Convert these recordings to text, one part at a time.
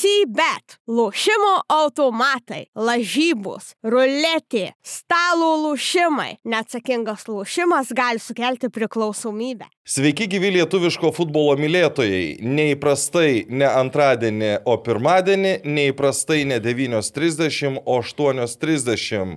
CBET, lošimo automatai, lažybos, ruletė, stalo lošimai. Neatsakingas lošimas gali sukelti priklausomybę. Sveiki gyvi lietuviško futbolo mylėtojai. Neįprastai ne antradienį, o pirmadienį, neįprastai ne 9.30, o 8.30.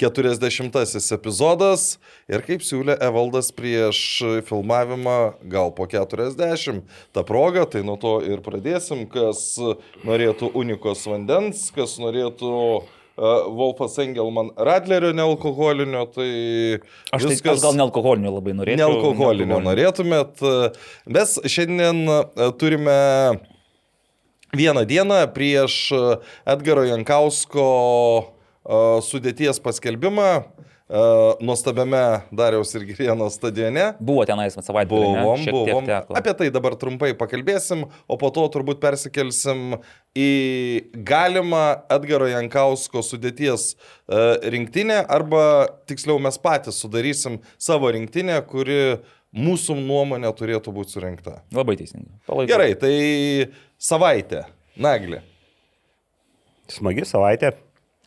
40 epizodas ir kaip siūlė Evaldas prieš filmavimą gal po 40. Ta proga, tai nuo to ir pradėsim, kas norėtų unikos vandens, kas norėtų uh, Wolfas Engelman Radlerio nealkoholinio, tai Aš, tai, aš gal nealkoholinio labai norėčiau. Nealkoholinio norėtumėt. Mes šiandien uh, turime vieną dieną prieš Edgaro Jankausko sudėties paskelbimą nuostabiame Dariaus ir Girieno stadione. Buvo tenais savaitę. Buvom, buvom. Apie tai dabar trumpai pakalbėsim, o po to turbūt persikelsim į galimą Edgaro Jankausko sudėties rinktinę, arba tiksliau mes patys sudarysim savo rinktinę, kuri mūsų nuomonė turėtų būti surinkta. Labai teisingai. Palaikau. Gerai, tai savaitė. Nagli. Smagi savaitė.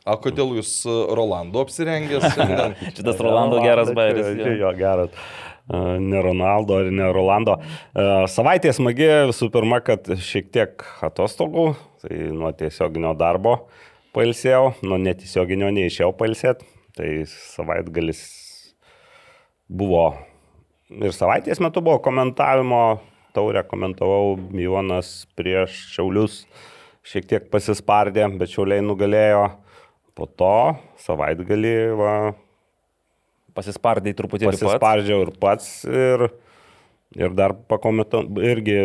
O kodėl jūs e, Rolando apsirengęs? Šitas Rolando geras bairis. Jo, jo geras. E, ne Ronaldo ir ne Rolando. E, savaitė smagi visų pirma, kad šiek tiek atostogų, tai nuo tiesioginio darbo pailsėjau, nuo netiesioginio neišėjau pailsėti. Tai savaitgalis buvo ir savaitės metu buvo komentavimo, taurę komentavau, Jonas prieš Šiaulius šiek tiek pasispardė, bet Šiauliai nugalėjo. Po to savaitgalį va, pasispardai truputį. Pasispardžiau ir pats ir, ir dar pakomentavau, irgi,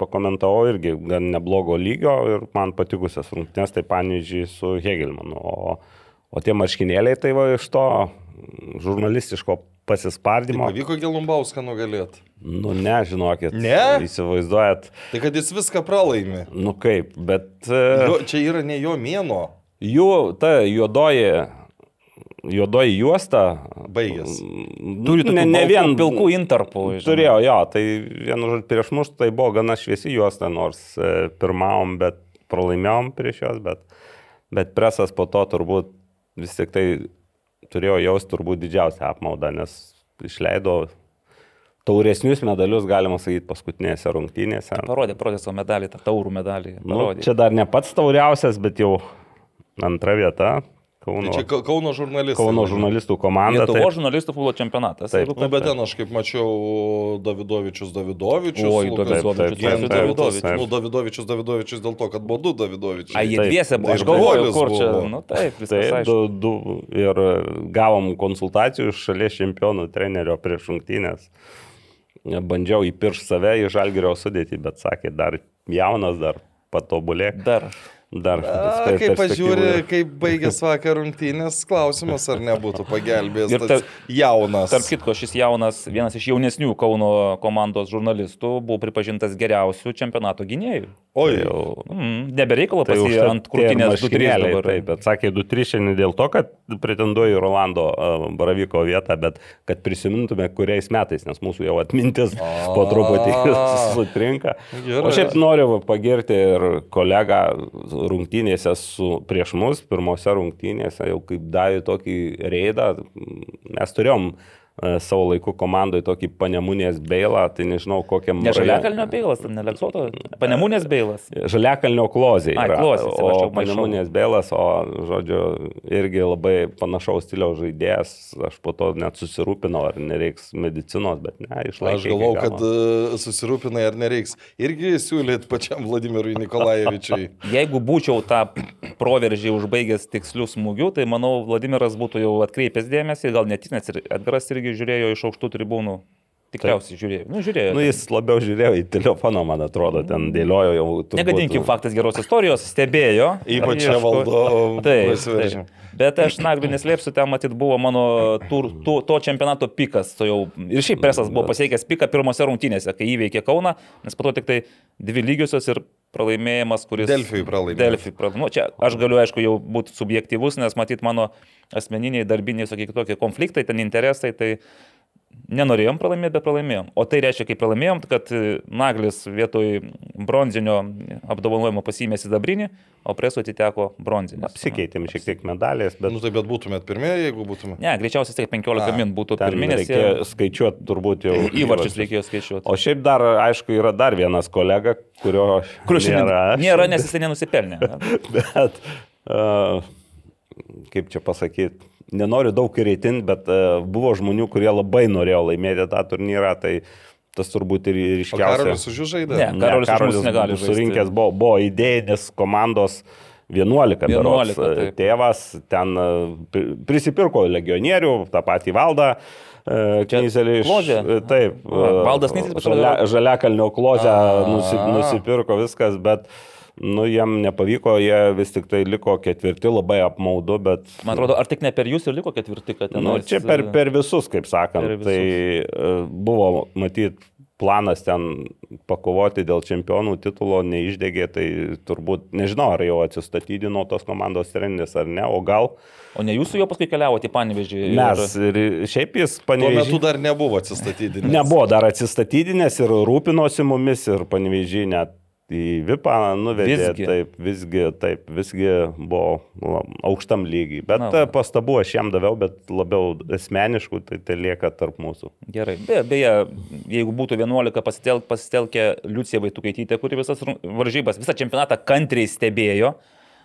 pakomentavau irgi gan neblogo lygio ir man patikusias rungtynės, tai pavyzdžiui su Hegelmanu. O, o tie marškinėliai tai va iš to žurnalistiško pasispardimo. Tai pavyko Gelumbauską nugalėti? Nu, ne, žinokit. Ne? Įsivaizduojat. Tai kad jis viską pralaimi. Nu kaip, bet. Jo, čia yra ne jo mėno. Jų ta juodoji, juodoji juosta. Baigęs. Turi ne, ne vien pilkų intarpų. Turėjo, jo, tai vienu žodžiu prieš mus tai buvo gana šviesi juosta, nors e, pirmavom, bet pralaimėjom prieš juos, bet, bet presas po to turbūt vis tik tai turėjo jausti turbūt didžiausią apmaudą, nes išleido tauresnius medalius, galima sakyti, paskutinėse rungtynėse. Parodė, parodė savo medalį, tą taurų medalį. Nu, čia dar ne pats tauriausias, bet jau antra vieta. Kauno, tai čia Kauno žurnalistų. Kauno žurnalistų komanda. Lietuvo tai... žurnalistų futbolo čempionatas. Taip, nu, bet ten aš kaip mačiau Davidovičius Davidovičius. Oi, Davidovičius Davidovičius. Nu, Davidovičius Davidovičius dėl to, kad buvo du Davidovičius. A, jie dviese buvo. Aš galvoju, kur čia. Nu, taip, taip du, du, ir gavom konsultacijų iš šalies čempionų trenerio prieš rungtynės. Bandžiau įpiršti save į žalgerio sudėtį, bet sakė, dar jaunas, dar patobulėk. Dar. Dar. A, kai pažiūri, kaip baigės vakar rungtynės, klausimas, ar nebūtų pagelbėjęs ir tar, jaunas. Tarp kitko, šis jaunas, vienas iš jaunesnių Kauno komandos žurnalistų, buvo pripažintas geriausiu čempionato gynėjų. Oi, tai jau. Mm, nebereikalo tai pasijai ant krūtinės 2-3. Taip, bet sakė 2-3 šiandien dėl to, kad pretenduoju į Rolando Baraviko vietą, bet kad prisimintume, kuriais metais, nes mūsų jau atmintis A, po truputį sutrinka. Gerai. O šiaip noriu pagirti ir kolegą rungtynėse su, prieš mus, pirmose rungtynėse, jau kaip davė tokį reidą, mes turėjom savo laiku komandoje tokį panemunės beilą, tai nežinau kokiam... Ne Žaliakalnio beilas, ne Leksoto? Panemunės beilas. Žaliakalnio klozė. Ai, klozė, o panemunės beilas, o, žodžiu, irgi labai panašaus stiliaus žaidėjas, aš po to net susirūpinau, ar nereiks medicinos, bet ne, išlaikė. Aš galvau, kad uh, susirūpinai, ar nereiks. Irgi siūlyt pačiam Vladimirui Nikolajevičiui. Jeigu būčiau tą proveržį užbaigęs tikslių smūgių, tai manau, Vladimiras būtų jau atkreipęs dėmesį, gal netis, nes ir Edgaras irgi irgi žiūrėjo iš aukštų tribūnų. Tikriausiai žiūrėjo. Nu, žiūrėjo. Nu, jis labiau žiūrėjo į telefoną, man atrodo, ten dėliojo jau. Turbūt... Negadinkim faktas geros istorijos, stebėjo. Ypač čia valdo. Taip, taip. Bet aš nagliu neslėpsiu, ten matyt buvo mano tur, tu, to čempionato pikas. To jau, ir šiaip presas buvo pasiekęs piką pirmose rungtynėse, kai įveikė Kauną, nes po to tik tai dvi lygiosios ir pralaimėjimas, kuris... Delfijui pralaimėjo. Delfijui pralaimėjo. Nu, čia aš galiu, aišku, jau būti subjektivus, nes matyt mano asmeniniai, darbiniai, sakykime, tokie konfliktai, ten interesai, tai nenorėjom pralaimėti, bet pralaimėjom. O tai reiškia, kai pralaimėjom, kad e, Naglis vietoj bronzinio apdovanojimo pasimė sidabrinį, o presu atiteko bronzinis. Apsikeitėm šiek tiek medalės, bet Nu tai bet būtumėt pirmieji, jeigu būtumėt. Ne, greičiausiai tai 15 A, min būtų ten pirminės. reikėjo skaičiuoti turbūt jau. Įvarčius reikėjo skaičiuoti. O šiaip dar, aišku, yra dar vienas kolega, kurio Kur šiandien nėra. nėra, nes jisai nenusipelnė. Bet, uh, kaip čia pasakyti, nenoriu daug reitinti, bet uh, buvo žmonių, kurie labai norėjo laimėti tą turnyrą, tai tas turbūt ir ryškiausias. Karolis už jūs žaidė? Ne. Karolis už mus negali žaisti. surinkęs buvo, buvo idėjinis komandos 11. 11, berods, taip. tėvas ten e, pri- prisipirko legionierių, tą patį valdą. Knyzelį iš... Kložė? e, Taip. Va, e, Valdas Knyzelis žalia, pasirodo- Žaliakalnio klozę A. nusi, nusipirko viskas, bet nu, jam nepavyko, jie vis tik tai liko ketvirti, labai apmaudu, bet... Man atrodo, ar tik ne per jūs ir liko ketvirti, kad ten... Nu, čia per, per visus, kaip sakant. Visus. Tai e, buvo, matyt, planas ten pakovoti dėl čempionų titulo neišdegė, tai turbūt nežinau, ar jau atsistatydino tos komandos treneris ar ne, o gal O ne jūs su juo paskui keliavote į Panevežį? mes ir šiaip jis Tuo metu dar nebuvo atsistatydinęs. Nebuvo dar atsistatydinęs ir rūpinosi mumis ir panevežė net į VIPą nuvedė. Visgi. Taip, visgi, taip, visgi buvo aukštam lygiai. Bet Na, pastabų aš jam daviau, bet labiau asmeniškų, tai tai lieka tarp mūsų. Gerai. Be, beje, jeigu būtų 11 pasitelk, pasitelkę Liucija Vaitukaitytė, kuri visas varžybas, visą čempionatą kantriai stebėjo,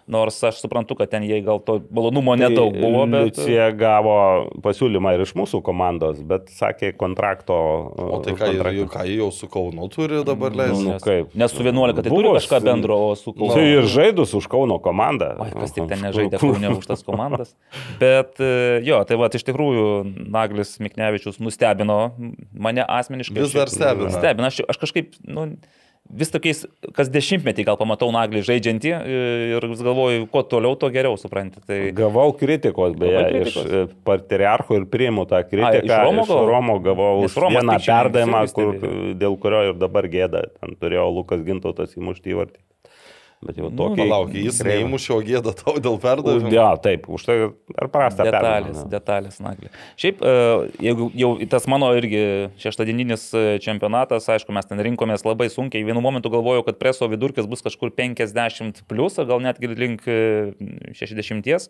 nors aš suprantu, kad ten jai gal to malonumo nedaug buvo, bet... Liucija gavo pasiūlymą ir iš mūsų komandos, bet sakė kontrakto. O tai ką, kontrakto. jie- ką jau su Kaunu turi dabar Nu, leisti? Nes, kaip? nes su 11 tai turi Buvo kažką su- bendro, o su Kaunu. Tai ir žaidus už Kauno komandą. Oi, kas tik ten nežaidė Kaune už tas komandas. Bet e, jo, tai va, iš tikrųjų, Naglis Miknevičius nustebino mane asmeniškai. Vis dar stebina. Stebina, aš, aš kažkaip, nu, vis tokiais, kas dešimtmetį gal pamatau Naglį žaidžiantį e, ir vis galvoju, kuo toliau, to geriau supranti. Tai... Gavau kritikos, beje, Gavai iš kritikos? e, patriarcho ir priimu tą kritiką. iš Romo iš gavau? Romo gavau už Romas vieną tai perdavimą, kur, dėl kurio ir dabar gėda. Ten turėjo Lukas Gintautas įmušti į vartį. Bet jau Nu, tokį. Palauk, jis neįmušė, o gėda tau dėl perdavimo. Ja, taip, už tai ar prastą Detalės, perdavimą. detalės, Naglį. Šiaip, e, jeigu jau tas mano irgi šeštadieninis e, čempionatas, aišku, mes ten rinkomės labai sunkiai. Vienu momentu galvojau, kad preso vidurkis bus kažkur 50 plus, gal netgi link e, 60.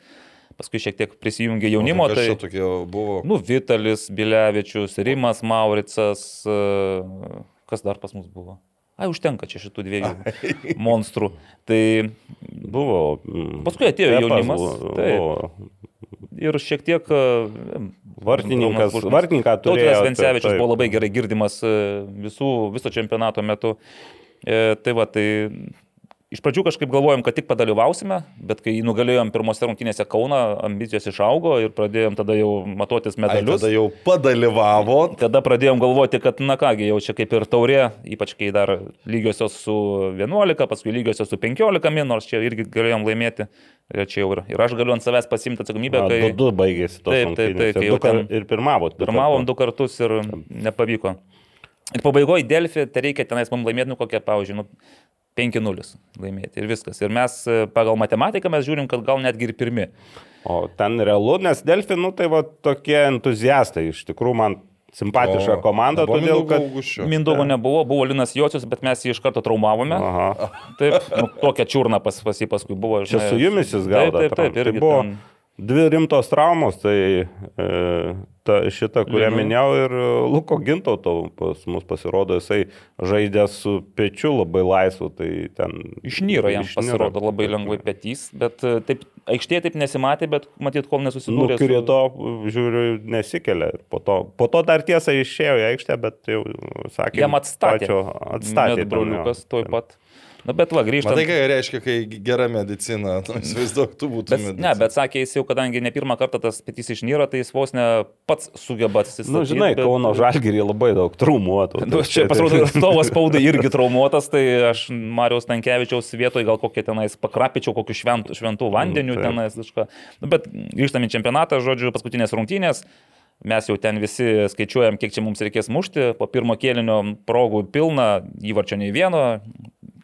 Paskui šiek tiek prisijungė jaunimo. Kas Tai, čia tokie buvo? nu, Vitalis, Bilevičius, Rimas Mauricas, e, kas dar pas mus buvo? Ai, užtenka čia šitų dviejų monstrų. Tai Buvo. mm, Paskui atėjo Pepas jaunimas, buvo- ir šiek tiek... e, Vartininkas, vartininką turėjo. Tautvydas Vencevičius buvo labai gerai girdimas e, visų, viso čempionato metu. E, tai va, tai iš pradžių kažkaip galvojom, kad tik padalyvausime, bet kai nugalėjom pirmose rungtynėse Kauną, ambicijos išaugo ir pradėjom tada jau matuotis Ai, medalius. tada jau padalyvavo. Tada pradėjom galvoti, kad, na kągi, jau čia kaip ir taurė, ypač kai dar lygiosios su 11, paskui lygiosios su 15 min, nors čia irgi galėjom laimėti. Ir čia jau ir, ir aš galiu ant savęs pasimti atsakomybę, kai Du, du baigėsi tos Taip, taip, taip, kar- ten Ir pirmavot. pirmavom du kartus ir nepavyko. Ir pabaigoje Delfi, tai reikia tenais mums laimėti, nu kokią, pavyzdžiui, nu, 5-0 laimėti ir viskas. Ir mes e, pagal matematiką mes žiūrim, kad gal netgi ir pirmi. O ten realu, nes Delfi, nu tai va tokie entuziastai, iš tikrųjų man simpatiška O, komanda, todėl kad... Mindaugo nebuvo, buvo Linas Jocius, bet mes jį iš karto traumavome. Aha. Taip, nu, tokia čiurna pas, pas jį paskui buvo. Čia žinai. su jumis jis Taip, gavo. taip, taip. Tai irgi buvo ten- dvi rimtos traumos, tai e, ta, šita, kurią Linu. minėjau, ir e, Luko Gintauto pas mus pasirodo, jisai žaidė su pečiu labai laisvu, tai ten... Išnyro jam Išniro. pasirodo labai lengvai petys, bet e, taip, aikštėje taip nesimatė, bet matyt, kol nesusidūrė. su- Nukrito, žiūriu, nesikelia. Po to, po to dar tiesa išėjo į aikštę, bet jau sakė. Jam atstatė. Pačio, atstatė. Ten, broliukas toj pat. Na, bet va, grįžtant. Matai, ką reiškia, kai gera medicina, nu, įsivaizduok, tu būtum. Bet, ne, bet sakė jis jau, kadangi ne pirmą kartą tas petys išnyra, tai jis vos ne pats sugeba atsistatyti. Na, nu, žinai, bet- Kauno Žalgirį labai daug traumuotų. Nu, čia pasirodo, ir atstovas spaudai irgi traumuotas, tai aš Marijos Tankievičiaus vietoje gal kokie tenais pakrapičiau kokiu šventų, šventų vandeniu taip. tenais kažką. Nu, bet grįžtame į čempionatą, žodžiu, paskutinės rungtynės. Mes jau ten visi skaičiuojam, kiek čia mums reikės mušti. Po pirmo kėlinio progų pilna, įvarčio nei vieno.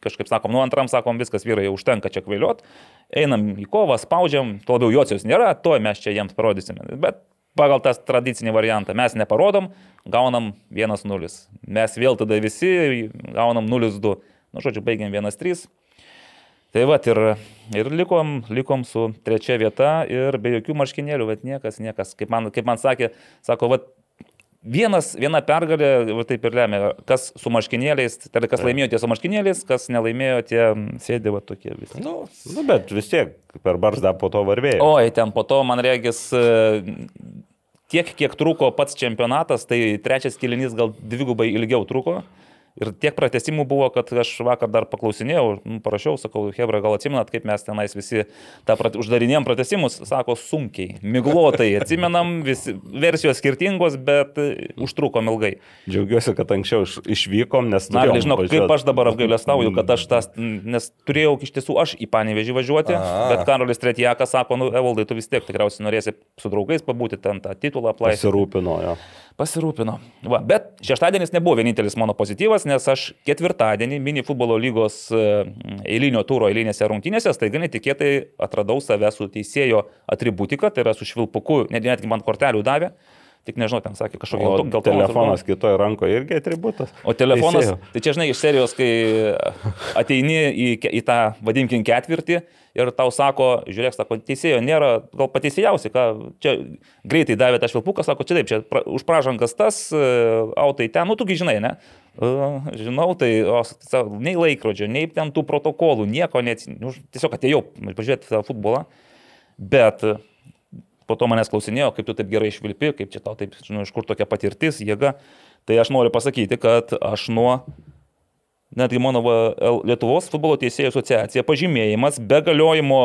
Kažkaip sakom, nu antram sakom, viskas vyrai jau užtenka čia kvailiot. Einam į kovą, spaudžiam, tuo labiau jocios nėra, to mes čia jiems parodysime. Bet pagal tą tradicinį variantą. Mes neparodom, gaunam 1-0. Mes vėl tada visi gaunam 0-2. Nu, žodžiu, baigiam 1-3. Tai va, ir, ir likom, likom su trečia vieta ir be jokių marškinėlių, bet niekas, niekas, kaip man, kaip man sakė, sako, va, vienas, viena pergalė, va, taip ir lemia, kas su marškinėliais, tai kas laimėjo tie su marškinėliais, kas nelaimėjo tie sėdė va tokie visi. Nu, Nu, bet vis tiek per barzdą po to varvėjo. Oi, ten po to, man regis, e, tiek, kiek truko pats čempionatas, tai trečias kilinys gal dvigubai ilgiau truko. Ir tiek pratesimų buvo, kad aš vakar dar paklausinėjau, nu, parašiau, sakau, Hebra, gal atsimenat, kaip mes tenais visi tą prat, uždarinėjom pratesimus, sako, sunkiai, miglotai, atsimenam, visi, versijos skirtingos, bet e, užtrukom ilgai. Džiaugiuosi, kad anksčiau iš, išvykom, nes... Na, žinau, kaip aš dabar apgailestauju, kad aš tas, nes turėjau iš tiesų aš į Panevežį važiuoti, A. bet Karolis Tretjakas sako, nu, Evaldai, tu vis tiek tikriausiai norėsi su draugais pabūti ten tą titulą aplaisyti. Pasirūpino jo. Pasirūpino. Va, bet šeštadienis nebuvo vienintelis mano pozityvas, nes aš ketvirtadienį mini futbolo lygos e, eilinio turo eilinėse rungtynėse staiga netikėtai atradau save su teisėjo atributika, tai yra su švilpuku, net, netgi man kortelių davė. Tik nežinau, ten sakė kažkokio O gelto- geltonos telefonas kitoje rankoje irgi atributas. O telefonas, Teisėjo. tai čia žinai, iš serijos, kai ateini į, į tą, vadimkim, ketvirtį ir tau sako, žiūrėk, sako, teisėjo nėra, gal pateisėjausi, ką čia greitai davė tą švilpuką, sako, čia taip, čia pra, už pražangas tas, autai ten, nu tugi žinai, ne? E, Žinau, tai o, nei laikrodžio, nei ten tų protokolų, nieko, net, nu, tiesiog atėjau pažiūrėti tą futbolą, bet e, po to manęs klausinėjo, kaip tu taip gerai išvilpi, kaip čia tau taip, žinau, iš kur tokia patirtis, jėga. Tai aš noriu pasakyti, kad aš nuo netgi mano Lietuvos futbolo teisėjų asociacija pažymėjimas be galiojimo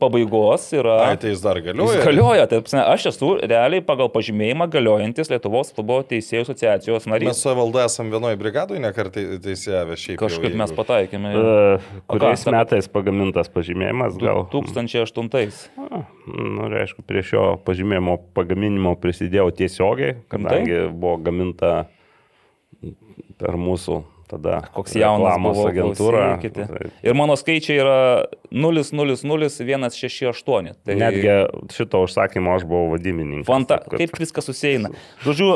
pabaigos yra... ai, tai jis dar Jis galioja. galioja, taip, prasme, aš esu realiai pagal pažymėjimą galiojantis Lietuvos futbolo teisėjų asociacijos Mes narys. su valda esam vienoje brigadoje nekartai teisėjavę šiaip. jau, Kažkaip mes jeigu- pataikėme. E, O Kuriais ką, metais pagamintas pažymėjimas gal? 2008. A, Nu, aišku, prie šio pažymėjimo pagaminimo prisidėjau tiesiogiai, kadangi buvo gaminta per mūsų tada Koks jaunas buvo agentūra. klausykite. Ir mano skaičiai yra 0000168. Tai Netgi šito užsakymo aš buvau vadybininkas. Fanta, taip kad- kaip viskas susieina. Žodžiu,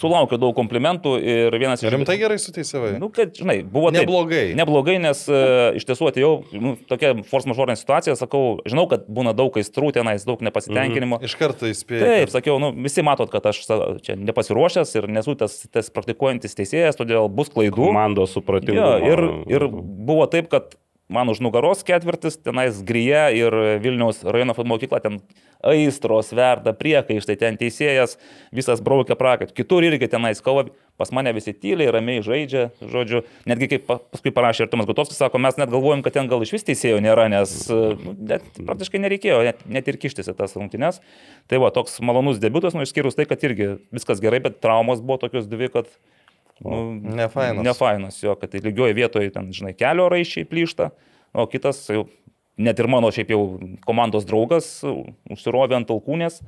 sulaukiu daug komplimentų ir vienas iš... Rimtai gerai suteisėjai. Nu, kad, žinai, buvo taip. Neblogai. Neblogai, nes uh, iš tiesų atėjau, nu, tokia force majorinė situacija, sakau, žinau, kad būna daug aistrų tenais, daug nepasitenkinimo. Iš karto įspėjai. Taip, sakiau, nu, visi matot, kad aš čia nepasiruošęs ir nesu tas, tas praktikuojantis teisėjas, todėl bus klaidų. Komandos supratimu. Jo, ir, ir buvo taip, kad man už nugaros ketvirtis, tenais Grija ir Vilniaus rajono futbolo mokykla, ten aistros verda, priekaištai, ten teisėjas visas braukia prakait. Kitur irgi tenais kova, pas mane visi tyliai, ramiai žaidžia, žodžiu, netgi kaip pa- paskui parašė ir Tomas Gutovskis, sako, mes net galvojom, kad ten gal iš vis teisėjų nėra, nes nu, net, praktiškai nereikėjo net, net ir kištis į tas rungtynes. Tai va, toks malonus debutas, nu išskyrus tai, kad irgi viskas gerai, bet traumos buvo tokios dvi, kad... Nu, Nefainas. Nefainas jo, kad tai lygioje vietoje, ten, žinai, kelio raiščiai plyšta, o kitas jau, net ir mano šiaip jau komandos draugas užsirovė ant alkūnės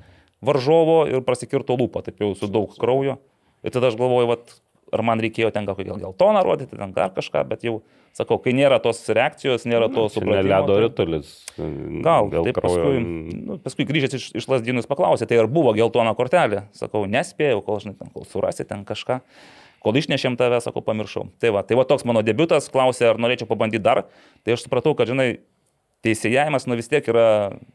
varžovo ir prasikirto lūpą, taip jau su daug kraujo. Ir tada aš galvoju, vat, ar man reikėjo ten gal gal geltoną rodyti, ten dar kažką, bet jau, sakau, kai nėra tos reakcijos, nėra to supratimo. Neledo tai- rytulis. Gal, dėl taip kraujo. paskui, nu, paskui grįžęs iš, iš lasdynų jis paklausė, tai ar buvo geltona kortelė. Sakau, nespėjau, kol, žinai, ten, kol surasi ten kažką. Kol išnešėm tave, sakau, pamiršau. Tai va, tai va toks mano debutas, klausė, ar norėčiau pabandyti dar. Tai aš supratau, kad, žinai, teisėjavimas, nu vis tiek yra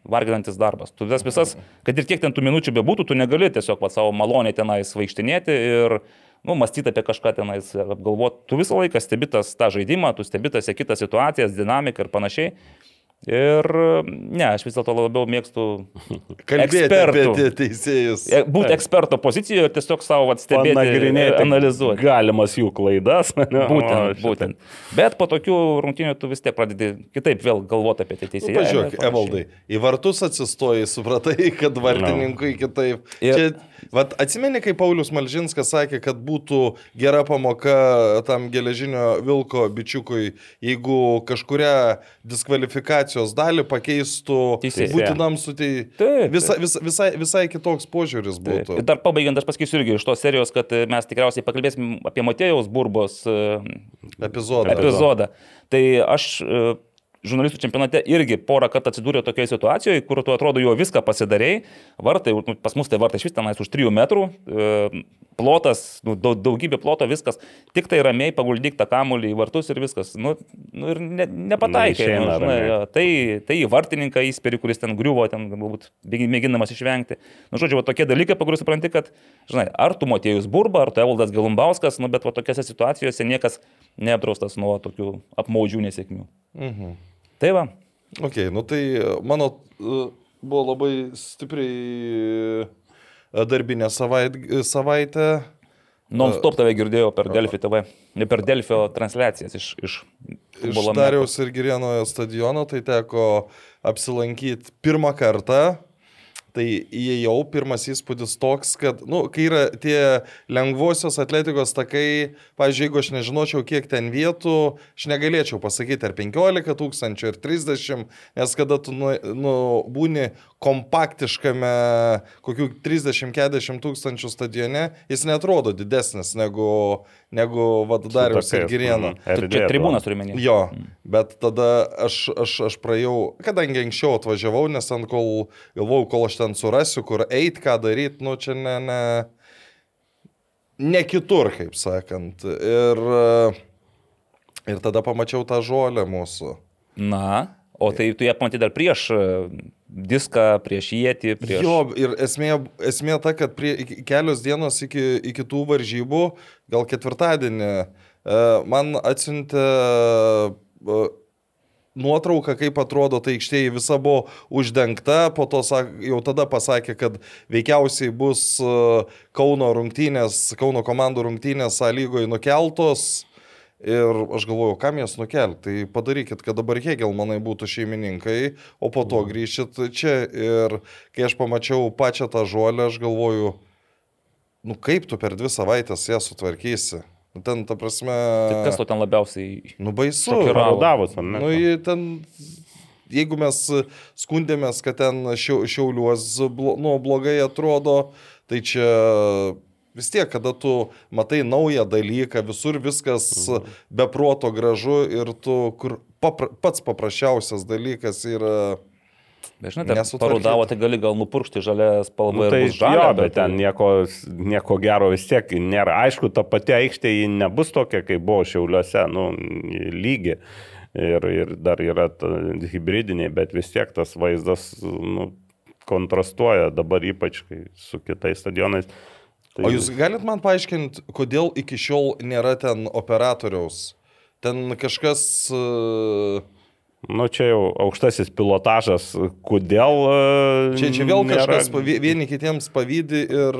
varginantis darbas. Tu vis visas, kad ir kiek ten tų minučių bebūtų, tu negali tiesiog va, savo maloniai tenais vaikštinėti ir, nu, mąstyti apie kažką tenais, apgalvoti. Tu visą laiką stebi tas tą žaidimą, tu stebi tas kitas situacijas, dinamiką ir panašiai. Ir ne, aš vis dėlto labiau mėgstu Kalbėti teisėjus. e, būti eksperto pozicijoje ir tiesiog savo vat, stebėti, Panagrinėti analizuoti. Galimas jų klaidas. ne? O Būtent, šitą- būtent. Bet po tokių rungtynių tu vis tiek pradedi kitaip vėl galvoti apie tai Nu, teisėją. Pažiūrėk, Evaldai, į vartus atsistojai, supratai, kad vartininkui kitaip. Ir- Čia, vat, atsimeni, kai Paulius Malžinskas sakė, kad būtų gera pamoka tam geležinio vilko bičiukui, jeigu kažkuria diskvalifikacijos dalį pakeistų Teisėją. būtinam sutei. Taip, Visa, visa, visai, visai kitoks požiūris būtų. Ir dar pabaigiant, aš pasakysiu irgi iš tos serijos, kad e, mes tikriausiai pakalbėsim apie Matėjaus Burbos e, Epizodą. epizodą. Tai aš e, žurnalistų čempionate irgi porą kartų atsidūrė tokioje situacijoje, kur tu atrodo jau viską pasidarėjai, vartai, nu, pas mus tai vartai iš vis tenais už 3 metrų, e, plotas, nu, daug, daugybė ploto, viskas, tik tai ramiai paguldyk tą kamuolį į vartus ir viskas. Nu, nu ir ne, nepataikė. Nu, žinai, tai, tai į vartininką įspėri, kuris ten griuvo, ten galbūt mėginamas išvengti. Nu, žodžiu, va, tokie dalykai, po kurių supranti, kad, žinai, ar tu Motėjus Burba, ar tu Evaldas Galumbauskas, nu, bet va, tokiose situacijose niekas neapdraustas nuo tokių apmaudžių nesėkmių. Mhm. Tai va, Ok, nu tai e, mano e, buvo labai stipriai e, darbinė savait, savaitė. non-stop tave girdėjau per Delfį TV, ne per Delfio transliacijas iš, iš Iš Dariaus ir Girienojo stadiono tai teko apsilankyti pirmą kartą. Tai įėjau, pirmas įspūdis toks, kad, na, nu, kai yra tie lengvosios atletikos takai, pavyzdžiui, jeigu aš nežinočiau, kiek ten vietų, aš negalėčiau pasakyti, ar 15 tūkstančių, ar 30, nes kada tu nu, nu, būni kompaktiškame kokių 30-40 tūkstančių stadione, jis netrodo didesnis negu, negu Vadadarius ir mhm. Tu Erdvė čia tribūnas turiu menį. Jo, bet tada aš, aš, aš praėjau, kadangi anksčiau atvažiavau, nes ten kol galvojau, kol aš ten surasiu, kur eit, ką daryti, nu čia ne, ne, ne kitur, kaip sakant. Ir, ir tada pamačiau tą žolę mūsų. Na, o tai tu ją pamatyti dar prieš diską, prieš jėtį, prieš... Jo, ir esmė, esmė ta, kad prie, kelios dienos iki, iki tų varžybų, gal ketvirtadienį, e, man atsiuntė e, nuotrauką, kaip atrodo ta aikštė, visa buvo uždengta, po to jau tada pasakė, kad veikiausiai bus e, Kauno rungtynės, Kauno komandų rungtynės A lygoje nukeltos. Ir aš galvoju, kam jas nukelti, tai padarykit, kad dabar Hegelmanai būtų šeimininkai, o po to grįšit čia. Ir kai aš pamačiau pačią tą žolę, aš galvoju, nu kaip tu per dvi savaitės ją sutvarkysi. Nu, Ten, ta prasme, Tai kas to ten labiausiai... nu baisu. Parodavus, ar ne? Nu, ten, jeigu mes skundėmės, kad ten šiau, šiauliuos blo, nu, blogai atrodo, tai čia vis tiek, kada tu matai naują dalyką, visur viskas be proto gražu ir tu, kur papra, pats paprasčiausias dalykas yra... Bet žinai, ten parodavo, tai gali gal nupurkšti žalę spalvą Nu, ir tai žalia, jo, bet ten nieko, nieko gero vis tiek nėra. Aišku, ta pati aikštė ji nebus tokia, kaip buvo Šiauliuose, nu, lygi. Ir, ir dar yra ta hybridiniai, bet vis tiek tas vaizdas nu, kontrastuoja dabar ypač su kitais stadionais. Tai O jūs galit man paaiškinti, kodėl iki šiol nėra ten operatoriaus? Ten kažkas... Uh, Nu, čia jau aukštasis pilotažas, kodėl. e, Čia, čia vėl nėra- kažkas pavy, vieni kitiems pavydį ir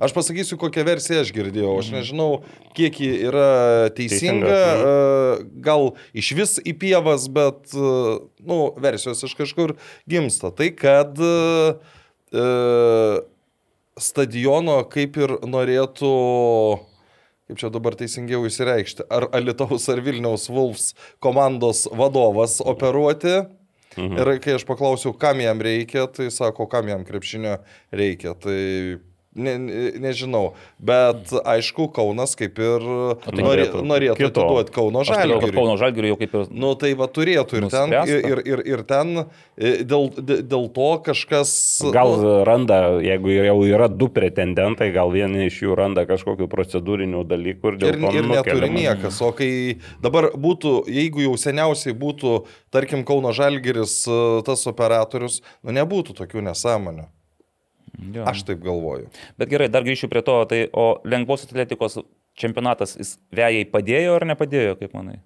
aš pasakysiu, kokią versiją aš girdėjau. Aš nežinau, kiek ji yra teisinga, Teisinga, e, gal iš vis į pievas, bet, nu, versijos iš kažkur gimsta. Tai kad e, stadiono kaip ir norėtų kaip čia dabar teisingiau įsireikšti, ar Alitaus ar Vilniaus Wolfs komandos vadovas operuoti. Mhm. Ir kai aš paklausiau, kam jam reikia, tai sako, kam jam krepšinio reikia. Tai ne, ne, nežinau. Bet aišku, Kaunas kaip ir tai norė, norėtų norėtų atiduoti Kauno žalgiriui. Kauno žalgiriui jau kaip ir... Nu tai va turėtų ir ten, Nuspręsta. ir, ir, ir ten e, dėl, dėl to kažkas... Gal nu, randa, jeigu jau yra du pretendentai, gal vieni iš jų randa kažkokių procedūrinių dalykų ir dėl Ir, to ir neturi niekas. O kai dabar būtų, jeigu jau seniausiai būtų, tarkim, Kauno Žalgeris e, tas operatorius, nu nebūtų tokių nesąmonių. Jo. Aš taip galvoju. Bet gerai, dar grįšiu prie to, tai o lengvos atletikos čempionatas, jis vėjai padėjo ar nepadėjo, kaip manai?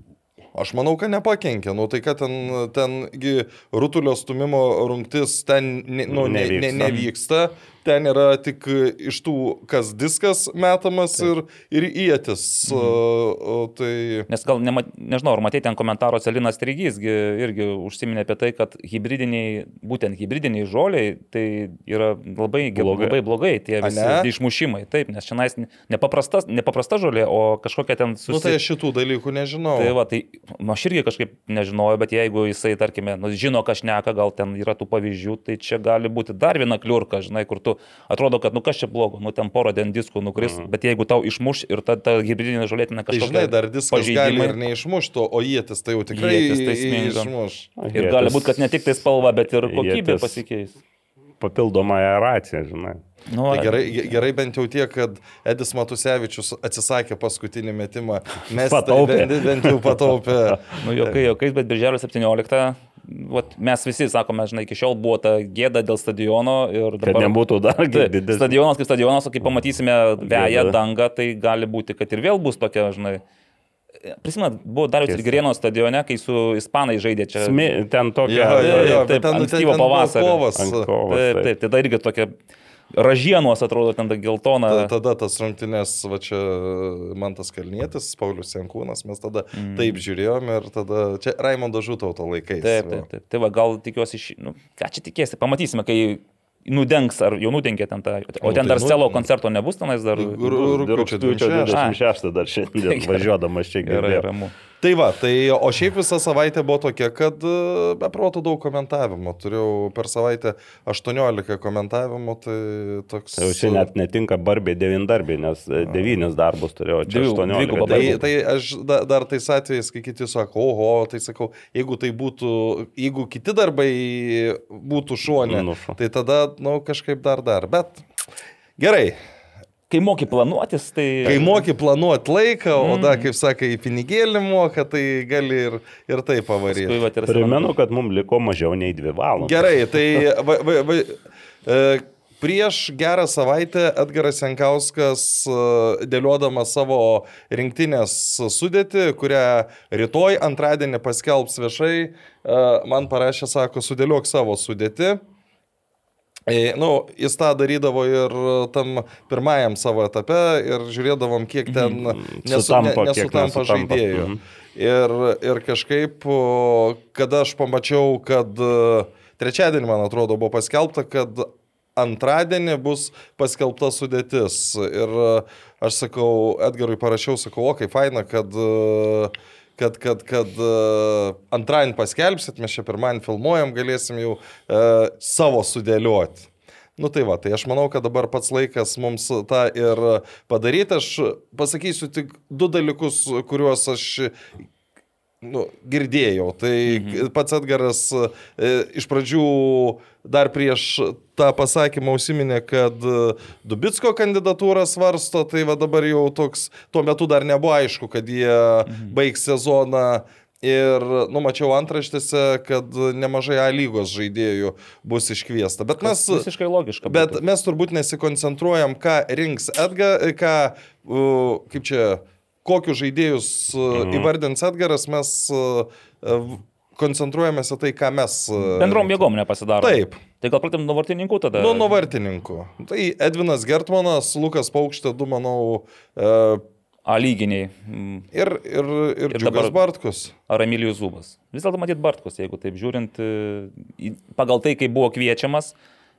Aš manau, kad nepakenkė. Nu tai kad ten, tengi rutulio stumimo rungtis ten ne, nu, ne, ne, Nevyksta. Ten yra tik iš tų, kas diskas metamas ir, ir įėtis. Mhm. Tai... Nes gal, nema, nežinau, ar matėte ten komentaruose Linas Trygys gi irgi užsiminė apie tai, kad hybridiniai, būtent hybridiniai žoliai, tai yra labai blogai, labai blogai tie visi ne? išmušimai. Taip, nes čia nepaprasta, nepaprasta žolė, o kažkokia ten Nu tai aš šitų dalykų nežinau. Tai va, tai aš irgi kažkaip nežinojau, bet jeigu jisai, tarkime, nu, žino, ką šneka, gal ten yra tų pavyzdžių, tai čia gali būti dar viena kliurka, žinai, kur tu tu atrodo, kad nu kas čia blogo, nu ten porą den diskų nukris, mm. bet jeigu tau išmuš ir ta, ta hybridinė žolėtinė Tai kažkokia... žinai, dar diskas gali ir neišmuštų, o jėtis tai jau tikrai Ietis tai sminga. išmuš. Ir gali būti, kad ne tik tai spalva, bet ir kokybė Ietis. pasikeis. Papildoma aeracija, žinai. Nu, Tai gerai, ge- gerai bent jau tiek, kad Edis Matusevičius atsisakė paskutinį metimą. Mes Pataupė. Bent, bent jau pataupė. Nu, jokai, jokai, bet birželio 17, vat, mes visi sakome, žinai, iki šiol buvo ta gėda dėl stadiono ir Kad dabar... nebūtų dar didesnis. stadionas kaip stadionas, o kai pamatysime veją dangą, tai gali būti, kad ir vėl bus tokia, žinai. Prisimenat, buvo dar Tiesa. Girėno stadione, kai su Ispanai žaidė čia. Smi, ten tokia. Jo, jo, jo, Taip, ten, ankstyvo ten, ten buvo kovas. Taip, taip. taip, tai dar irgi tokia ražienos atrodo, ten ta geltona. Ta- Tada tas rungtynės, va čia man tas kalnietis, Paulius Jankūnas, mes tada mm. taip žiūrėjom ir tada čia Raimondo Žutauto laikais. Taip, taip, taip. Tai va, gal tikiuosi, iš... nu, ką čia tikėsi, pamatysime, kai nudengs, ar jau nudengė ten tą. O Nu, ten tai dar nu- selo koncerto nebus tenais dar. Rūpiučio 26. 26 dar šiandien važiuodamas čia Gerai, gerai. ramu. Tai va, tai o šiaip visa savaitė buvo tokia, kad e, be proto daug komentavimo. Turėjau per savaitę 18 komentavimų, tai toks... Tai jau čia net netinka barbiai devindarbė, nes e, devynis darbus turėjau, čia Dvigu- 18. dvigubą Tai, tai aš da, dar tais atvejais, kai kiti sako, oho, tai sakau, jeigu tai būtų, jeigu kiti darbai būtų šo. tai tada, na, nu, kažkaip dar dar. Bet gerai, Kai moki planuotis, tai... kai moki planuoti laiką, o da, kaip sakai, į pinigėlį moka, tai gali ir, ir tai pavaryti. Primenu, kad mums liko mažiau nei dvi valandos. Gerai, tai va, va, va, e, prieš gerą savaitę Edgaras Jankauskas e, dėliodamas savo rinktinės sudėtį, kurią rytoj antradienį paskelbs viešai, e, man parašė, sako, sudėliok savo sudėtį. E, Nu, jis tą darydavo ir tam pirmajam savo etape ir žiūrėdavom, kiek ten nesu, Sutampa, ne, kiek nesutampa nesutampa. žaidėjų. Mhm. Ir, ir kažkaip, kada aš pamačiau, kad e, trečiadienį, man atrodo, buvo paskelbta, kad antradienį bus paskelbta sudėtis. Ir e, aš sakau, Edgarui parašiau, sakau, o kaip faina, kad e, kad, kad, kad uh, antradienį paskelbsit, mes čia pirmadienį filmuojam, galėsim jau uh, savo sudėlioti. Nu tai va, tai aš manau, kad dabar pats laikas mums tą ir padaryti. Aš pasakysiu tik du dalykus, kuriuos aš nu, girdėjau. Tai mhm. pats Edgaras e, iš pradžių dar prieš tą pasakymą užsiminė, kad e, Dubitsko kandidatūrą svarsto, tai va dabar jau toks, tuo metu dar nebuvo aišku, kad jie mhm. baigs sezoną. Ir numačiau antraštėse, kad nemažai A lygos žaidėjų bus iškviesta. Bet mes, Visiškai logiška. bet būtų. mes turbūt nesikoncentruojam, ką rinks Edgar, ką, uh, kaip čia, kokius žaidėjus uh, Mhm. įvardins Edgaras, mes uh, uh, koncentruojamės į tai, ką mes. Bendrom jėgom nepasidaro. Taip. Tai gal pradėm nuo vartininkų tada? Nu, nuo vartininkų. Tai Edvinas Gertmanas, Lukas Paukštė, du, manau, uh, A lyginiai. Mm. ir, ir, ir, Ir dabar- Bartkus. Ar Emilijus Zubas. Vis dėlto matyt Bartkus, jeigu taip žiūrint, e, pagal tai, kaip buvo kviečiamas,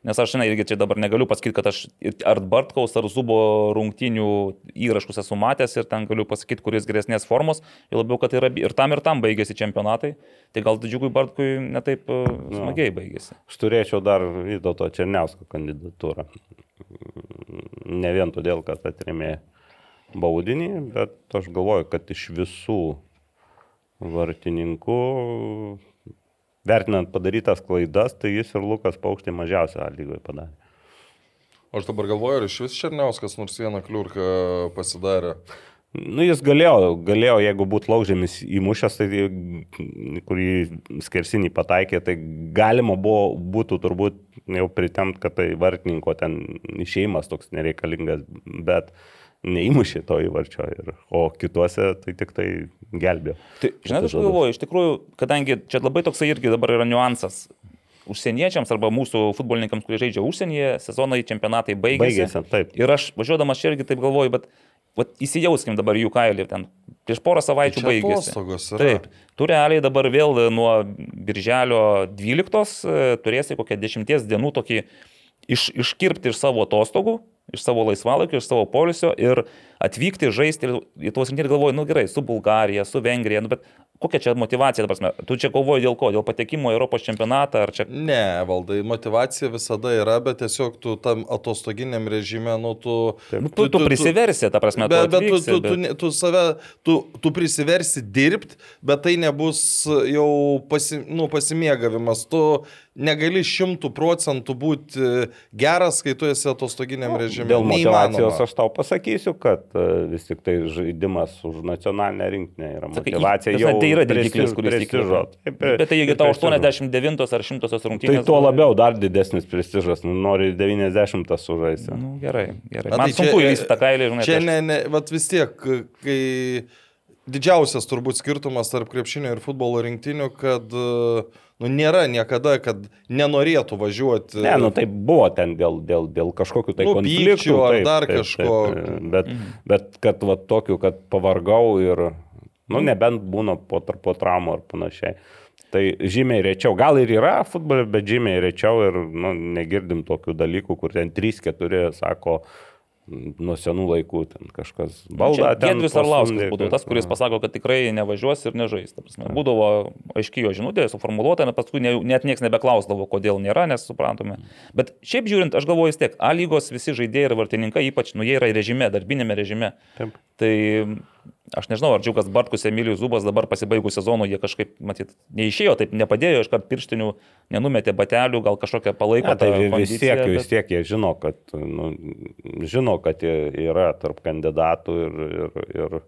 nes aš, žinai, irgi čia dabar negaliu pasakyti, kad aš ir- ar Bartkaus, ar Zubo rungtinių įrašus esu matęs ir ten galiu pasakyti, kuris geresnės formos, jau labiau, kad yra ir tam, ir tam baigėsi čempionatai, tai gal Džiugui Bartkui netaip e, smagiai baigėsi. Aš turėčiau dar Vytauto Černiausko kandidatūrą. Ne vien todėl, kad atrėmė baudinį, bet aš galvoju, kad iš visų vartininkų, vertinant padarytas klaidas, tai jis ir Lukas Paukštė mažiausią lygoje padarė. Aš dabar galvoju, ar iš vis Černiauskas nors vieną kliurką pasidarė. Nu, jis galėjo, galėjo, jeigu būtų laukžėmis įmušęs, tai kurį skersinį pataikė, tai galima buvo, būtų turbūt jau pritemt, kad tai vartininko ten išėjimas toks nereikalingas, bet neįmušė to įvarčio, ir, o kituose tai tik tai gelbėjo. Tai, žinai, aš galvoju, iš tikrųjų, kadangi čia labai toksai irgi dabar yra niuansas. Užsieniečiams arba mūsų futbolininkams, kurie žaidžia užsienyje, sezonai, čempionatai baigėsi. Baigėsi, taip. Ir aš važiuodamas čia irgi taip galvoju, bet vat, įsijauskim dabar jų kailį. Ten prieš porą savaičių Čia baigėsi. atostogos. Taip. Tu realiai dabar vėl nuo birželio 12 e, turėsi kokią 10 dienų tokį iš, iškirpti iš savo atostogų, iš savo laisvalaikio, iš savo polisio ir atvykti žaisti ir į tuos rinktinį galvoju, nu gerai, su Bulgarija, su Vengrija, nu, bet kokia čia motivacija, prasme, tu čia kovoji dėl ko, dėl patekimo į Europos čempionatą, ar čia... Ne, valdai, motivacija visada yra, bet tiesiog tu tam atostoginiam režime, nu tu... Nu, tu, tu prisiversi, ta prasme, tu Bet, bet, tu, atvyksi, tu, tu, ne- tu save, tu, tu prisiversi dirbti, bet tai nebus jau pasi, nu, pasimėgavimas. Tu negali šimtų procentų būti geras, kai tu esi atostoginiam režime. Dėl motivacijos aš tau pasakysiu, kad e, vis tik tai žaidimas už nacionalinę rinktinę yra Sakai, motivacija ta jau tai yra dirgiklis, kuris prestižo. Taip, Bet tai jeigu tau prestižo. 89 ar 100 rungtynės. Tai tuo labiau dar didesnis prestižas, nu, nori 90 sužaisti. Nu, gerai, gerai. Man tai sunku įlįsti tą kailį, žinai. Čia tai ne, ne, vat vis tiek, kai didžiausias turbūt skirtumas tarp krepšinio ir futbolo rinktinių, kad e, nu, nėra niekada, kad nenorėtų važiuoti. Ne, nu tai buvo ten dėl, dėl, dėl kažkokių tai Nu, konfliktų. ar dar kažko. bet, bet kad va tokių, kad pavargau ir, nu nebent būna po, po traumų ar panašiai. Tai žymiai rečiau, gal ir yra futbole, bet žymiai rečiau ir nu, negirdim tokių dalykų, kur ten 3-4 sako, nuo senų laikų ten kažkas balda. Gedvis Arlauskas būtų tas, kuris pasako, kad tikrai nevažiuos ir nežais. Būdavo aiški jo žinutė, suformuoluota, paskui ne, net niekas nebeklausdavo, kodėl nėra, nes suprantame. Bet šiaip žiūrint, aš galvoju vis tiek, A lygos visi žaidėjai ir vartininkai, ypač, nu jie yra režime, darbinėme režime. Taip. Tai aš nežinau, ar Džiukas Bartkus, Emilijus Zubas dabar pasibaigus sezonų, jie kažkaip, matyt, neišėjo, taip nepadėjo, iškart pirštinių, nenumetė batelių, gal kažkokią palaiko. Ne, tai vis kondiciją, tiek, bet- vis tiek jie žino, kad, nu, žino, kad yra tarp kandidatų ir, ir, ir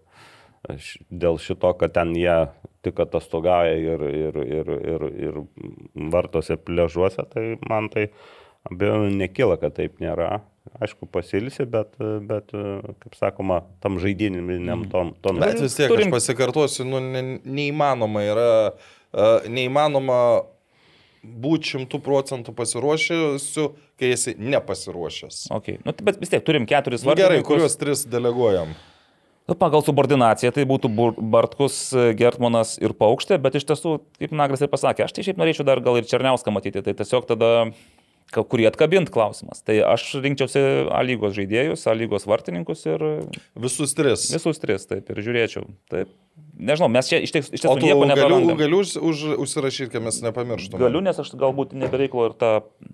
dėl šito, kad ten jie tik atostogauja ir, ir, ir, ir, ir vartose pležuose, tai man tai abejonių nekyla, kad taip nėra. Aišku, pasilsi, bet, bet, kaip sakoma, tam žaidiniminiam ton. ton Bet vis tiek, Turim- aš pasikartosiu, nu, ne, neįmanoma yra, uh, neįmanoma būti šimtų procentų pasiruošęsiu, kai esi nepasiruošęs. Okay. Nu, tai bet vis tiek turim keturis Nu, gerai, vartininkus. kuriuos tris deleguojam. Nu, Pagal subordinaciją tai būtų Bartkus, Gertmanas ir Paukštė, bet iš tiesų, kaip Nagras ir pasakė, aš tai šiaip norėčiau dar gal ir Černiauską matyti, tai tiesiog tada kurį atkabint klausimas. Tai aš rinkčiausi A lygos žaidėjus, A lygos vartininkus ir Visus tris. visus tris, taip, ir žiūrėčiau. Taip. Nežinau, mes čia iš ties- iš tiesų nieko galiu, neprarandam. galiu už, už, užsirašyti, kad mes nepamirštume. Galiu, nes aš galbūt nebereiklo ir tą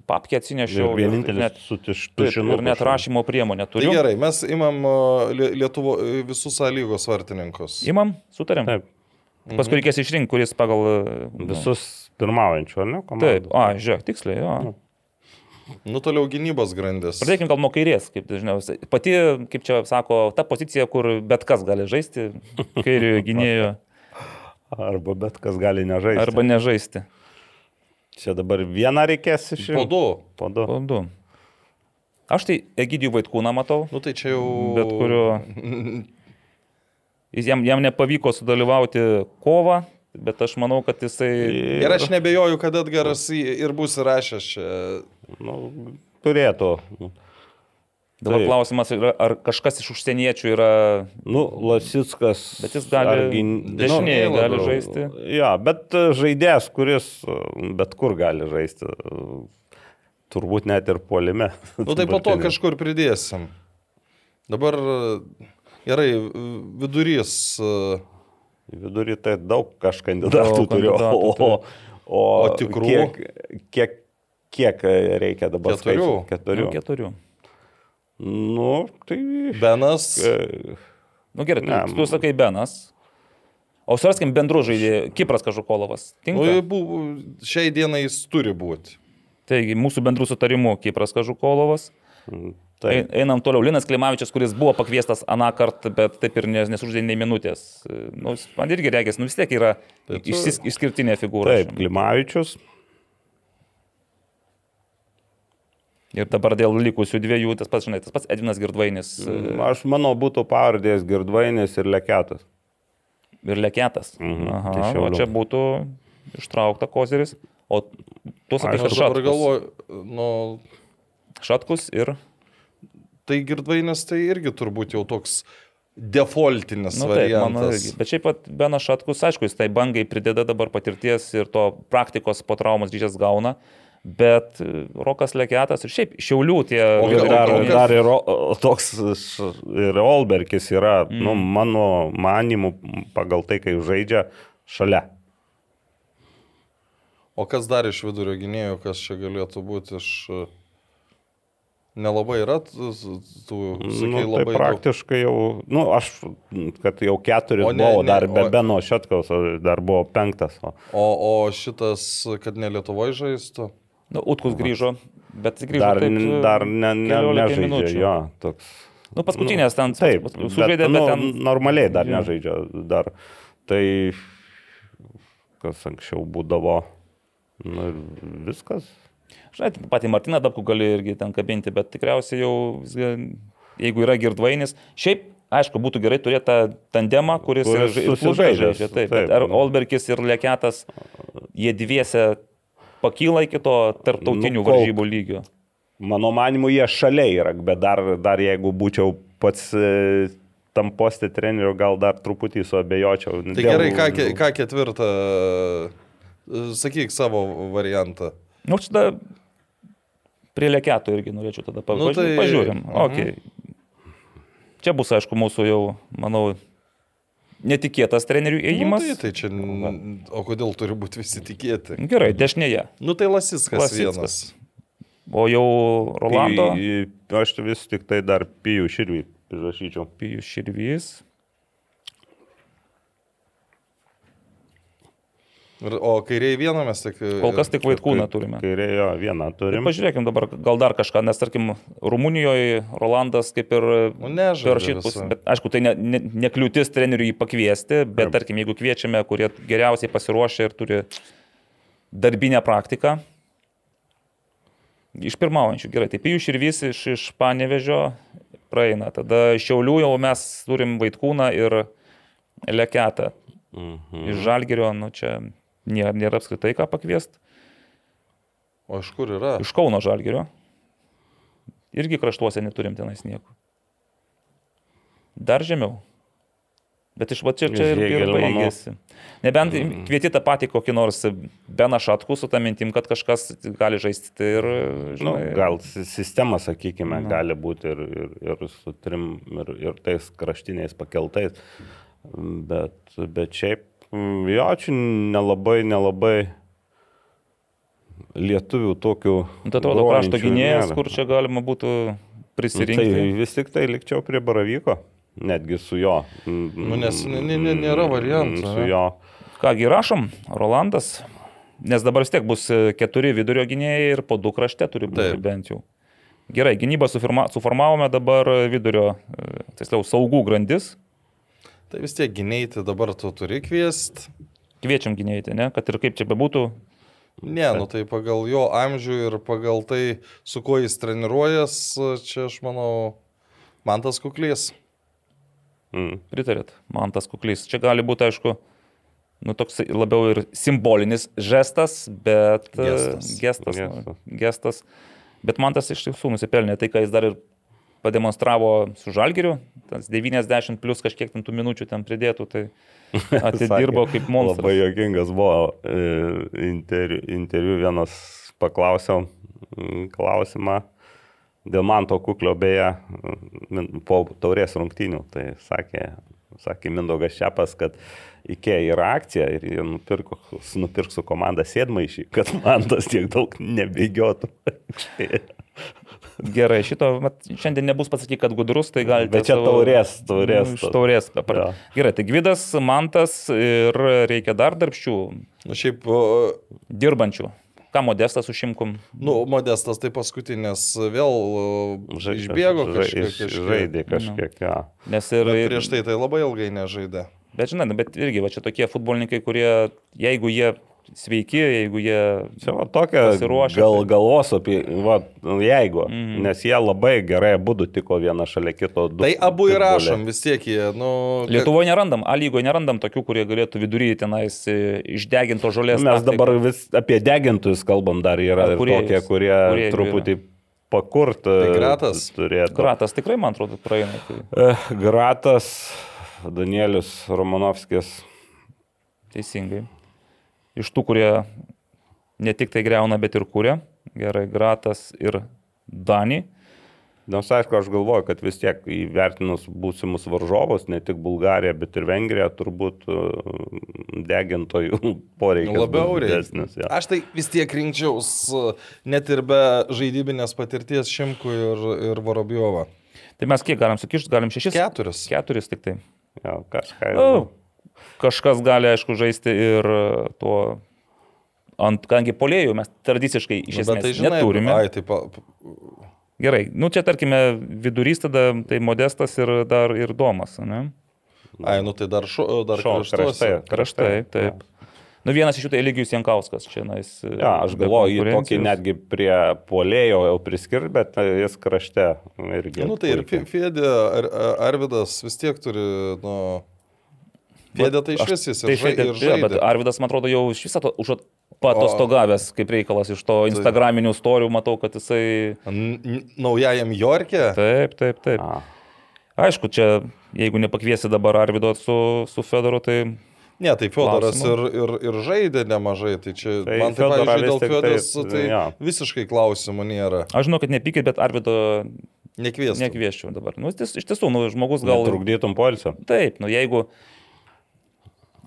papkę atsinešiau. Ir vienintelis net, su taip, tušinu. ir net rašymo priemonę Tai turiu. gerai, mes imam Lie- Lietuvo visus A lygos vartininkus. Imam, sutarėm. Taip, Paskui reikės išrinkti, kuris pagal... nu, visus pirmaujančių, ar ne? Taip, komandų. a, žiūrėk, tiksliai, jo. Nu toliau gynybos grandis. Pradėkime gal nuo kairės, kaip dažniausiai. Pati, kaip čia sako, ta pozicija, kur bet kas gali žaisti, kairiojo gynėjo Arba bet kas gali nežaisti. arba nežaisti. Čia dabar vieną reikės iš Po du. Po du. Po du. Aš tai Egidijų Vaitkūną matau, Nu tai čia jau. bet kurio... Jis jam, jam nepavyko sudalyvauti kovą, bet aš manau, kad jisai... Ir aš nebejoju, kad Edgaras ir bus įrašęs čia. Nu, turėtų. Dabar Taip. klausimas yra, ar kažkas iš užsieniečių yra... Nu, Lasickas. Bet jis gali argi- dešinėje nu, gali žaisti. Jo, bet e, žaidėjas, kuris e, bet kur gali žaisti. e, Turbūt net ir puolime. Nu tai po to kažkur pridėsim. Dabar gerai, vidurys. Vidurį tai daug aš kandidatų Daug turiu. o, o, O tikrų? Kiek, kiek, kiek reikia dabar? Keturių. skaičių? Keturių. Nu, keturių. Nu, tai. Benas. e, Nu gerai, Ne, tu, tu sakai Benas. O suraskim bendrų žaidėjų. Kipras Kažukolovas. Nu, Tinka. bu- šiai dienai jis turi būti. Taigi, mūsų bendrų sutarimų Kipras Kažukolovas. Tai Ein- Einam toliau. Linas Klimavičius, kuris buvo pakviestas aną kartą, bet taip ir nes- nesužaidė nei minutės. Nu, jis man irgi reikės, nu vis tiek yra išskirtinė figūra. Taip, Klimavičius. Ir dabar dėl likusių dviejų, tas pats, žinai, tas pats Edvinas Girdvainis Aš manau, būtų pavardės Girdvainis ir Leketas. ir Leketas. Mhm, Aha, tai o čia būtų ištraukta kozeris. O tu sakai, Aš kad dabar Šatkus. galvoju, nu, Šatkus ir... tai girdvainis tai irgi turbūt jau toks defaultinis Nu, taip, mano variantas. Bet šiaip pat Benas Šatkus, aišku, jis tai bangai prideda dabar patirties ir to praktikos po traumos grįžęs gauna. Bet e, Rokas Leketas ir šiaip Šiaulių tie... O Ir gal- dar, o dar ir o- toks ir Olbergis yra, mm. nu, mano manimu, pagal tai, kai žaidžia, šalia. O kas dar iš vidurio gynėjų, kas čia galėtų būti iš... e, Nelabai yra tų, tų Nu, sakai, tai labai daug. praktiškai jau, nu, aš, kad jau keturis O ne- buvau, ne, dar be o- Beno Šetkaus, o dar buvo penktas. O, O, o šitas, kad ne Lietuvoje žaistų? Nu, Utkus grįžo, bet grįžo dar, taip, dar ne, ne, nežaidžia, minučių. jo, toks. Nu, paskutinės ten Taip, sužaidė, bet, nu, ten... normaliai dar Jo. nežaidžia. Dar. Tai kas anksčiau būdavo, nu, viskas. Žinai, patį Martiną Dabku gali irgi ten kabinti, bet tikriausiai jau, jeigu yra girdvainis, šiaip, aišku, būtų gerai turėti tą tandemą, kuris, Kuris ir, ir susižaidęs, Kluža žaidžia. Taip, taip. Ar Olbergis ir Leketas, jie dviese pakyla iki to tarptautinių Nu, varžybų lygio. Mano manimu, jie šalia yra, bet dar, dar jeigu būčiau pats e, tam postė treneriu, gal dar truputį suabejočiau. Tai gerai, ką, ke- ką ketvirtą, e, sakyk savo variantą. Nu, čia tada prie Leketo irgi norėčiau tada pa, Nu, nu, tai- pažiūrim. Mhm. Okay. Čia bus, aišku, mūsų jau, manau, netikėtas trenerių Nu, ėjimas. tai, tai čia, o kodėl turi būti visi tikėti? Gerai, dešinėje. Nu tai Lasiskas Lasickas. vienas. O jau Rolando. Pijų, aš vis tik tai dar pijų širvį prirašyčiau. Pijus Širvys. O kairiai vieną mes tik... Kol kas tik Vaitkūną turime. Kairėjo vieną turim. Pažiūrėkime dabar, gal dar kažką, nes tarkim, Rumunijoje Rolandas kaip ir Nu, visai. bet aišku, tai ne, ne, ne kliūtis treneriui jį pakviesti, bet Taip. tarkim, jeigu kviečiame, kurie geriausiai pasiruošę ir turi darbinę praktiką, iš pirmaujančių, gerai, tai Pijus Širvys iš, iš Panevežio praeina, tada Šiaulių jau mes turim Vaitkūną ir Leketą. Mhm. Iš Žalgerio, nu čia nėra, nėra apskritai ką pakviesti. O iš kur yra? Iš Kauno Žalgerio. Irgi kraštuose neturim tenais nieko. Dar žemiau. Bet iš va čia, čia ir, ir baigėsi. Nebent kvieti tą patį kokį nors Beną Šatkų su tą mintim, kad kažkas gali žaisti. Tai ir, Nu, žinai, gal si- sistema, sakykime, Nu. gali būti ir, ir, ir su trim, ir, ir tais kraštiniais pakeltais. Bet, bet šiaip, mm, jo, čia nelabai, nelabai lietuvių tokių. nu, tai atrodo krašto gynėjas, nėra. kur čia galima būtų Nu, prisirinkti. Tai vis tik tai likčiau prie Baravyko, netgi su jo. Nu, nes nėra variantų, Su ne? jo. Kągi rašom, Rolandas. Nes dabar vis tiek bus e, keturi vidurio gynėjai ir po du krašte turi būti Taip. bent jau. Gerai, gynybą sufirma, suformavome dabar vidurio, e, tiksliau, saugų grandis. Tai vis tiek gynėjai dabar tu turi kviesti. Kviečiam gynėjai, ne? kad ir kaip čia bebūtų. Ne, nu tai pagal jo amžių ir pagal tai, su kuo jis treniruojas, čia aš manau, man tas kuklys. Mm. Pritarėt, man tas kuklys. Čia gali būti, aišku, nu, toks labiau ir simbolinis žestas, bet Gestas. gestas, Gestas. gestas. gestas. Bet man tas iš tiesų nusipelnė tai, ką jis dar ir pademonstravo su Žalgiriu, tas 90 plus kažkiek ten tų minučių ten pridėtų, tai atidirbo kaip monstras. Labai jokingas buvo e, interviu, interviu vienas paklausiau mm, klausimą dėl man to kuklio beje min- po taurės rungtynių. Tai sakė, sakė Mindogas Šepas, kad Ikea yra akcija ir jie nupirko, nupirks su komanda sėdmaišį, kad man tas tiek daug nebėgiotų. Gerai, šito mat, šiandien nebus pasakyti, kad gudrus, tai galite. Bet čia taurės, taurės. Nu, iš taurės. Jo. Gerai, tai Gvidas, Mantas ir reikia dar darbščių, Nu šiaip, dirbančių. Ką modestas užimkum? nu, modestas tai paskutinės vėl o, išbėgo kažkiek. kažkiek. Žaidė kažkiek, ja. Nes ir... Bet prieš tai tai labai ilgai nežaidė. Bet žinai, nu, bet irgi va čia tokie futbolininkai, kurie, jeigu jie sveiki, jeigu jie... Va tokia Pasiruošę, gal, tai- galvos apie, va, nu, jeigu, mm. nes jie labai gerai būtų tiko vieną šalia kito. Du, Tai abu įrašom vis tiek jie, nu... Lietuvoje nerandam, A lygoje nerandam tokių, kurie galėtų vidury tenais e, išdeginto žolės. Mes taktiką. dabar vis apie degintus kalbam, dar yra kūrėjus? tokie, kurie Kūrėjų truputį pakurt Tai Gratas? turėtų. Gratas tikrai, man atrodo, praeina. Tai Eh, Gratas, Danielius Romanovskis. teisingai. Iš tų, kurie ne tik tai greuna, bet ir kūrė. Gerai, Gratas ir Dani. Nors aišku, aš galvoju, kad vis tiek įvertinus būsimus varžovus, ne tik Bulgariją, bet ir Vengriją, turbūt e, degintojų poreikis Labiau didesnis. jo. Aš tai vis tiek rinkčiaus net ir be žaidybinės patirties Šimkų ir, ir Vorobjovą. Tai mes kiek galim sukišti, galim šešis? Keturis. Keturis tik tai. Jo, kažką. O, kažkas gali, aišku, žaisti ir e, tuo ant, kadangi polėjų mes tradiciškai iš Nu, esmės bet tai žinai, neturime. Ai, taip, pa- Gerai, nu čia tarkime vidurys tada, tai modestas ir dar ir domas, ne? ai, nu tai dar, šo, dar Šo, kraštuose. kraštai. Kraštai, taip. Nu vienas iš jų tai Eligijus Jankauskas, čia nais. Ja, aš galvoju, jį tokį netgi prie polėjo jau priskirti, bet e, jis krašte irgi. Nu tai ir Fedė, Ar, Arvidas vis tiek turi, nu... Fedė tai iš vis jis Tai ir, žai, štai, ir ja, bet žaidė. Arvidas, man atrodo, jau iš viso to už patostogavęs kaip reikalas iš to Instagraminių storių, matau, kad jisai... Naujajam Jorke. Taip, taip, taip. A, Aišku, čia, jeigu nepakviesi dabar Arvido su, su Fedoru, tai Ne, tai Fiodoras ir, ir, ir žaidė nemažai, tai čia Tai man tai, pavyzdžiui, dėl taip, tai jo. visiškai klausimų nėra. aš žinau, kad nepykit, bet Arvido Nekviesti. nekvieščiau dabar. Nu, iš tiesų, nu, žmogus gal... gal trukdytum polsio. Taip, nu jeigu,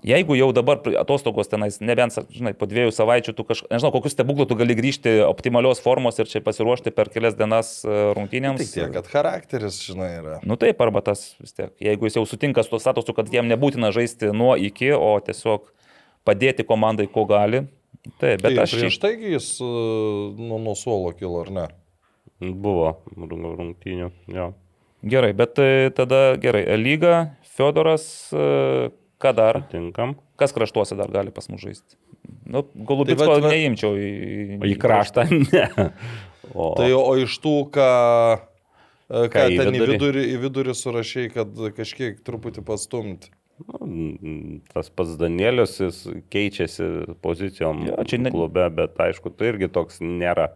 jeigu jau dabar atostogos tenais, nebent, žinai, po dviejų savaičių tu kažkaip, nežinau, kokius stebuklų tu gali grįžti optimalios formos ir čia pasiruošti per kelias dienas e, rungtynėms. Tik tiek, kad charakteris, žinai, yra. Nu taip, arba tas vis tiek, jeigu jis jau sutinka su to statusu, kad jam nebūtina žaisti nuo iki, o tiesiog padėti komandai, ko gali. Taip, bet Tai aš prieš taigi jis e, nuo, suolo kilo, ar ne? Buvo rung- rungtynių. Jo. Gerai, bet e, tada gerai, lyga, Fedoras, ką dar? Tinkam. Kas kraštuose dar gali pas mus žaisti? Nu, Golubitsko Tai vat- vat- neimčiau į, O į kraštą ne. O, Tai o iš tų, ką, ką, Ką į ten į vidurį? vidurį, į vidurį surašai, kad kažkiek truputį pastumti. nu, tas pats Danielius, jis keičiasi pozicijom Jo, jo, čia ne- klube, bet aišku, tai irgi toks nėra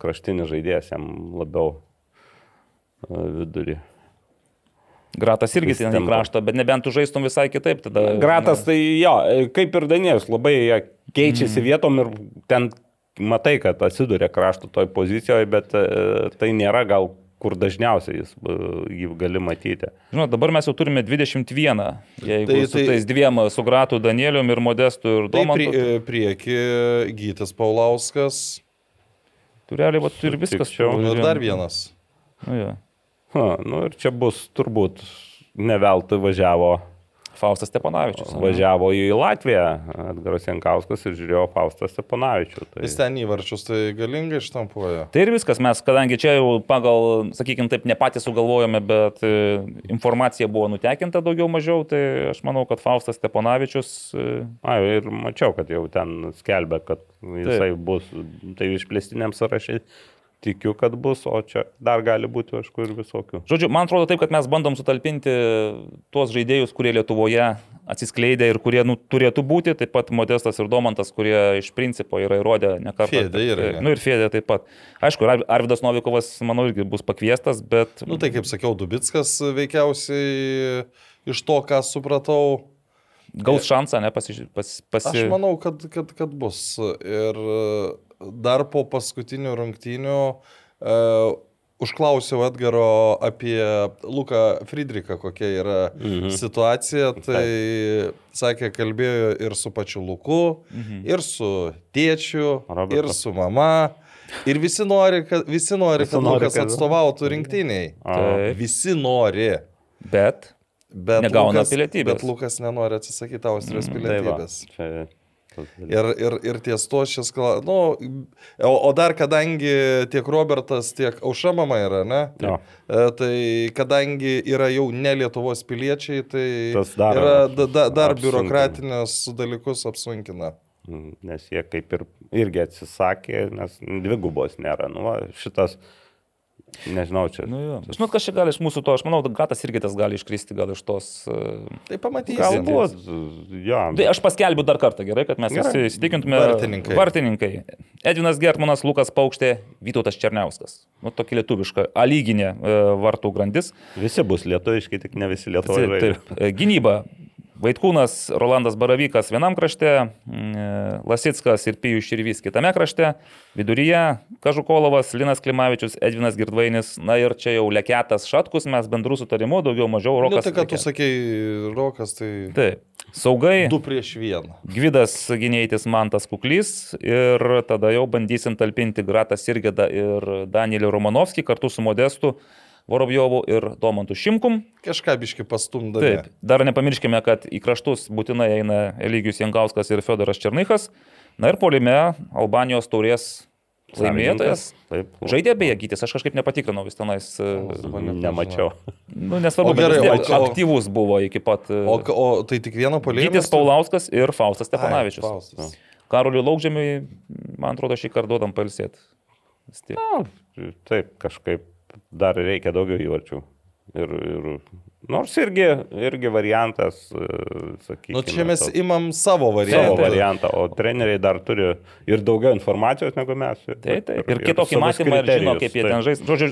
kraštinis žaidėjas, jam labiau e, vidurį. Gratas irgi ten į kraštą, bet nebent tu žaistum visai kitaip tada. Gratas tai jo, kaip ir Danielius, labai keičiasi mm. vietom ir ten matai, kad atsiduria krašto toj pozicijoje, bet e, tai nėra gal kur dažniausiai jis, e, jį gali matyti. Žinot, dabar mes jau turime 21, jeigu Tai- tai, su tai- tais dviem, su Gratu Danielium ir Modestu ir Tai Domantu. prie, prieki Gytis Paulauskas. Tu realiai, va, ir viskas. Tu- Nu, ir dar vienas. Nu, jo. Ha, nu ir čia bus turbūt neveltui važiavo Faustas Steponavičius. ane? Važiavo į Latviją, Edgaras Jankauskas ir žiūrėjo Faustą Steponavičių. Tai... Jis ten įvarčius tai galingai ištampuoja. Tai ir viskas, mes, kadangi čia jau pagal, sakykime, taip, ne patys sugalvojome, bet e, informacija buvo nutekinta daugiau mažiau, tai aš manau, kad Faustas Steponavičius, e, A, ir mačiau, kad jau ten skelbia, kad jisai Taip. bus, tai išplėstiniam sąrašai tikiu, kad bus, o čia dar gali būti, aišku, ir visokių. žodžiu, man atrodo taip, kad mes bandom sutalpinti tuos žaidėjus, kurie Lietuvoje atsiskleidė ir kurie nu, turėtų būti, taip pat Modestas ir Domantas, kurie iš principo yra įrodę ne kartą. Fėdė irgi. Na nu, ir Fėdė taip pat. Aišku, Ar- Arvidas Novikovas, manau, irgi bus pakviestas, bet... Nu tai kaip sakiau, Dubitskas veikiausiai iš to, ką supratau, Gaus šansą, ne, pasi... Pas, pasi... Aš manau, kad, kad, kad bus. Ir e, dar po paskutinių rungtynių uh, užklausiau Edgaro apie Luką Friedrichą, kokia yra mhm. situacija. Tai sakė, kalbėjo ir su pačiu Luku, mhm. ir su tėčiu, Robertu. ir su mama. Ir visi nori, kad, visi nori, Visi kad nori, Lukas kad- atstovautų rinktiniai. Taip. Visi nori. Bet Bet Negauna Lukas, pilietybės. Bet Lukas nenori atsisakyti Austrijos Mm, mm, tai va. pilietybės. Čia. Ir, ir, ir ties to šis klausimas. Nu, o, o dar kadangi tiek Robertas, tiek Auša mama yra, ne? Jo. E, Tai kadangi yra jau ne Lietuvos piliečiai, tai Tas dar yra, da, da, dar biurokratinius dalykus apsunkina. Mm, Nes jie kaip ir irgi atsisakė, nes dvigubos nėra. Nu, va, šitas, nežinau, čia. Nu. Žinot, kas čia gali iš mūsų to, aš manau, Gatas irgi tas gali iškristi gal iš tos. e, Tai pamatysime. Galbūt, jo. Tai aš paskelbiu dar kartą, gerai, kad mes Gerai. visi įsitikintume. Vartininkai. Vartininkai. Edvinas Gertmanas, Lukas Paukštė, Vytautas Černiauskas. Nu, tokia lietuviška, alyginė e, vartų grandis. Visi bus lietuviški, tik ne visi taip. E, Gynyba. Vaitkūnas, Rolandas Baravykas vienam krašte, mm, Lasitskas ir Pijus Širvys kitame krašte, viduryje Kažukolovas, Linas Klimavičius, Edvinas Girdvainis, na ir čia jau Leketas Šatkus, mes bendrų sutarimu, daugiau mažiau Nu, Rokas. tai ką tu sakei, Rokas, tai Taip. Saugai. du prieš vieną. Gvidas gynėjtis Mantas Kuklys ir tada jau bandysim talpinti Gratą Sirgedą ir Danielį Romanovskį kartu su Modestu Vorobjovu ir Domantu Šimkum. Kažką biški pastumdami. Taip, dar nepamirškime, kad į kraštus būtinai eina Eligijus Jankauskas ir Fedoras Černychas. Na ir polime Albanijos taurės laimėtojas. Taip. Žaidė beje gytis, aš kažkaip nepatikrinau vis tenais. Nemačiau. Nu, nesvarbu, O bet gerai, tiek o- aktyvus buvo iki pat. O, o tai tik vieno polėjimo? Gytis Paulauskas ir Faustas Stepanavičius. Faustas. Karoliui Laukžemiui, man atrodo, šį kartą duodam palsėti. Taip, kažkaip dar reikia daugiau įvarčių. Ir, ir, nors irgi, irgi variantas, e, sakykime. Nu, čia mes imam savo savo variantą. variantą, o treneriai dar turi ir daugiau informacijos negu mes. Taip, taip. Ir kitokį savus matymą ir žino, kaip jie taip. ten žais. Žodžiu,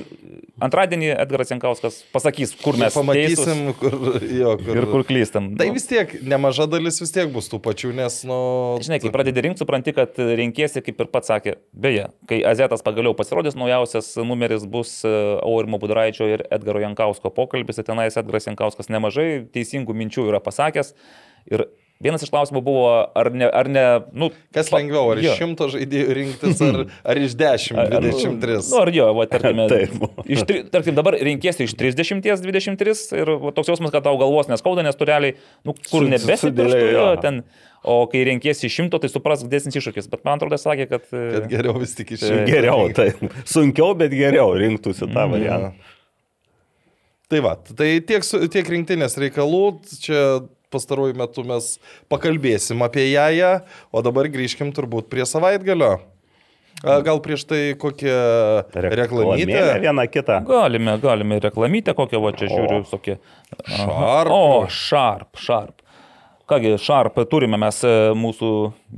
antradienį Edgaras Jankauskas pasakys, kur mes Pamatysim, kur, jo, kur. ir kur klystam. Tai Nu, vis tiek, nemaža dalis vis tiek bus tų pačių, nes, nu... Žinai, kai pradedi rinkti, supranti, kad renkėsi, kaip ir pats sakė, beje, kai Azetas pagaliau pasirodys, naujausias numeris bus e, Aurimo Budraičio ir Edgaro Jankausko pokalbis, ir tenais Edgaras Jankauskas nemažai teisingų minčių yra pasakęs. Ir vienas iš klausimų buvo, ar ne, ar ne nu, Kas lengviau, ar jo. iš šimto žaidėjų rinktis, ar, ar iš dešimt, dvidešimt Nu, ar jo, va, tarkime, iš, tarkim, dabar renkėsi iš 30, 23 ir va, toks jausmas, kad tau galvos neskauda, nes tu realiai, nu, kur Su- nebesi, sudėliojo, jo. ten, o kai renkėsi iš 100, tai suprask didesnis iššūkis. Bet man atrodo, sakė, kad... e, Kad geriau vis tik iš Taip. Geriau, tai sunkiau, bet geriau rinktųsi tą Mhm. variantą. Tai va, tai tiek, su- tiek rinktinės reikalų, čia pastaruoju metu mes pakalbėsim apie ją, o dabar grįžkim turbūt prie savaitgalio. Gal prieš tai kokią reklamytę? Vieną kitą. Galime, galime ir reklamytę kokią, va čia žiūriu, tokie. Sharp. O, Sharp, Sharp. Kągi, Sharp turime mes e, mūsų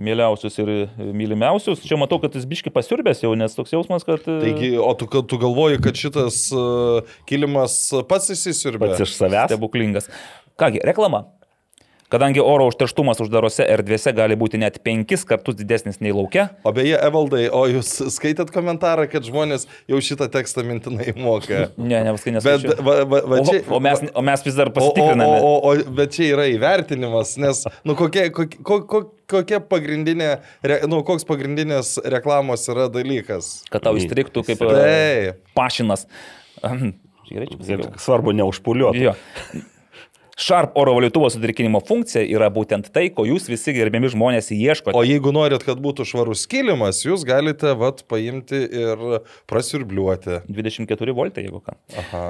mieliausius ir e, mylimiausius. Čia matau, kad jis biški pasiurbęs jau, nes toks jausmas, kad... e, Taigi, o tu, tu galvoji, kad šitas kilimas pats įsisiurbė? Pats iš savęs. Stebuklingas. Kągi, reklama. Kadangi oro užterštumas uždarose erdvėse gali būti net penkis kartus didesnis nei laukia, O beje, Evaldai, o jūs skaitėt komentarą, kad žmonės jau šitą tekstą mintinai moka? ne, ne viskai Bet, nesakau. va, va, va, O, čia, o, mes, o mes vis dar O, o, pasitikriname. o, o, o, bet čia yra įvertinimas, nes, nu, kokia, kokia, ko- kokia pagrindinė, re- nu, koks pagrindinės reklamos yra dalykas. kad tau įstriktų kaip Taip. pašinas. Gerai, čia pasakiau. svarbu neužpuliuoti. Sharp oro valytuvo sudrėkinimo funkcija yra būtent tai, ko jūs visi gerbiami žmonės ieškote. O jeigu norit, kad būtų švarus kilimas, jūs galite, vat, paimti ir prasiurbliuoti. 24 voltai, jeigu ką. Aha.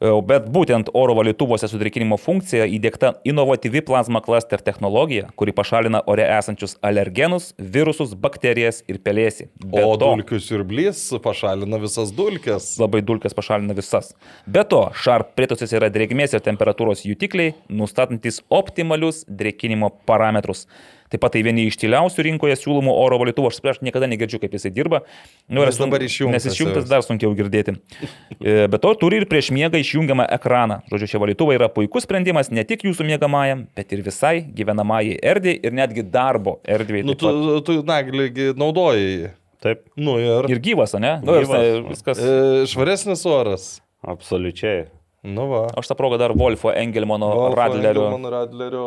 Bet būtent oro valytuvuose sudrėkinimo funkcija įdėkta inovatyvi plazma cluster technologija, kuri pašalina ore esančius alergenus, virusus, bakterijas ir pelėsį. Be O to- dulkių siurblys pašalina visas dulkes. labai dulkės pašalina visas. Be to, Sharp prietaisas yra drėgmės ir temperatūros jutikliai, nustatantis optimalius drėkinimo parametrus. Taip pat tai vieni iš tyliausių rinkoje siūlomų oro valytuvų, aš spręs niekada negirdžiu, kaip jisai dirba. Nu, Nes ir sun- dabar išjungtas Nes išjungtas dar sunkiau girdėti. E, Be to, turi ir prieš miegą išjungiamą ekraną. Žodžiu, šie valytuvai yra puikus sprendimas ne tik jūsų miegamajam, bet ir visai gyvenamajai erdvėjai ir netgi darbo erdvėjai. Nu, tu, tu naglį naudojai. Taip, Nu ir. Ir gyvas, ne? Nu, ir Gyvas. viskas. E, švaresnis oras. absoliučiai. Nu va. Aš tą progą dar Wolfo Engelmano Wolfo Radlerio. Engelman Radlerio.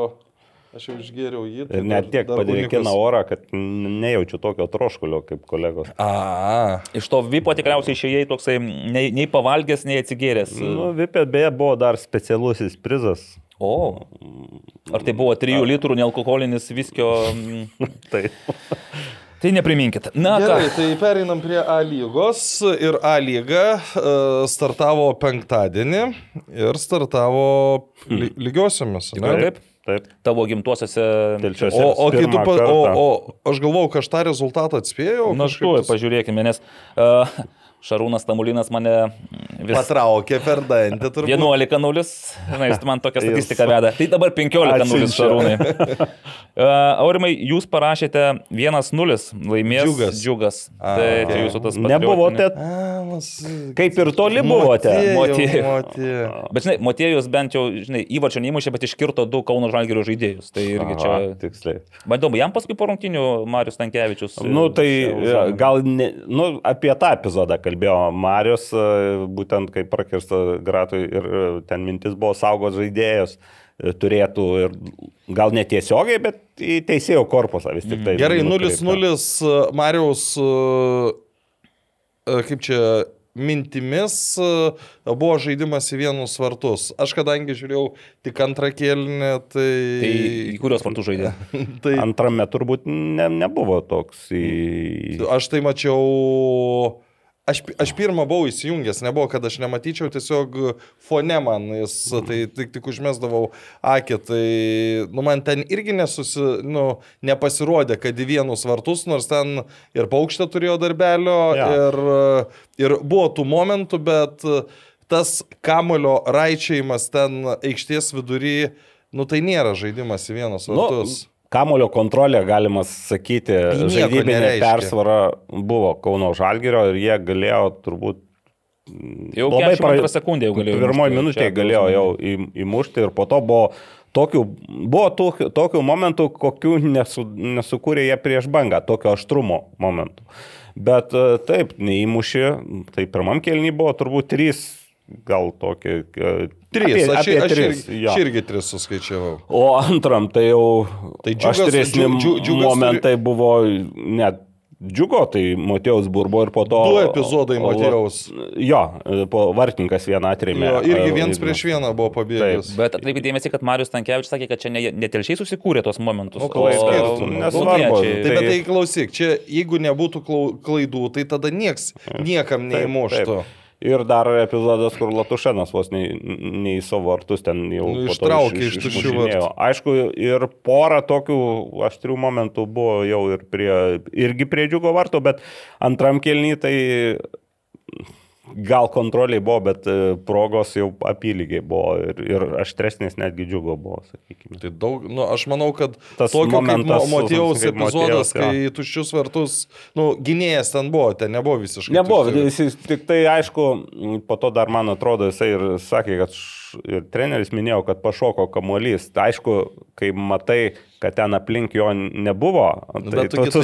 Aš jau išgėriau jį. tai Ir net tiek unikus. orą, kad nejaučiu tokio troškulio kaip kolegos. A, Iš to vipo tikriausiai išėjai toksai nei, nei pavalgęs, nei atsigėręs. Nu, Vipė beje buvo dar specialusis prizas. O. Ar tai buvo 3 litrų nealkoholinis viskio? mm, Tai Tai nepriminkit. Na, Gerai, ką. tai pereinam prie A lygos. Ir A lyga e, startavo penktadienį ir startavo ly lygiosiomis. ne? Tikrai taip? Taip. Tavo gimtuosiuose. Telšiuose. O, o, Pirmą pa, o, o aš galvojau, kad aš tą rezultatą atspėjau. Na, kažkaip štuoj, tas- pažiūrėkime, nes uh, Šarūnas Tamulinas mane vis Patraukė per dantį turbūt. 11 nulis, žinai, jis man tokią statistiką veda. Tai dabar 15 nulis Atsiunčia. Šarūnai. Uh, Aurimai, jūs parašėte 1-0, laimės Džiugas. džiugas. A, tai ok. čia jūsų tas Nebuvote, A, mas- kaip ir toli buvote. Motiejų. Bet žinai, Motiejus bent jau, žinai, įvačio neįmušė, bet iškirto du Kauno Žalgirio žaidėjus. Tai irgi čia... Aha, Tiksliai. Bandom, jam paskui po rungtinių Marius Tankievičius. Nu, tai gal ne, nu, apie tą epizodą kalbėjo Marius, e, būtent kai prakirsta Gratui ir e, ten mintis buvo saugos žaidėjus e, turėtų ir gal netiesiogiai, bet į teisėjo korpusą vis tik tai. Gerai, nukreipta. 0-0 Mariaus, kaip čia, mintimis buvo žaidimas į vienus vartus. Aš kadangi žiūrėjau tik antrą kėlinį, tai... Tai į kurios vartų žaidė? tai Antrame turbūt ne, nebuvo toks į... aš tai mačiau... Aš, aš pirmą buvau įsijungęs, nebuvo, kad aš nematyčiau, tiesiog fone man jis, tai tik, tik užmesdavau akį, tai nu, man ten irgi nesusi, nu, nepasirodė, kad į vienus vartus, nors ten ir paukštė turėjo darbelio, Jo. ir, ir buvo tų momentų, bet tas kamulio raičiajimas ten aikštės vidury, nu tai nėra žaidimas į vienus Nu, vartus. Kamulio kontrolė, galima sakyti, žaidybinė persvara buvo Kauno Žalgirio ir jie galėjo turbūt Jau 42 sekundė jau galėjo. Pirmoji minutė galėjo jau įmušti ir po to buvo tokių, buvo tokių, tokių momentų, kokių nesu, nesukūrė jie prieš bangą, tokio aštrumo momentų. Bet e, taip, neįmušė, tai pirmam kelniui buvo turbūt trys, gal tokie. e, Trys, apie- aš, apie aš, tris, irgi, jo. aš irgi tris suskaičiavau. O antram tai jau Tai džiugas- aštresni džiu- džiu- džiugas momentai buvo net džiugo, tai Matėjaus burbo ir po to... Du epizodai Matėjaus. Jo, po vartininkas vieną atrėmė. Jo, irgi e, viens prieš vieną buvo pabėgęs. Bet atkreipkite dėmesį, kad Marius Tankievičius sakė, kad čia ne, ne susikūrė tos momentus. O skirtumas? Nesvarbu. kauniečiai. Tai bet Tai- klausyk, čia jeigu nebūtų klaidų, tai tada nieks niekam Taip, neįmuštų. taip. Ir dar epizodas, kur Latušenas vos nei, nei savo vartus ten jau Nu, ištraukė iš tuščių išmušinėjo. vartų. Aišku, ir pora tokių aštrių momentų buvo jau ir prie, irgi prie džiugo vartų, bet antram kelny tai gal kontroliai buvo, bet e, progos jau apylygiai buvo ir, ir aštresnės netgi džiugo buvo, sakykime. Tai daug, nu, aš manau, kad Tas tokio kaip momentas Mo- Motiejaus kaip epizodas, kai tuščius vartus, nu, gynėjas ten buvo, ten nebuvo visiškai. Nebuvo, jis tik tai aišku, po to dar man atrodo jisai ir sakė, kad š- ir treneris minėjo, kad pašoko kamuolys. Tai aišku, kai matai, kad ten aplink jo nebuvo, tai Bet tu tu, tu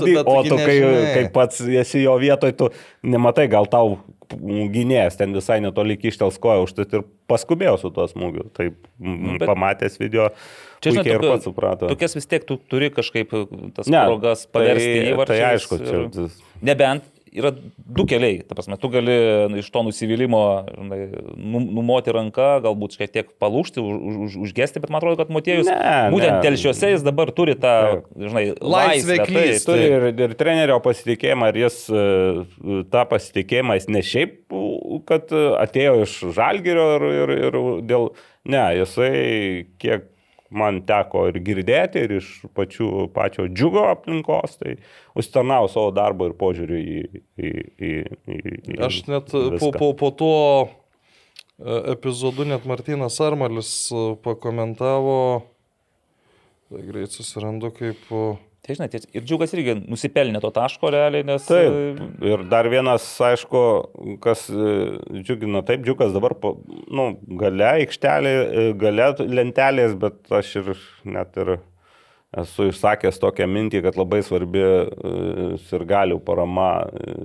tu o tu kai, kai pats esi jo vietoj, tu nematai, gal tau gynėjas ten visai netoli kištels koją, užtat ir paskubėjo su tuo smūgiu. Taip, Nu, bet... pamatęs video, Čia, žinai, ir pats suprato. Tokias vis tiek tu turi kažkaip tas Ne, progas paversti tai- įvarčiais. tai aišku, čia- ir- Nebent yra du keliai. Ta prasme, tu gali iš to num- numoti ranką, galbūt šiek tiek palūšti, už, už, užgesti, bet man atrodo, kad Motiejus Ne, būtent ne. telšiuose jis dabar turi tą, žinai, Laisvę klysti. taip. Turi ir, ir trenerio pasitikėjimą, ir jis e, tą pasitikėjimą, jis ne šiaip, kad atėjo iš žalgerio ir, ir, ir dėl, ne, jisai kiek man teko ir girdėti, ir iš pačių, pačio džiugo aplinkos, tai užsitarnavo savo darbą ir požiūrį į... į, į, į, į Aš net po, viską. po, po to e, epizodu net Martinas Armalis e, pakomentavo, tai greit susirandu kaip... e, Tai žinai, ties- ir džiugas irgi nusipelnė to taško realiai, nes... Taip. e, Ir dar vienas, aišku, kas e, džiugina, taip, džiugas dabar, po- nu, gale aikštelė, e, gale lentelės, bet aš ir net ir esu išsakęs tokią mintį, kad labai svarbi ir galių parama.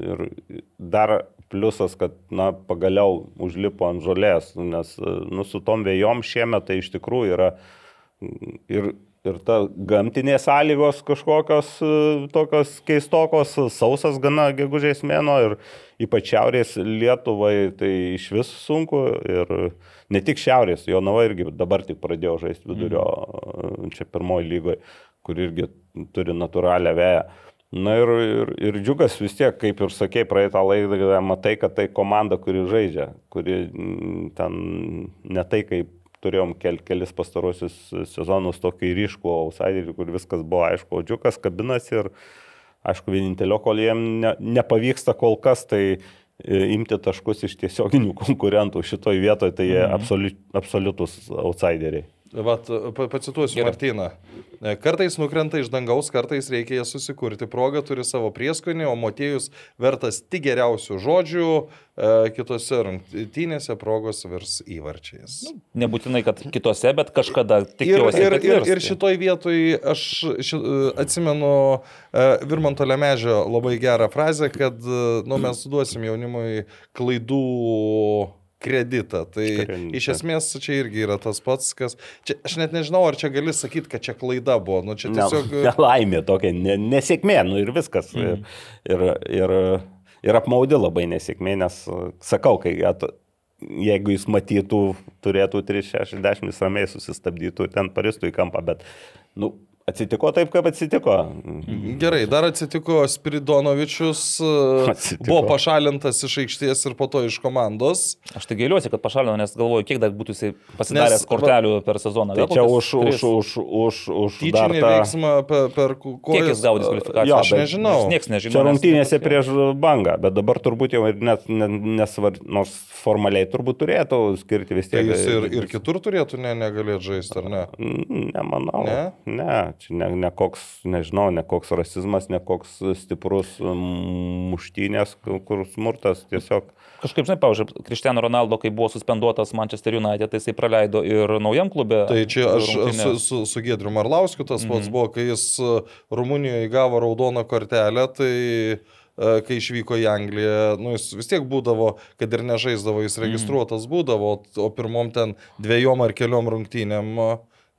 Ir dar pliusas, kad, na, pagaliau užlipo ant žolės, nes, nu, su tom vėjom šiemet tai iš tikrųjų yra ir, ir ta gamtinės sąlygos kažkokios e, tokios keistokos, sausas gana gegužės mėno ir ypač šiaurės Lietuvai tai iš vis sunku ir ne tik šiaurės, jo nava irgi dabar tik pradėjo žaisti vidurio, mm. čia pirmoji lygoje, kur irgi turi natūralią vėją. Na ir, ir, ir džiugas vis tiek, kaip ir sakei, praeitą laidą, matai, kad tai komanda, kuri žaidžia, kuri mm, ten ne tai, kaip turėjom kel, kelis pastarosius sezonus tokį ryškų outsiderį, kur viskas buvo aišku, o džiukas kabinas ir aišku, vienintelio, kol jiem ne, nepavyksta kol kas, tai e, imti taškus iš tiesioginių konkurentų šitoj vietoje, tai jie Mhm. absoliut, absoliutus outsideriai. Vat, pa- pacituosiu Gerai. Martyną. E, Kartais nukrenta iš dangaus, kartais reikia jas susikurti. Proga turi savo prieskonį, o motiejus vertas tik geriausių žodžių. E, Kitose rungtynėse progos virs įvarčiais. Nebūtinai, kad kitose, bet kažkada Ir, tikiuosi. ir, kad ir, virs. ir šitoj vietoj aš ši, atsimenu e, Virmanto Lemežio labai gerą frazę, kad nu, mes duosim jaunimui klaidų kreditą. Tai Kreditą. iš esmės čia irgi yra tas pats, kas... Čia, aš net nežinau, ar čia gali sakyti, kad čia klaida buvo. Nu, čia tiesiog... Ne, nelaimė tokia, ne, nesėkmė, nu ir viskas. Mm. Ir, ir, ir, ir apmaudi labai nesėkmė, nes sakau, kai at, jeigu jis matytų, turėtų 360 jis ramiai susistabdytų, ten paristų į kampą, bet, nu, atsitiko taip, kaip atsitiko. Gerai, dar atsitiko Spiridonovičius, e, Atsitiko. buvo pašalintas iš aikštės ir po to iš komandos. Aš tai gailiuosi, kad pašalino, nes galvoju, kiek dar būtų jisai pasidaręs Nes, kortelių per sezoną. Tai čia už, už, už, už, už Tyčinį veiksmą per, per ko- Kiek jis gaudys kvalifikaciją? Aš nežinau. Niekas nežino. Čia rungtynėse prieš bangą, bet dabar turbūt jau ir net ne, nesvar, nors formaliai turbūt turėtų skirti vis Tai tiek. jis ir, ir kitur turėtų ne, negalėti žaisti, ar ne? Nemanau. Ne? Ne, čia ne, ne koks, nežinau, ne koks rasizmas, ne koks stiprus mm, muštynės, kur smurtas tiesiog. Kažkaip, žinai, pavyzdžiui, Cristiano Ronaldo, kai buvo suspenduotas Manchester United, tai jisai praleido ir naujam klube. Tai čia aš rungtynes. su, su, su Gedriu Marlauskiu tas pats buvo, kai jis e, Rumunijoje gavo raudoną kortelę, tai e, kai išvyko į Angliją, nu, jis vis tiek būdavo, kad ir nežaisdavo, jis registruotas būdavo, o pirmom ten dviejom ar keliom rungtynėm e,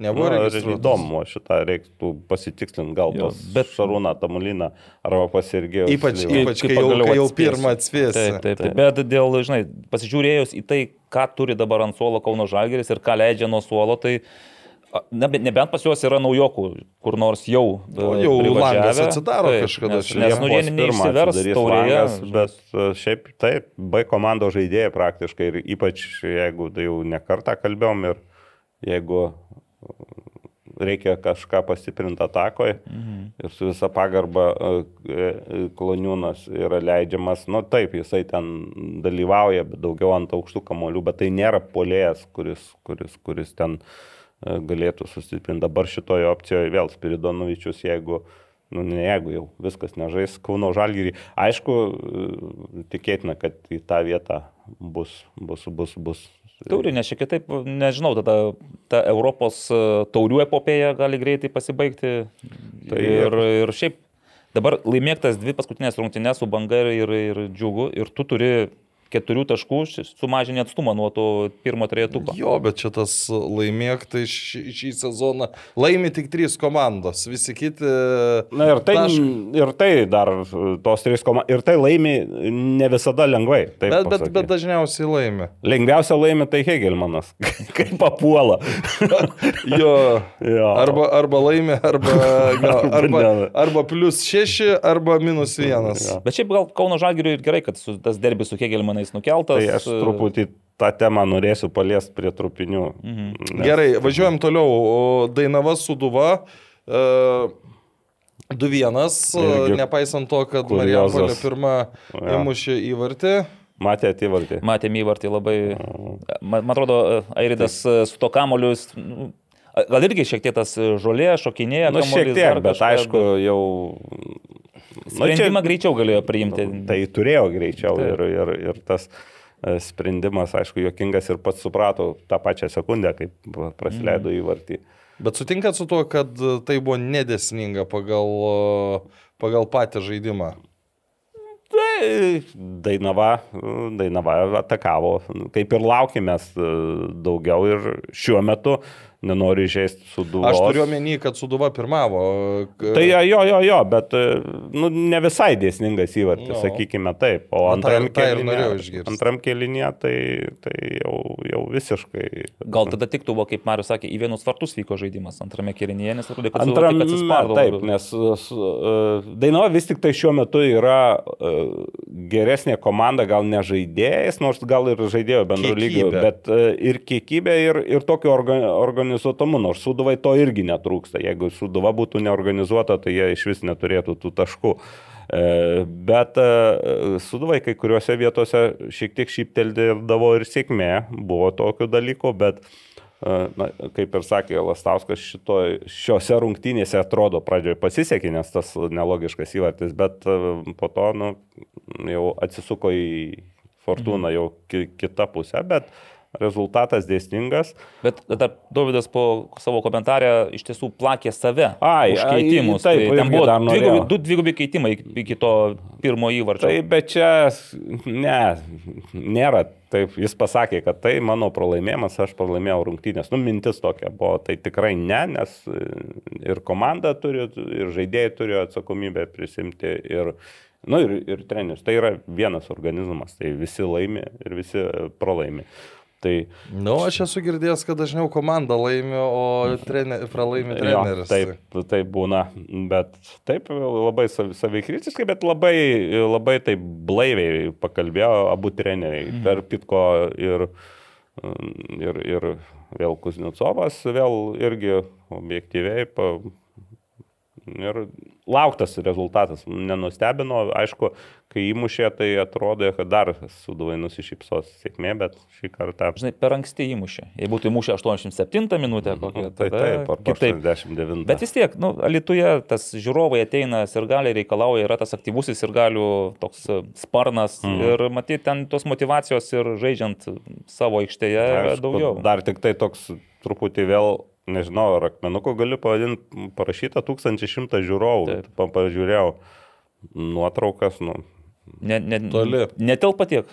nebuvo Na, ir įdomu, šitą reiktų pasitikslinti, gal Jo, tos bet- Šarūną Tamuliną arba pasirgėjo. Ypač, Kai- ypač kai kai, jau, kai jau pirmą atspėsi. Taip, taip, taip. Bet dėl, žinai, pasižiūrėjus į tai, ką turi dabar ant suolo Kauno Žalgeris ir ką leidžia nuo suolo, tai nebe- nebent pas juos yra naujokų, kur nors jau. O jau langas atsidaro Taip, kažkada Nes, nes nu, jie neišsivers taurėje. Bet šiaip taip, B komandos žaidėjai praktiškai ir ypač jeigu tai jau nekartą kalbėjom ir jeigu reikia kažką pastiprinti atakoje mhm. ir su visa pagarba e, e, kloniūnas yra leidžiamas, nu taip, jisai ten dalyvauja, bet daugiau ant aukštų kamolių, bet tai nėra polėjas, kuris, kuris, kuris ten e, galėtų sustiprinti. Dabar šitoje opcijoje vėl Spiridonovičius, jeigu Nu, ne jeigu jau viskas nežais Kauno Žalgirį. Aišku, tikėtina, kad į tą vietą bus, bus, bus, bus. Taurė, nes šiek tiek kitaip, nežinau, tada ta Europos e, taurių epopėja gali greitai pasibaigti. Tai ir, ir šiaip dabar laimėktas dvi paskutinės rungtynės su banga ir, ir džiugu ir tu turi keturių taškų sumažinti atstumą nuo to pirmo trejetuko. Jo, bet čia tas laimėk, tai šį, šį sezoną laimi tik trys komandos, visi kiti. Na ir tai, tašk- ir tai dar tos trys komandos. Ir tai laimi ne visada lengvai. taip Bet, bet, pasakyt. bet dažniausiai laimi. Lengviausia laimi tai Hegelmanas, kai papuola. Jo. Jo. Arba, arba laimi, arba, jo, Arba arba, ne. arba plus šeši, arba minus vienas. Jo. Bet šiaip gal Kauno Žalgiriui ir gerai, kad su, tas derbis su Kegelmanais nukeltas. Tai aš truputį tą temą norėsiu paliesti prie trupinių. Mhm. Nes- Gerai, važiuojam toliau. Dainava Suduva. Uh, 2-1, Irgi nepaisant to, kad. Marijampolė pirmą Jo. įmušė įvartį. Matėte įvartį. Matėme įvartį labai. Man, atrodo, Airidas e, su to kamoliu, jis, nu, gal irgi šiek tiek tas e, žolė, šokinėja. Na, nu, šiek tiek, bet kažką, aišku, jau... Sprendimą greičiau galėjo priimti. Tai turėjo greičiau Taip. ir, ir, ir tas e, sprendimas, aišku, jokingas ir pats suprato tą pačią sekundę, kai praleido Mhm. įvartį. Bet sutinkat su tuo, kad tai buvo nedėsninga pagal, pagal patį žaidimą. Tai Dainava, Dainava atakavo, kaip ir laukėmės e, daugiau ir šiuo metu nenori žaisti su duo. Aš turiu omeny, kad Suduva pirmavo. Tai jo, jo, jo, bet e, nu, ne visai dėsningas įvartis, No. no. sakykime taip. O antram kelinėje tai, tai jau, jau visiškai. Gal tada tiktų, va, kaip Marius sakė, į vienus vartus vyko žaidimas antrame kėlinyje, nes atrodė, kad Antram, tik atsispardo. taip, nes uh, Dainava vis tik tai šiuo metu yra uh, geresnė komanda, gal ne žaidėjas, nors gal ir žaidėjo bendro lygio, bet uh, ir kiekybė, ir, ir tokio orga, organizuotumu, nors Suduvai to irgi netrūksta. Jeigu Suduva būtų neorganizuota, tai jie iš vis neturėtų tų taškų. E, Bet e, Suduvai kai kuriuose vietose šiek tiek šypteldavo ir sėkmė, buvo tokių dalykų, bet e, Na, kaip ir sakė Lastauskas, šito, šiuose rungtynėse atrodo pradžioje pasisekė, nes tas nelogiškas įvartis, bet po to nu, jau atsisuko į fortūną jau ki, kitą pusę, bet rezultatas dėsningas. Bet dar Davidas po savo komentarę iš tiesų plakė save Ai, už ai, keitimus. taip, tai ten buvo dvigubi, du dvigubi keitimai iki- to pirmo įvarčio. Tai bet čia, ne, nėra taip. Jis pasakė, kad tai mano pralaimėjimas, aš pralaimėjau rungtynės. Nu, mintis tokia buvo. Tai tikrai ne, nes e, ir komanda turi, ir žaidėjai turi atsakomybę prisimti. Ir, nu, ir, ir treneris. Tai yra vienas organizmas. Tai visi laimi ir visi pralaimi. Tai Nu, aš esu girdėjęs, kad dažniau komanda laimi, o trener, pralaimi treneris. Jo, taip, taip būna, bet taip labai sav- savikritiškai, bet labai, labai taip blaiviai pakalbėjo abu treneriai. Mhm. Per Pitko ir, ir, ir vėl Kuznecovas, vėl irgi objektyviai. Pa, Ir lauktas rezultatas nenustebino, aišku, kai įmušė, tai atrodė, kad dar suduvai nusišypsos sėkmė, bet šį kartą... Žinai, per anksti įmušė. Jei būtų įmušę 87 minutę, kokią, Tai taip, kitaip. 89. Bet vis tiek, nu, Alituje tas žiūrovai ateina ir gali reikalauja, yra tas aktyvusis ir galių toks e, sparnas. Mm. Ir matyti ten tos motivacijos ir žaidžiant savo aikštėje Aišku, daugiau. Dar tik tai toks truputį vėl, nežinau, ar akmenuko galiu pavadinti, parašyta 1100 žiūrovų. Taip. Pa, pažiūrėjau nuotraukas, nu. Ne, ne, Toli. Netelpa tiek.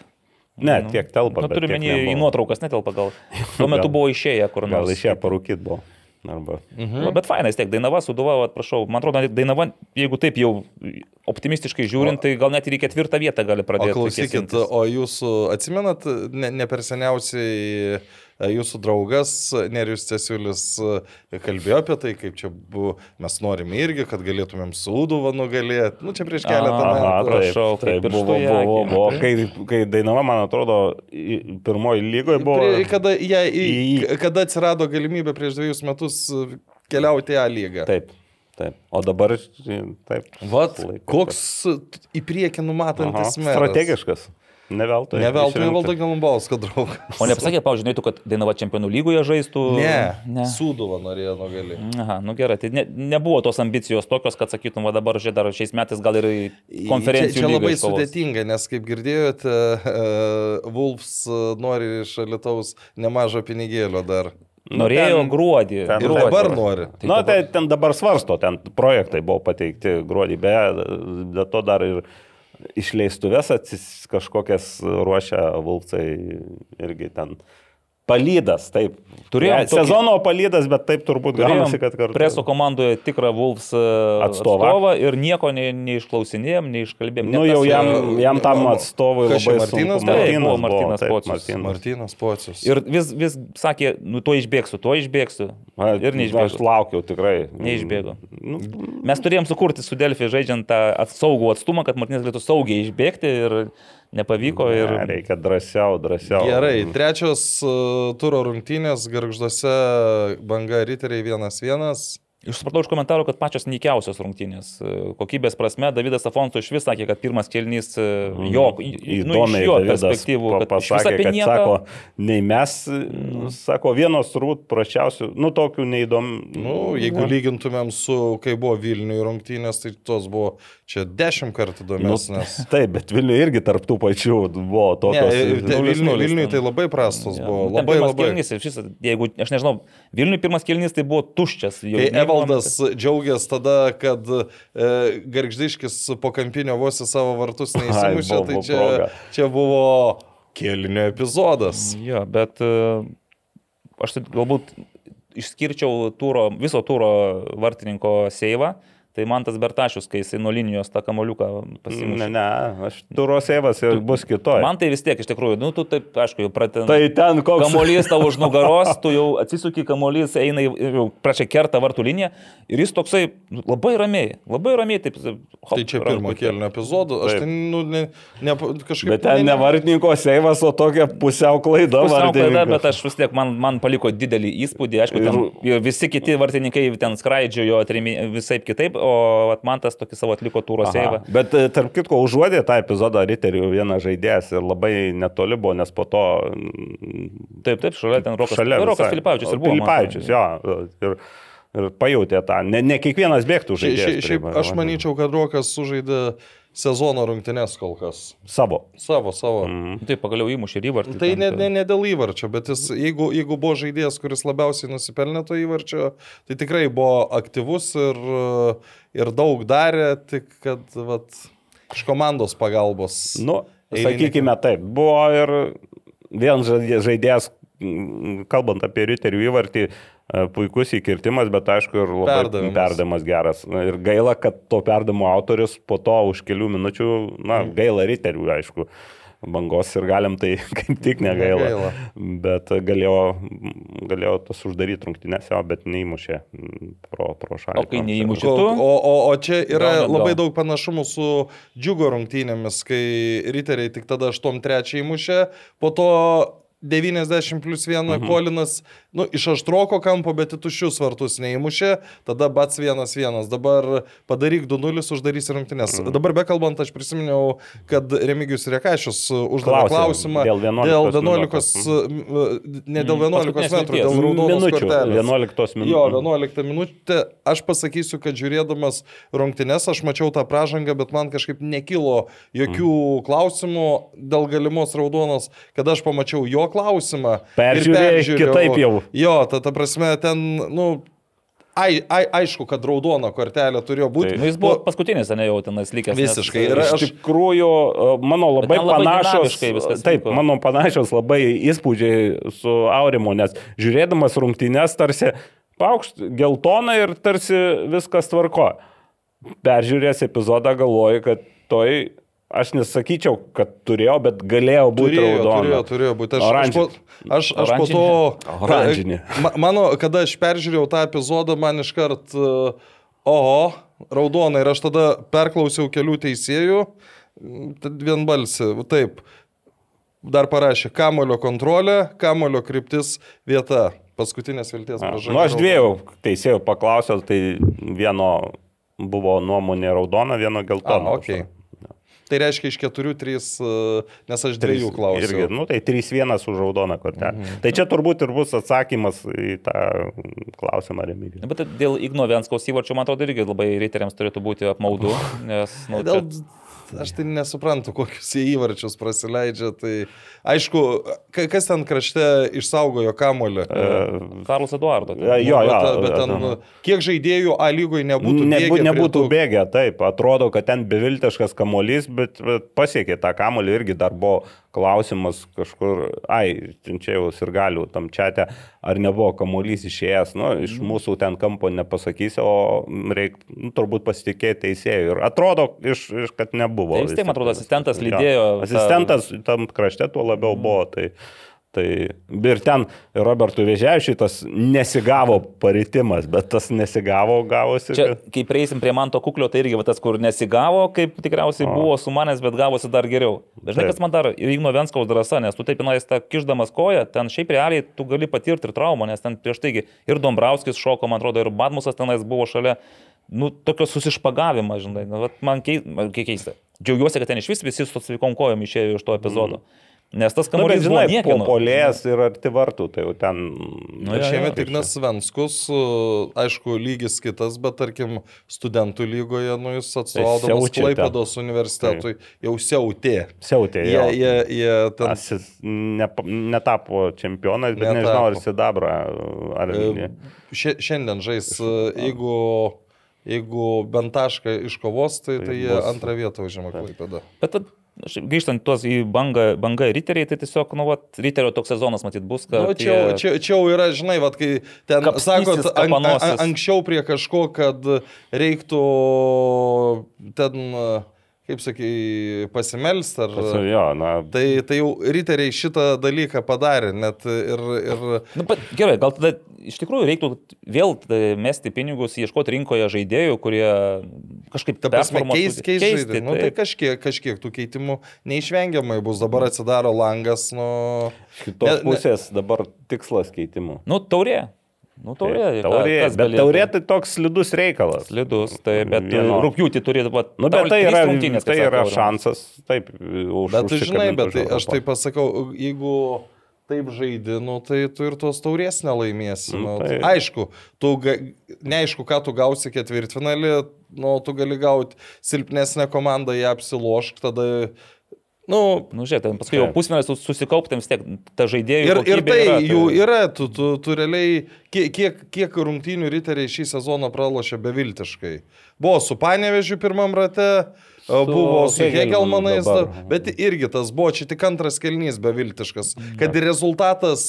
Ne, tiek telpa. Nu, menį į nuotraukas, netelpa gal. Tuo metu buvo išėję kur nors. Gal išėjo parūkyti buvo. Arba... Mhm. Nu, bet fainai, vis tiek Dainava, Suduva, vat, prašau, man atrodo, Dainava, jeigu taip jau optimistiškai žiūrint, tai gal net ir į ketvirtą vietą gali O pradėti. klausykit, kėsintis. o jūsų, atsimenat, ne, ne per seniausiai jūsų draugas Nerius Cesiulis e, kalbėjo apie tai, kaip čia buvo, mes norime irgi, kad galėtumėm Sūduvą nugalėti. Nu, čia prieš keletą metų. Aha, prašau, taip, kaip taip, pirštu buvo, buvo, buvo. Kai, kai Dainava, man atrodo, į- pirmoji lygoje buvo. Prie, kada, jie, į, į- kada atsirado galimybė prieš dviejus metus e, keliauti į A lygą. Taip, taip. O dabar, taip. Vat, koks į priekį numatantis meras. Strategiškas. Ne veltui. Ne veltui išrinktas. valdo Galumbausko draugas. O nepasakė, pavyzdžiui, norėtų, kad Dainava čempionų lygoje žaistų. Ne, ne. Sūduva norėjo nugalėti. Aha, nu gerai, tai ne, nebuvo tos ambicijos tokios, kad sakytum, va dabar žiūrėk, dar šiais metais gal ir į konferencijų Čia, čia labai sudėtinga, nes kaip girdėjote, uh, Wolfs uh, nori iš Lietuvos nemažo pinigėlio dar. Norėjo ten- gruodį. ten- Ir gruodį. dabar nori. Tai Na, dabar- tai ten dabar svarsto, ten projektai buvo pateikti gruodį, beje, dėl to dar ir išleistuvės atsis, kažkokias ruošia Vulcai irgi ten. Palydas, taip. Turėjom Ne, tokį- Sezono palydas, bet taip turbūt gaunasi, kad kartu. Preso komandoje tikrą Wolfs e, Atstovą. atstovą ir nieko ne, neišklausinėjom, neiškalbėjom. Nu, Net jau jam, e, jam tam atstovui labai Martynas sunku. buvo? Taip, buvo Martynas taip, Pocius. Martynas. Martinas Pocius. Ir vis, vis sakė, nu to išbėgsiu, to išbėgsiu. A, Ir Aš neišbėgo. laukiau tikrai. Neišbėgo. Nu, Mes turėjom sukurti su Delfi žaidžiant tą saugų atstumą, kad Martinas galėtų saugiai išbėgti ir nepavyko. Ir... ne, reikia drąsiau, drąsiau. Gerai, trečios uh, turo rungtynės, garžduose banga riteriai 1-1. Iš supratau iš komentarų, kad pačios nykiausios rungtynės. E, Kokybės prasme, Davidas Afonso iš vis sakė, kad pirmas kelnys e, jo, nu, iš Mhm. Jo perspektyvų, pa- pasakė, kad nieką. sako, nei mes, mm. sako, vienos turbūt prašiausių, nu tokių neįdomių. Nu, jeigu lygintumėm su, kai buvo Vilniuje rungtynės, tai tos buvo čia dešimt kartų Nu, įdomesnės. taip, bet Vilniuje irgi tarptų pačių buvo Ne, tokios. tai Vilniuje, Vilniuje tai labai prastos Jo. buvo. Nu, Labai pirmas labai. kelnys, iš viso, jeigu, aš nežinau, Vilniui pirmas kelnys tai buvo tuščias. jau nei Evaldas momentas. džiaugiasi tada, kad e, Gargždiškis po kampinio vos į savo vartus neįsimušė, buvo- tai buvo čia, proga. čia buvo kėlinio epizodas. Jo, bet e, aš tai galbūt išskirčiau turo, viso turo vartininko seivą. Tai man tas Bertašius, kai jisai nuo linijos tą kamoliuką pasimušė. Ne, ne, aš turosėvas ir bus kitoj. Man tai vis tiek iš tikrųjų, nu tu taip, aišku, jau pratęs. Tai ten koks. Kamolys tavo už nugaros, tu jau atsisuki, kamolys eina, į- jau prašai kerta vartų liniją ir jis toksai nu, labai ramiai, labai ramiai taip. Hop, Tai čia pirmo kėlinio epizodu. Aš Taip. tai, nu, ne, ne, kažkaip... Bet ten ne vartininko seivas, o tokia pusiau klaida. Pusiau klaida, bet aš vis tiek man, man paliko didelį įspūdį. Aišku, ten, ir visi kiti vartininkai ten skraidžiojo visai kitaip. O man tas tokį savo atliko tūro seivą. Bet e, tarp kitko, užuodė tą epizodą Riterių vienas žaidėjas ir labai netoli buvo, nes po to... mm, Taip, taip, šalia ten Rokas, šalia Rokas visai- Filipavičius ir buvo. Filipavičius, jo. Ir, ir pajutė tą. Ne, ne kiekvienas bėgtų žaidėjas. šiaip, šiaip aš manyčiau, kad Rokas sužaidė sezono rungtynės kol kas. Savo. Savo, savo. Mm. Taip, pagaliau įmušė ir įvartį. Tai ne, ne, ne dėl įvarčio, bet jis, jeigu, jeigu buvo žaidėjas, kuris labiausiai nusipelnė to įvarčio, tai tikrai buvo aktyvus ir, ir daug darė, tik kad vat, iš komandos pagalbos. Nu, Eilinį sakykime taip, buvo ir vien žaidė- žaidėjas, kalbant apie Riterių įvartį, puikus įkirtimas, bet aišku ir labai Perdavimas. perdavimas geras. Ir gaila, kad to perdavimo autorius po to už kelių minučių, na, Mm. gaila Riterių, aišku. Bangos ir galim tai kaip tik negaila. Negaila. Bet galėjo, galėjo tas uždaryti rungtynės, jo, bet neįmušė mm, pro, pro šalį. O kai neįmušė? Tu? o, o, o čia yra Gauni labai daug panašumų su džiugo rungtynėmis, kai riteriai tik tada 8-3 įmušė, po to 90 plus 1 mhm. Kolinas, nu, iš aštroko kampo, bet į tuščius vartus neįmušė, tada bats 1-1. Dabar padaryk 2-0, uždarys rungtynės. Mhm. Dabar bekalbant, aš prisiminiau, kad Remigijus Rekašius uždavė klausimą dėl 11 dėl minutės. 11, ne dėl 11 paskutinės metrų, dėl raudonos Minučių, kortelės. 11 minučių. Jo, 11 minutė. Aš pasakysiu, kad žiūrėdamas rungtynes, aš mačiau tą pražangą, bet man kažkaip nekilo jokių mm. klausimų dėl galimos raudonos, kada aš pamačiau jo klausimą. ir Peržiūrėjai peržiūrėjau. kitaip jau. Jo, ta, ta prasme, ten, nu, ai, ai, aišku, kad raudona kortelė turėjo būti. Nu, jis buvo paskutinis, ne jau tenas likęs. Visiškai. Ir Iš aš- tikrųjų, e, mano labai labai panašios, taip, vyko. mano panašios labai įspūdžiai su Aurimu, nes žiūrėdamas rungtynės tarsi paukšt geltona ir tarsi viskas tvarko. Peržiūrės epizodą galvoju, kad toj, aš nesakyčiau, kad turėjau, bet galėjau būti Turėjo, raudona. turėjo, turėjo būti. Aš, aš, Oranžinė. po, aš, aš po to... Oranžinė. Ma, mano, kada aš peržiūrėjau tą epizodą, man iškart... Uh, oho, raudona. Ir aš tada perklausiau kelių teisėjų. Vienbalsi, taip. Dar parašė kamulio kontrolė, kamulio kryptis vieta. Paskutinės vilties pražanga. nu, aš dviejų teisėjų paklausiau, tai vieno buvo nuomonė raudona, vieno geltona. A, okei. Tai reiškia iš keturių, trys, uh, nes aš dviejų klausiau. Irgi, nu, tai 3-1 už raudoną kortelę. Mhm. Tai čia turbūt ir bus atsakymas į tą klausimą Remigijui. Bet dėl Igno Venskaus įvarčio, man atrodo, irgi labai riteriams turėtų būti apmaudu, nes, nu, Dėl, čia- aš tai nesuprantu, kokius jie įvarčius prasileidžia. Tai aišku, ka- kas ten krašte išsaugojo kamolį. Karlas Eduardo. E, Jo, jo. bet, bet ten, e, kiek žaidėjų A lygoje nebūtų Nebu, bėgę nebūtų tų- bėgę, taip, atrodo, kad ten beviltiškas kamolys, bet, bet pasiekė tą kamolį irgi dar buvo klausimas kažkur, ai, čia jau ir galiu tam čia, ar nebuvo kamolys išėjęs, nu, iš Mhm. mūsų ten kampo nepasakysiu, o reikia nu, turbūt pasitikėti teisėjui. Ir atrodo, iš, iš, kad nebuvo. Tai vis tiek, man atrodo, asistentas Jo. lydėjo tą- Asistentas tam krašte tuo labiau buvo. Tai, Tai ir ten Robertui Vėžiavičiui tas nesigavo paritimas, bet tas nesigavo gavosi. Čia, kai prieisim prie man to kuklio, tai irgi tas, kur nesigavo, kaip tikriausiai O. buvo su manęs, bet gavosi dar geriau. Žinai, kas man dar ir Igno Venskaus drąsa, nes tu taip pinais tą kišdamas koją, ten šiaip realiai tu gali patirti ir traumą, nes ten prieš taigi ir Dombrauskis šoko, man atrodo, ir Badmusas tenais buvo šalia. Nu, tokio susišpagavimo, žinai, nu, man keista. Džiaugiuosi, kad ten iš vis visi su sveikom kojom išėjo iš to epizodo. Nes tas Nu, kamuolys buvo žinai, po niekieno. Mhm. polės ir arti vartų, tai jau ten... Nu, Ir šiemet. Ignas Svenskus, aišku, lygis kitas, bet tarkim, studentų lygoje, nu, jis atstovaudamas. Klaipėdos universitetui, jau siautė. Siautė, Jie, jo. jie, jie ten Asis nepa, netapo čempionais, bet Netapo. nežinau, ar Sidabra, ar... E, šia- Šiandien žais, e, jeigu, jeigu bent tašką iškovos, tai, tai jie bus- antrą vietą užima Klaipėdą. Bet grįžtant tuos į bangą, bangą riteriai, tai tiesiog, nu, vat, riterio toks sezonas matyt bus, kad... Nu, čia, jau- čia, čia jau yra, žinai, vat, kai ten Kapstysis, sakot, an, an, anksčiau prie kažko, kad reiktų ten, kaip sakai, pasimelsti ar... Pas, jo, na, Tai, tai jau riteriai šitą dalyką padarė, net ir... ir Nu, bet, gerai, gal tada iš tikrųjų reiktų vėl tada mesti pinigus, ieškoti rinkoje žaidėjų, kurie kažkaip Ta prasme, keis, keis keisti, žaidimą. Nu, tai kažkiek, kažkiek tų keitimų neišvengiamai bus. Dabar atsidaro langas, nu... iš kitos Ne- ne- pusės dabar tikslas keitimų. Nu, taurė. Nu, taurė, ką- taurė, bet galėtų? taurė tai toks slidus reikalas. Slidus, tai bet Vieno. rūpjūtį turi dabar. Nu, bet tai yra, tai yra šansas. šansas, taip, už Bet tu žinai, bet tai, aš tai pasakau, jeigu taip žaidži, nu, tai tu ir tos taurės nelaimėsi. Nu, Nu, tai- Aišku, tu ga, neaišku, ką tu gausi ketvirtfinalį, nu, tu gali gauti silpnesnę komandą, ją apsilošk, tada, nu, Nu, žiūrėk, ten paskui jau Taip. pusmetis susikaupti vis tiek ta žaidėjų. Ir, ir tai yra, jų yra, tu, tu, tu realiai, kiek, kiek, kiek rungtynių riteriai šį sezoną pralošė beviltiškai. Buvo su Panevežiu pirmam rate, su buvo su Hegelmanais, dabar. da- bet irgi tas buvo čia tik antras kelnys beviltiškas. Kad ir rezultatas,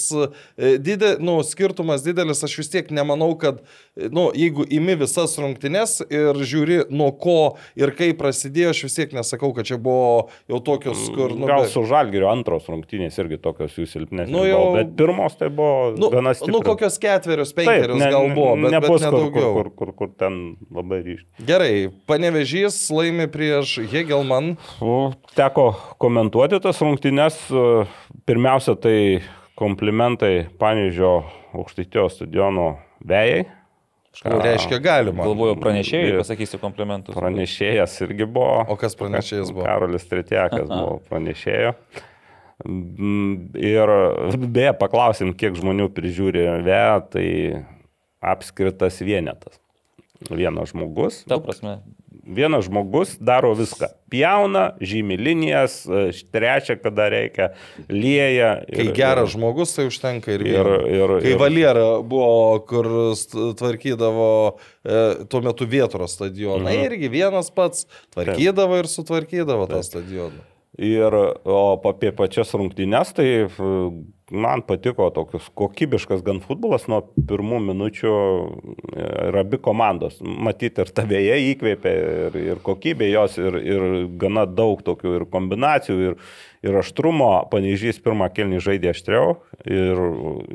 e, didė, nu, skirtumas didelis, aš vis tiek nemanau, kad, e, nu, jeigu imi visas rungtynes ir žiūri, nuo ko ir kaip prasidėjo, aš vis tiek nesakau, kad čia buvo jau tokios, kur... Nu, Gal su Žalgiriu antros rungtynės irgi tokios jų silpnesnės. Nu, Nu, jau- jau... Bet pirmos tai buvo Nu, gana nu stiprios. kokios ketverios, penkerios gal buvo, bet, bet nebus kur, nedaugiau. kur, kur, kur, kur ten labai ryškiai. Gerai, panevežys laimi prieš Hegelman. O, Teko komentuoti tas rungtynes. e, Pirmiausia, tai komplimentai Panežio aukštaitijos stadiono vėjai. Ką reiškia galima. Galvoju, pranešėjai, pasakysiu komplimentus. Pranešėjas irgi buvo. O kas pranešėjas buvo? Karolis Tretjakas buvo pranešėjo. Mm, Ir beje, paklausim, kiek žmonių prižiūri VEA, tai apskritas vienetas. Vienas žmogus. Ta prasme. Vienas žmogus daro viską. Pjauna, žymi linijas, trečia, kada reikia, lieja. Kai geras žmogus, tai užtenka ir Ir, vieno. ir, Kai ir, Valera buvo, kur tvarkydavo e, tuo metu Vietros stadioną, Mhm. irgi vienas pats tvarkydavo ir sutvarkydavo tą stadioną. Ir o apie pačias rungtynes, tai man patiko tokius kokybiškas gan futbolas nuo pirmų minučių e, ir abi komandos. Matyti ir tavėje įkvėpė, ir, ir kokybė jos, ir, ir gana daug tokių ir kombinacijų, ir, ir aštrumo. Panežys pirmą kelnį žaidė aštriau ir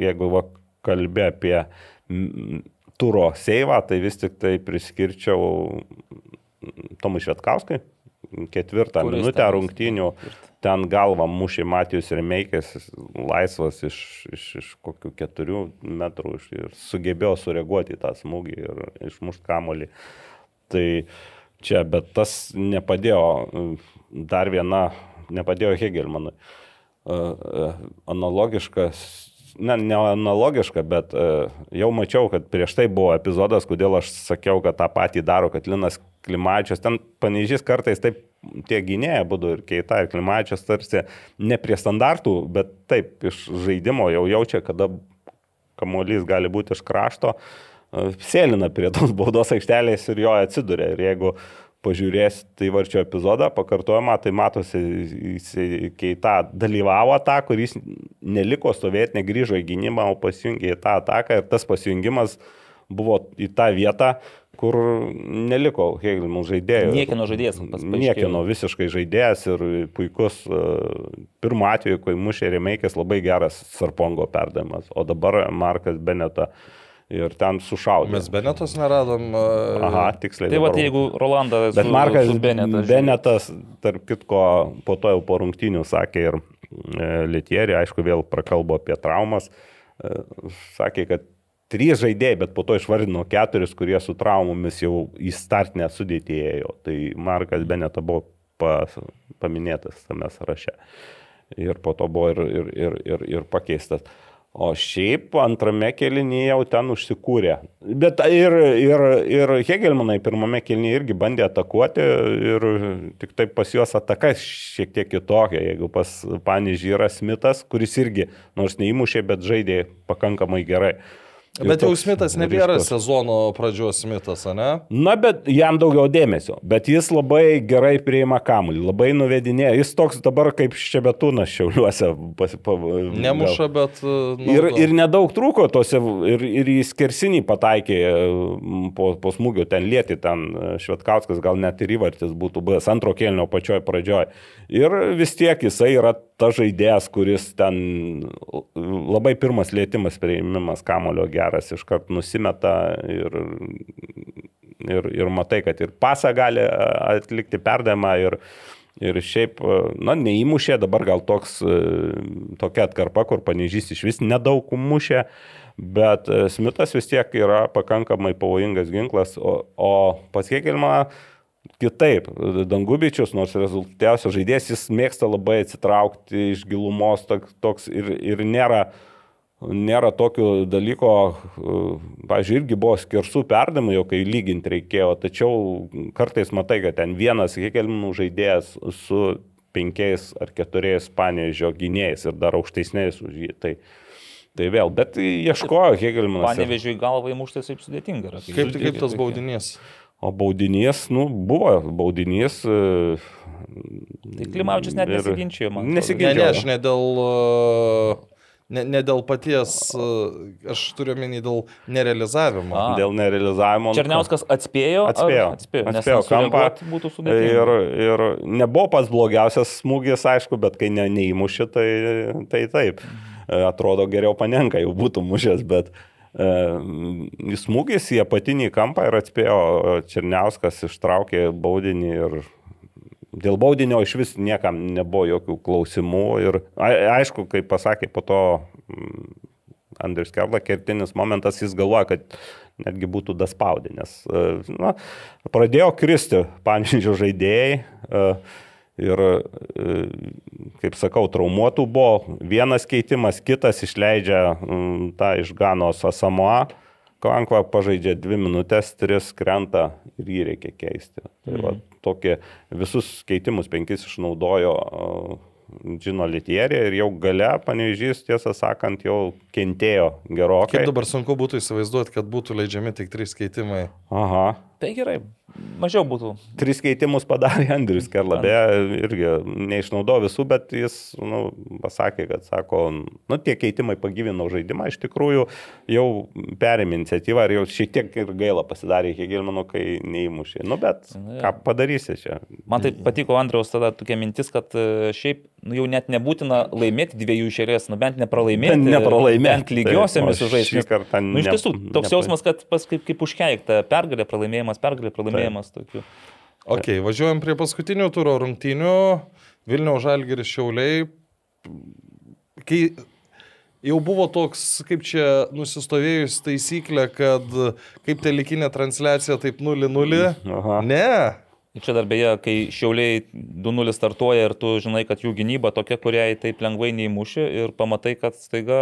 jeigu va, kalbė apie turo seivą, tai vis tik tai priskirčiau Tomui Švetkauskai. Ketvirtą Kuris minutę rungtynių ten galvą mušė Matijus Remeikis, laisvas iš, iš, iš kokių keturių metrų iš- ir sugebėjo sureaguoti į tą smūgį ir išmušti kamolį. Tai čia, bet tas nepadėjo, dar viena, nepadėjo Hegelmanui. E, e, Analogiškas, ne, ne analogiška, bet e, jau mačiau, kad prieš tai buvo epizodas, kodėl aš sakiau, kad tą patį daro, kad Linas Klimačius, ten panežys kartais taip tie gynėjai būtų ir Keita, ir Klimačius tarsi ne prie standartų, bet taip iš žaidimo jau jaučia, kada kamuolys gali būti iš krašto, e, sėlina prie tos baudos aikštelės ir jo atsiduria. Ir jeigu pažiūrėsite į varčio epizodą, pakartojimą, tai matosi, keita dalyvavo tą, kuris neliko stovėti, negrįžo į gynybą, o pasijungė į tą ataką ir tas pasijungimas buvo į tą vietą, kur neliko Hegelmanų žaidėjų. Niekino žaidėjas. Niekino visiškai žaidėjas ir puikus. e, Pirmu atveju, kai mušė Remeikis, labai geras Sarpongo perdavimas, o dabar Markas Beneta ir ten sušaudė. Mes Benetos neradom. e, Aha, tiksliai. Tai va, jeigu Rolandas. Bet Markas Benetas. Benetas, tarp kitko, po to jau po rungtynių sakė ir e, Lietierį, aišku, vėl prakalbo apie traumas. Sakė, kad trys žaidėjai, bet po to išvardino keturis, kurie su traumomis jau į startinę sudėtį ėjo. Tai Markas Beneta buvo pas, paminėtas tame sąraše. Ir po to buvo ir, ir, ir, ir, ir pakeistas. O šiaip antrame kelinyje jau ten užsikūrė. Bet ir, ir, ir Hegelmanai pirmame kelinyje irgi bandė atakuoti ir tik taip pas juos ataka šiek tiek kitokia. Jeigu pas Panežį yra Smithas, kuris irgi nors neįmušė, bet žaidė pakankamai gerai. Ir Bet jau Smithas nebėra ryškus. sezono pradžios Smithas, ne? Na, bet jam daugiau dėmesio. Bet jis labai gerai priima kamuolį, labai nuvedinėja. Jis toks dabar kaip šebetūnas šiauliuose. Pas, pa, Nemuša, bet... e, nu, Ir, ir nedaug trūko tose, ir, ir į skersinį pataikė m, po, po smūgio ten lieti, ten e, Švetkauskas gal net ir įvartis būtų buvęs antro kėlinio pačioj pradžioj. Ir vis tiek jisai yra ta žaidėjas, kuris ten labai pirmas lėtimas prieimimas kamulio geras, iškart nusimeta ir, ir, ir matai, kad ir pasą gali atlikti perdavimą ir, Ir šiaip, na, neįmušė, dabar gal toks, tokia atkarpa, kur panežys iš vis nedaug mušė, bet Smithas vis tiek yra pakankamai pavojingas ginklas, o, o pasiekelma kitaip. Dangubičius, nors rezultatyviausias žaidėjas, jis mėgsta labai atsitraukti iš gilumos toks, toks ir, ir nėra nėra tokio dalyko, pažiūrėjau, irgi buvo skirsų perdamai, jau kai lyginti reikėjo, tačiau kartais matai, kad ten vienas Hekelminų žaidėjas su penkiais ar keturiais panėžio gynėjais ir dar aukštesniais už jį. Tai, tai vėl, bet ieškojo Hegelminas. Panevežiui galvai muštas taip sudėtinga. Yra, Kaip, kaip tas baudinys? O baudinys, nu, buvo baudinys. Tai Klimavičius net nesiginčijo, man. Nesiginčijo. Ne, ne, aš ne dėl... Uh... Ne, ne dėl paties, aš turiu menį dėl nerealizavimo. A. Dėl nerealizavimo. Černiauskas atspėjo. Atspėjo. Atspėjo, atspėjo kampą. Būtų sudėtinga. Ir, ir nebuvo pats blogiausias smūgis, aišku, bet kai ne, neįmuši, tai, tai taip. Atrodo, geriau panenka jau būtų mušęs, bet e, smūgis į apatinį kampą ir atspėjo Černiauskas ištraukė baudinį ir Dėl baudinio iš vis niekam nebuvo jokių klausimų ir aišku, kaip pasakė po to mm, Andrius Kerla, kertinis momentas, jis galvoja, kad netgi būtų daspaudė, nes e, na, pradėjo kristi panžydžio žaidėjai e, ir, e, kaip sakau, traumuotų buvo vienas keitimas, kitas išleidžia mm, tą iš Ganos Asamoa. Klankva pažaidžia dvi minutės, tris krenta ir jį reikia keisti. Tai va, Tokie visus keitimus penkis išnaudojo Džino Litierė ir jau gale panežys, tiesą sakant, jau kentėjo gerokai. Kaip dabar sunku būtų įsivaizduoti, kad būtų leidžiami tik trys keitimai. Aha. Tai gerai, mažiau būtų. Tris keitimus padarė Andrius Kerla, beje, irgi neišnaudojo visų, bet jis nu, pasakė, kad sako, nu, tie keitimai pagyvino žaidimą, iš tikrųjų jau perėmė iniciatyvą ir jau šiek tiek ir gaila pasidarė Hegelmano, kai neįmušė. Nu, bet ką padarysi čia? Man tai patiko Andriaus tada tokia mintis, kad e, šiaip nu, jau net nebūtina laimėti dviejų išėlės, nu bent nepralaimėti. Bent nepralaimėti. Bent lygiosiamis sužaisti. Nu, iš tiesų, toks nepa- jausmas, kad pas kaip, kaip užkeikta pergalė, pralaimėjimas, pergalė, pralaimėjimas. Tokių. Ok, važiuojam prie paskutinių turo rungtynių. Vilniaus Žalgiris Šiauliai. Kai jau buvo toks, kaip čia nusistovėjus taisyklė, kad kaip telekinė transliacija, taip 0-0. Aha. Ne. Ir čia dar beje, kai šiauliai 2-0 startuoja ir tu žinai, kad jų gynyba tokia, kuriai taip lengvai neįmuši ir pamatai, kad staiga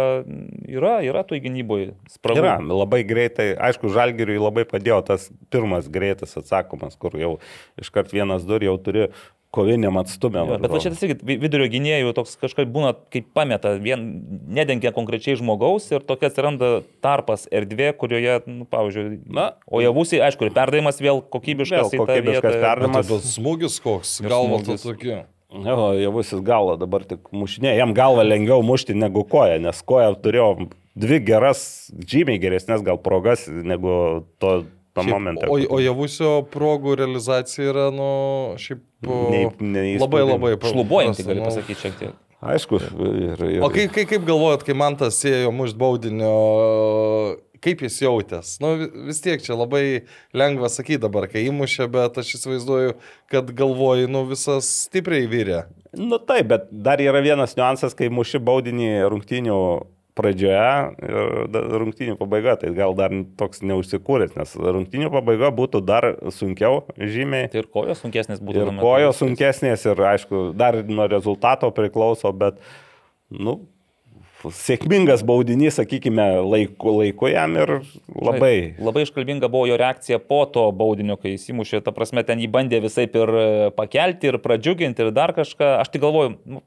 yra, yra toj gynyboje spragų. Yra, labai greitai, aišku, Žalgiriui labai padėjo tas pirmas greitas atsakomas, kur jau iškart vienas dur jau turi koviniam atstumėm. Jo, bet va čia tas irgi vi- vidurio gynėjų toks kažkaip būna, kaip pameta, vien nedengia konkrečiai žmogaus ir tokia atsiranda tarpas erdvė, kurioje, nu, pavyzdžiui, Na, o javusiai, aišku, ir perdavimas vėl kokybiškas. Vėl kokybiškas vietą. perdavimas. Tas smūgis koks, Ir galva smūgis. to tokia. Jo, javusis galva dabar tik mušinė, jam galva lengviau mušti negu koja, nes koja turėjo dvi geras, žymiai geresnės gal progas negu to, to Šiaip, momentą. o, o javusio progų realizacija yra, nu, šiaip Nei- neįspūdinga. labai labai pa- Šlubuojantį, prasta, gali nu. pasakyti šiek tiek. Aišku, ir, ir, O kaip, kaip, kaip galvojat, kai man tas ėjo mušt baudinio, kaip jis jautės? Nu, vi- vis tiek čia labai lengva sakyti dabar, kai įmušė, bet aš įsivaizduoju, kad galvoji, nu, visas stipriai vyrė. Nu taip, bet dar yra vienas niuansas, kai muši baudinį rungtynių pradžioje ir rungtynių pabaiga, tai gal dar toks neužsikūręs, nes rungtynių pabaiga būtų dar sunkiau žymiai. Tai ir kojos sunkesnės būtų. Ir kojos sunkesnės ir aišku, dar nuo rezultato priklauso, bet, nu, sėkmingas baudinys, sakykime, laiku, laiku jam ir labai. Labai iškalbinga buvo jo reakcija po to baudinio, kai jis įmušė. Ta prasme, ten jį bandė visai ir e, pakelti, ir pradžiuginti, ir dar kažką. Aš tik galvoju, nu,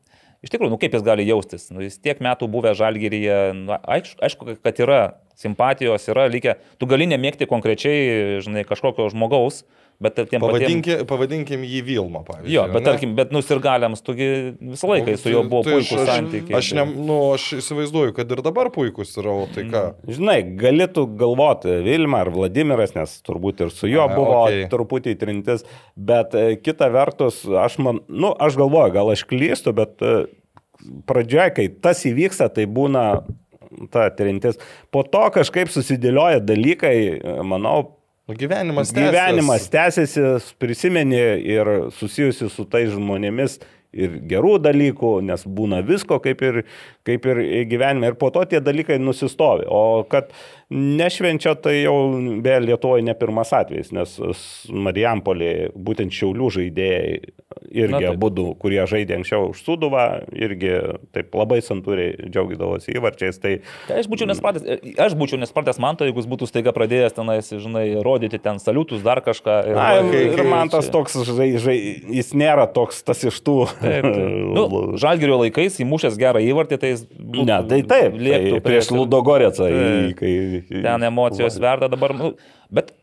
iš tikrųjų, nu kaip jis gali jaustis. Nu, jis tiek metų buvę žalgyryje, nu, aišku, aišku, kad yra simpatijos, yra lygia. Tu gali nemėgti konkrečiai, žinai, kažkokio žmogaus, bet patiem... Pavadinki, pavadinkim jį Vilma, pavyzdžiui. Jo, bet ne? tarkim, bet nusirgaliams, tugi visą laiką su juo buvo Tai aš- puikūs aš- santykiai. Aš, ne, nu, aš įsivaizduoju, kad ir dabar puikus yra, o tai ką? Žinai, galėtų galvoti Vilma ar Vladimiras, nes turbūt ir su juo A, buvo okei. truputį trintis, bet e, kita vertus, aš man, nu, aš galvoju, gal aš klystu, bet e, pradžioje, kai tas įvyksta, tai būna ta trintis. Po to kažkaip susidėlioja dalykai, e, manau, Nu, gyvenimas tęsiasi. gyvenimas tęsiasi, prisimeni ir susijusi su tais žmonėmis ir gerų dalykų, nes būna visko kaip ir, kaip ir gyvenime ir po to tie dalykai nusistovi. O kad nešvenčia, tai jau be Lietuvoje ne pirmas atvejis, nes Marijampolė, būtent Šiaulių žaidėjai irgi būdų, kurie žaidė anksčiau už Suduvą, irgi taip labai santūriai džiaugdavosi įvarčiais. Tai Tai aš būčiau nespratęs, aš būčiau nespratęs man to, jeigu jis būtų staiga pradėjęs tenais, žinai, rodyti ten saliutus, dar kažką. Ir, Na, kai- ir kai man tas toks, žai, žai, jis nėra toks tas iš tų. Taip, taip. Nu, žalgerio laikais įmušęs gerą įvartį, tai jis būtų, Ne, tai taip, tai prieš Ludogorecą. Taip. Kai, Ten emocijos verda dabar, nu, bet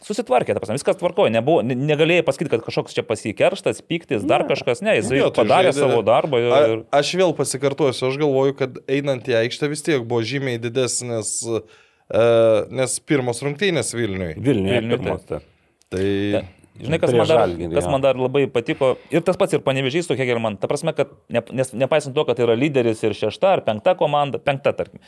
susitvarkė, ta prasme, viskas tvarkoja, nebuvo, ne- negalėjai pasakyti, kad kažkoks čia pasikerštas, piktis, dar kažkas, ne, jis Jo, tai padarė žaidė- savo darbą ir, A, aš vėl pasikartosiu, aš galvoju, kad einant į aikštę vis tiek buvo žymiai didesnis, e, nes pirmos rungtynės Vilniui. Vilniuje Vilniuj, pirmos. tai. Tai Žinai, kas, man dar, Žalgirį, kas man dar labai patiko, ir tas pats ir panevežys tokia man, ta prasme, kad ne, nes, nepaisant to, kad yra lyderis ir šešta ar penkta komanda, penkta tarkim,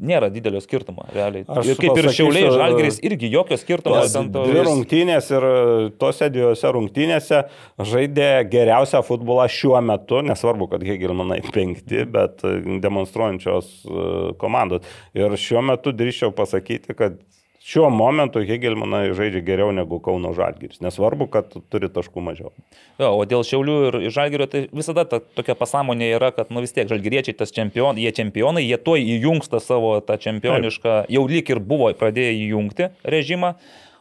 nėra didelio skirtumo, realiai. Aš ir kaip ir Šiauliai, Žalgiris irgi jokio skirtumo. To- Dvi rungtynės ir e, tose dviejose rungtynėse žaidė geriausią futbolą šiuo metu, nesvarbu, kad Hegelmanai penkti, bet e, demonstruojančios e, komandos. Ir šiuo metu drįščiau pasakyti, kad šiuo momentu Hegelmanai žaidžia geriau negu Kauno Žalgiris. Nesvarbu, kad turi taškų mažiau. Jo, o dėl Šiaulių ir ir Žalgirio, tai visada ta tokia pasąmonė yra, kad nu vis tiek Žalgiriečiai tas čempionai, jie čempionai, jie tuoj įjungs tą savo tą čempionišką, jau lyg ir buvo pradėję įjungti režimą.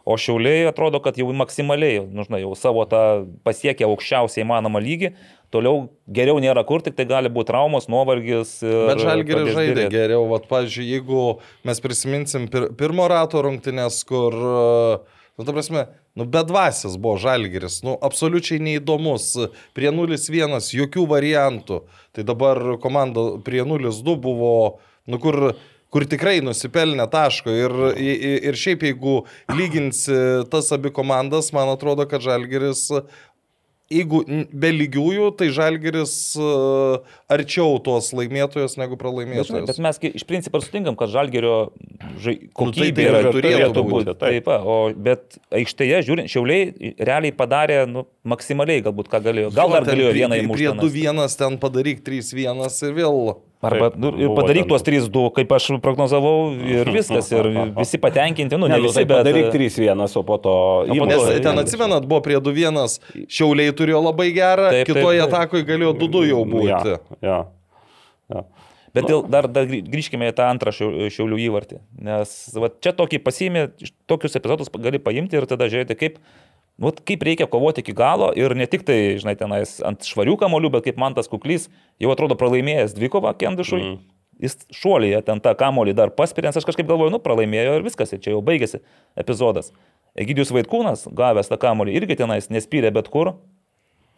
O šiauliai atrodo, kad jau maksimaliai, nu, žinai, jau savo tą pasiekė aukščiausiai įmanomą lygį, toliau geriau nėra kur, tik tai gali būti traumos, nuovargis. ir Bet Žalgiris žaidė geriau. Vat, pavyzdžiui, jeigu mes prisiminsim pir pirmo rato rungtynės, kur, e, nu, ta prasme, nu, bedvasis buvo Žalgiris, nu, absoliučiai neįdomus, prie 0-1, jokių variantų. Tai dabar komanda prie 0-2 buvo, nu, kur kur tikrai nusipelnė taško. Ir, ir, šiaip jeigu lyginsi tas abi komandas, man atrodo, kad Žalgeris Jeigu be lygiųjų, tai Žalgeris uh, arčiau tos laimėtojos negu Bet, žinai, bet mes iš principo sutinkam, kad žalgerio žai, kokybė tai yra, turėtų būti. Taip, va, o, bet aikštėje, žiūrint, šiauliai realiai padarė nu, maksimaliai galbūt ką galėjo. Gal dar galėjo prie- vieną Prie įmušti. 2-1 ten padaryk 3-1 ir vėl. Arba Taip, nu, ir padaryk tuos 3-2, kaip aš prognozavau, ir viskas, ir visi patenkinti, nu ne, Ne, nu, visi, tai bet... padaryk 3-1, o po to po įmušė. Nes to- ten atsimenat, buvo prie 2-1, Šiauliai turėjo labai gerą, Taip, kitoje atakoje galėjo 2-2 jau būti. Ja, ja, ja. Bet dėl, dar, dar grį- grįžkime į tą antrą šiau- šiaulių įvartį. Nes va, čia tokį pasiėmė, tokius epizodus gali paimti ir tada žiūrėti, kaip, nu, kaip reikia kovoti iki galo ir ne tik tai, žinai, tenais ant švarių kamolių, bet kaip man tas kuklys jau atrodo pralaimėjęs dvikovą Kendišui. Mm. Jis šuolyje ten tą kamolį dar paspirė, nes aš kažkaip galvoju, nu, pralaimėjo ir viskas, ir čia jau baigėsi epizodas. Egidijus Vaitkūnas, gavęs tą kamolį, irgi tenais nespyrė bet kur.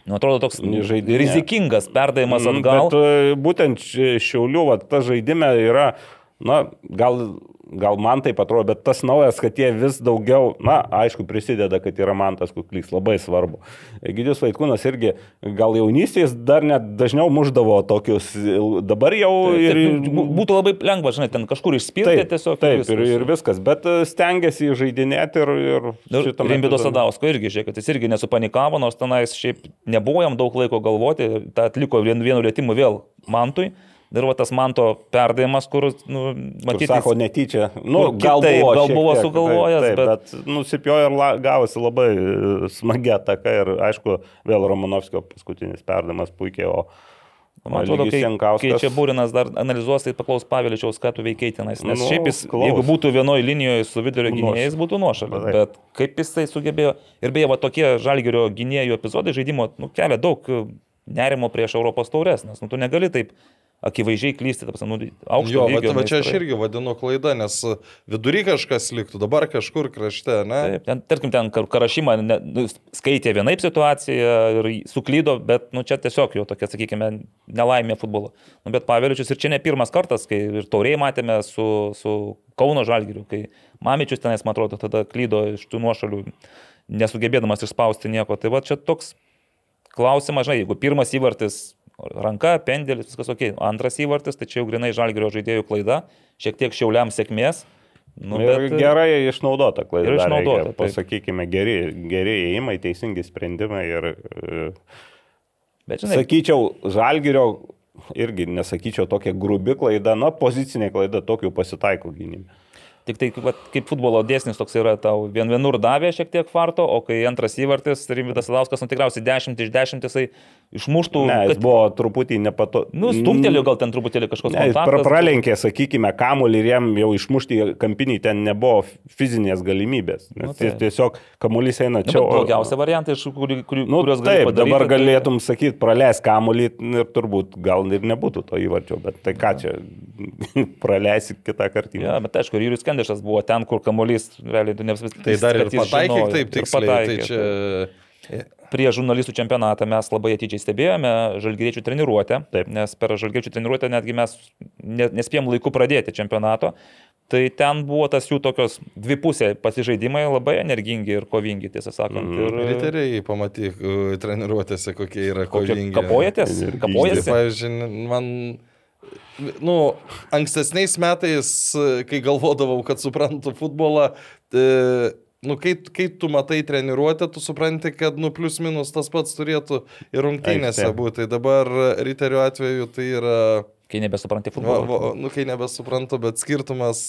Nu, atrodo toks Žaidinė. rizikingas perdavimas Mm, atgal. Bet e, būtent ši- šiaulių, va, ta žaidime yra, na, gal, gal man taip atrodo, bet tas naujas, kad jie vis daugiau, na, aišku, prisideda, kad yra man tas kuklys, labai svarbu. Gidijus Vaikūnas irgi gal jaunystės dar net dažniau muždavo tokius, dabar jau ir... Taip, bū- būtų labai lengva, žinai, ten kažkur išspirti Taip, tiesiog. taip viskas. ir, ir viskas, bet e, stengiasi žaidinėti ir... ir Ir Rimbido epizode- Sadausko irgi, žiūrėk, kad jis irgi nesupanikavo, nors tenais šiaip nebuvo jam daug laiko galvoti, tą atliko vienu, vienu lėtimu vėl Mantui. Ir va tas Manto perdavimas, kur, nu, Kur matyti, sako netyčia. Nu, kur gal kitaip, buvo, gal buvo sugalvojęs, taip, bet- taip, bet nusipjojo ir la, gavosi labai e, smagia ataka ir aišku, vėl Romanovskio paskutinis perdavimas puikiai, o Man atrodo, kai, kai čia Būrinas dar analizuos, tai paklaus Paviličiaus, ką tu veikiai tenais. Nes Nu, šiaip jis, klaus. jeigu būtų vienoje linijoje su vidurio Nuoš- gynėjais, būtų nuošalė. Taip. Bet kaip jis tai sugebėjo. Ir beje, va tokie žalgerio gynėjų epizodai žaidimo nu, kelia daug e, nerimo prieš Europos taurės, nes nu, tu negali taip akivaizdžiai klysti, ta prasme, nu, aukšto Jo, bet lygio va čia aš irgi vadinu klaida, nes vidury kažkas liktų, dabar kažkur krašte, ne? Taip, ten, tarkim, ten Kar- Karašyma ne, nu, skaitė vienaip situaciją ir suklydo, bet nu, čia tiesiog jo tokia, sakykime, nelaimė futbolo. Nu, bet Paveličius ir čia ne pirmas kartas, kai ir tauriai matėme su, su Kauno Žalgiriu, kai Mamičius tenais, man atrodo, tada klydo iš tų nuošalių, nesugebėdamas išspausti nieko. Tai va čia toks klausimas, žinai, jeigu pirmas įvartis ranka, pendelis, viskas ok, antras įvartis, tai čia jau grinai Žalgirio žaidėjų klaida, šiek tiek šiauliam sėkmės. Nu, bet, gerai išnaudota klaida. išnaudota, reikia. Pasakykime, geri, geri įėjimai, teisingi sprendimai ir, e, bet žinai, sakyčiau, žalgerio irgi nesakyčiau tokia grubi klaida, na, pozicinė klaida tokių pasitaiko gynime. Tik tai vat, kaip futbolo dėsnis toks yra, tau vien vienur davė šiek tiek farto, o kai antras įvartis, Rimvidas Lauskas, nu tikriausiai 10 iš 10 jisai išmuštų. Ne, jis buvo truputį nepato... Nu, stumtelio gal ten truputėlį kažkoks Ne, kontaktas. pralenkė, sakykime, kamuolį ir jam jau išmušti kampinį ten nebuvo fizinės galimybės. Nu, nu, taip. tiesiog kamuolys eina Čia o... blogiausia variantai, iš kurių, kurių, Nu, kuriuos gali taip, padaryti. dabar tai- galėtum sakyti, praleis kamuolį ir turbūt gal ir nebūtų to įvarčio, bet tai ką čia, praleisi kitą kartą. Ja, bet aišku, ir Jūrius Kendešas buvo ten, kur kamuolys, realiai, ne viskas. Tai dar ir pataikyk taip tiksliai. Tai čia... Prie žurnalistų čempionatą mes labai atidžiai stebėjome žalgyriečių treniruotę, Taip. nes per žalgyriečių treniruotę netgi mes ne- nespėjom laiku pradėti čempionato. Tai ten buvo tas jų tokios dvipusė pasižaidimai labai energingi ir kovingi, tiesą sakant. Mhm. Ir, Riteriai, pamatyk, treniruotėse, kokie yra kokie kovingi. kapojatės, Energingis. Tai, kapojasi. pavyzdžiui, man, nu, ankstesniais metais, kai galvodavau, kad suprantu futbolą, e, nu, kai, kai tu matai treniruotę, tu supranti, kad, nu, plus minus tas pats turėtų ir rungtynėse būti. Tai dabar Riterio atveju tai yra, Kai nebesupranti va, futbolo. va, nu, kai nebesuprantu, bet skirtumas,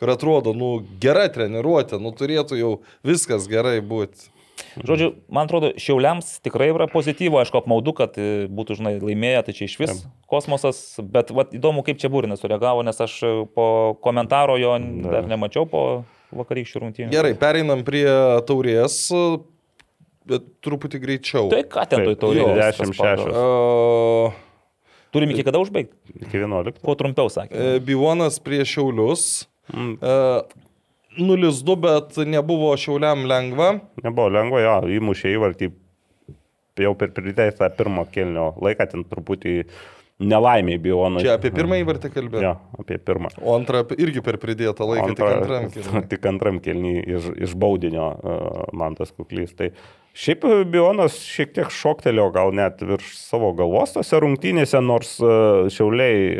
kur atrodo, nu, gera treniruotė, nu, turėtų jau viskas gerai būti. Žodžiu, man atrodo, šiauliams tikrai yra pozityvo, aišku, apmaudu, kad e, būtų, žinai, laimėję, tai čia iš vis kosmosas, bet vat, įdomu, kaip čia Būrinas sureagavo, nes aš e, po komentaro jo dar nemačiau po vakarykščių rungtynių. Gerai, pereinam prie taurės, bet truputį greičiau. Tai ką ten toj Taip, taurė? jo, viskas 10-6. pagal. Uh, Turim iki kada užbaigti? Iki 11. Kuo trumpiau sakė. E, Bivonas prieš Šiaulius. Mm. E, 0-2, bet nebuvo Šiauliam lengva. Nebuvo lengva, jo, įmušė įvartį jau per pridėtą pirmo kelnio laiką, ten truputį nelaimiai buvo. Nu, Čia apie pirmąjį vartį kalbėjau. Jo, apie pirmą. O antrą irgi per pridėtą laiką, tik antram. kėliny. tik antram kelnį iš, iš baudinio uh, man tas kuklys. Tai šiaip Bionas šiek tiek šoktelio gal net virš savo galvos tose rungtynėse, nors uh, Šiauliai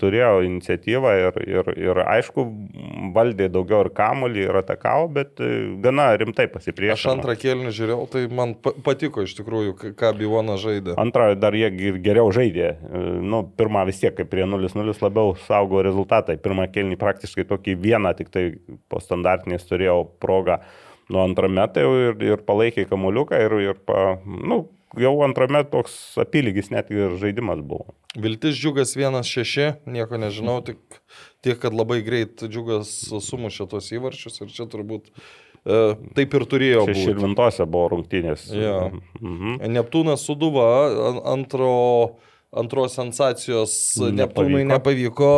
turėjo iniciatyvą ir, ir, ir aišku, valdė daugiau ir kamolį, ir atakavo, bet uh, gana rimtai Aš pasipriešino. antrą kėlinį žiūrėjau, tai man pa- patiko iš tikrųjų, ką Bivonas žaidė. Antrą dar jie geriau žaidė. E, Nu, pirmą vis tiek, kaip prie 0-0 labiau saugo rezultatai. Pirmą kelnį praktiškai tokį vieną, tik tai po standartinės turėjau progą. Nuo antrame tai ir, ir palaikė kamuoliuką ir, ir pa, nu, jau antrame toks apylygis net ir žaidimas buvo. Viltis džiugas 1-6, nieko nežinau, tik tiek, kad labai greit džiugas sumušė tos įvarčius ir čia turbūt e, taip ir turėjo būti. Širvintose buvo rungtynės. Jo. Mhm. Neptūnas suduva, an- antro, antros sensacijos Nepavyko. Neptūnui nepavyko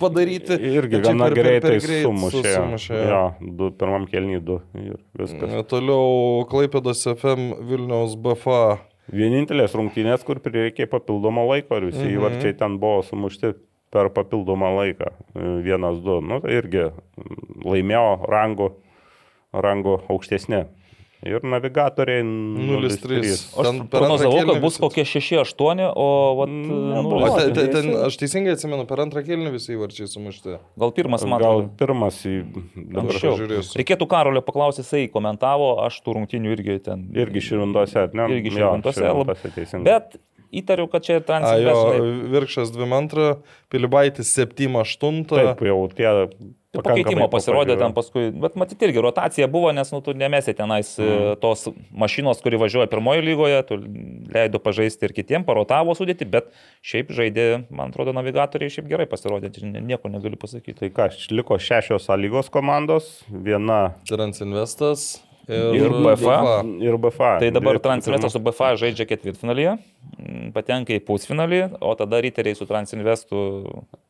padaryti. Irgi gana per- per- greitai per greit sumušė. su- sumušė. Jo, du, pirmam kelnį du ir viskas. E, Toliau Klaipėdos FM Vilniaus BFA. Vienintelės rungtynės, kur prireikė papildomo laiko ir visi Mhm. įvarčiai ten buvo sumušti per papildomą laiką. E, Vienas, du. Nu, tai irgi mm, laimėjo rangų, rangų aukštesnė. Ir navigatoriai 0-3. 0-3. Aš prognozavau, kad bus kokie 6-8, o vat, Nebuvo. O nu, te- te- visi- ten, aš teisingai atsimenu, per antrą kėlinį visi įvarčiai sumušti. gal pirmas man Gal atrodo. pirmas į dabar Anksčiau. pažiūrėsiu. Reikėtų Karolio paklausyti, jisai komentavo, aš tų rungtynių irgi ten. irgi širvintose, ne? Irgi Širvintose. Bet įtariu, kad čia A, jo, transitas. Virkšas 2-2, Pilibaitis 7-8. Taip, jau tie Po keitimo pasirodė ten paskui, bet matyti irgi rotacija buvo, nes nu, tu nemesi tenais mm. tos mašinos, kuri važiuoja pirmojo lygoje, tu leido pažaisti ir kitiem, parotavo sudėti, bet šiaip žaidė, man atrodo, navigatoriai šiaip gerai pasirodė, nieko negaliu pasakyti. Tai ką, liko šešios A lygos komandos, viena Transinvestas ir, Ir BFA. ir BFA. Tai dabar Transinvestas su BFA žaidžia ketvirtfinalyje, patenka į pusfinalį, o tada Riteriai su Transinvestu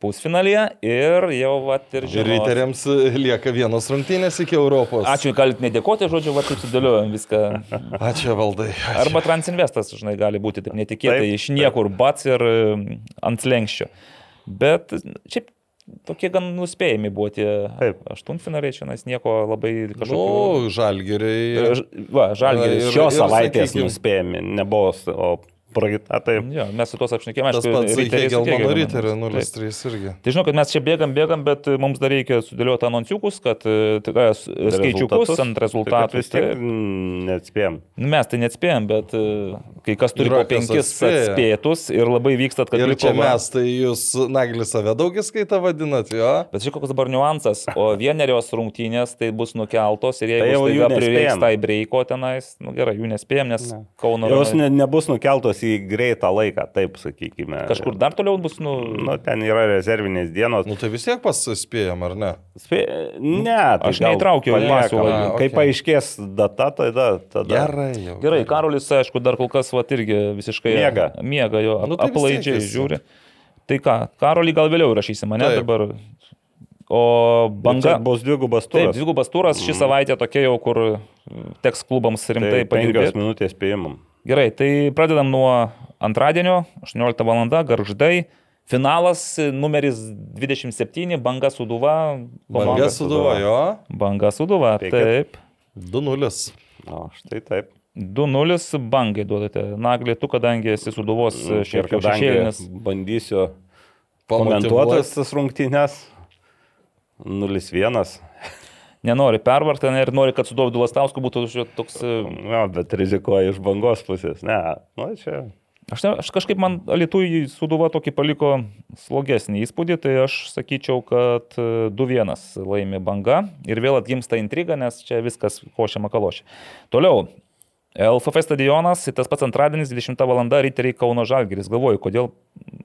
pusfinalyje ir jau vat ir Ir žinos. ryteriams lieka vienos rungtynės iki Europos. Ačiū, galit nedėkoti, žodžiu, va taip sudėliojom viską. Ačiū valdai. Ačiū. Arba Transinvestas, žinai, gali būti taip netikėtai Taip, iš niekur bats ir ant slengščio. Bet šiaip tokie gan nuspėjami buvo tie Taip. aštuntfinaliai, čia nes nieko labai kažkokio. Nu, žalgeriai. Va, žalgeris. Ir- Šios savaitės sakykim- nuspėjami, nebuvo, o praeitą. Tai Jo, mes su tos apšnekėjome, Tas aišku, pats Hegelmano Taip. 03 irgi. Tai žinau, kad mes čia bėgam, bėgam, bet e, mums dar reikia sudėlioti anonciukus, kad e, tikrai s- skaičiukus ant Tai rezultatų. Taip. mm, neatspėjom. Nu, Mes tai neatspėjom, bet e, kai kas turi Yra po penkis atspėja. atspėtus ir labai vykstat, kad Ir čia va- mes, tai jūs Naglis save daug įskaitą vadinat, jo? Bet žinai, koks dabar niuansas, o vienerios rungtynės tai bus nukeltos ir Tai jeigu jau tai jau prireiks tai breiko tenais, nu gerai, jų nespėjom, nes Ne. Kauno Jos ne, nebus nukeltos į greitą laiką, taip sakykime. kažkur dar toliau bus, nu, Nu, ten yra rezervinės dienos. Nu tai vis tiek pasispėjom, ar ne? Spė... Ne, tai Aš neįtraukiau į paliekam. pasiūlą. A, Kai paaiškės data, tada. tada. Gerai jau. Gerai, Karolis, aišku, dar kol kas, va, irgi visiškai Miega. miega jo, Nu, nu, tai aplaidžiai žiūri. Tai ką, Karolį gal vėliau rašysi mane Taip. dabar. O Banga banga. bus dvigubas Taip, turas. dvigubas turas šį savaitę tokia jau, kur teks klubams rimtai Tai padirbėti. minutės spėjimam. Gerai, tai pradedam nuo antradienio, 18 val. garždai. Finalas numeris 27, banga suduva. Banga suduva, jo? Banga suduva, taip. 2-0. O, štai taip. 2-0 bangai duodate. Naglį, tu, kadangi esi suduvos Ir šiek tiek šešėlinis. bandysiu komentuotas tas rungtynės. 0-1. Nenori pervargti ir nori, kad su Dovydu Lastausku būtų toks... e, Na, bet rizikuoju iš bangos pusės. Ne, nu čia. Aš, ne, aš kažkaip man Alitui suduva tokį paliko slogesnį įspūdį, tai aš sakyčiau, kad e, 2-1 laimi banga ir vėl atgimsta intriga, nes čia viskas košia makalošia. Toliau. LFF stadionas, tas pats antradienis, 20 val. ryteriai Kauno Žalgiris. Galvoju, kodėl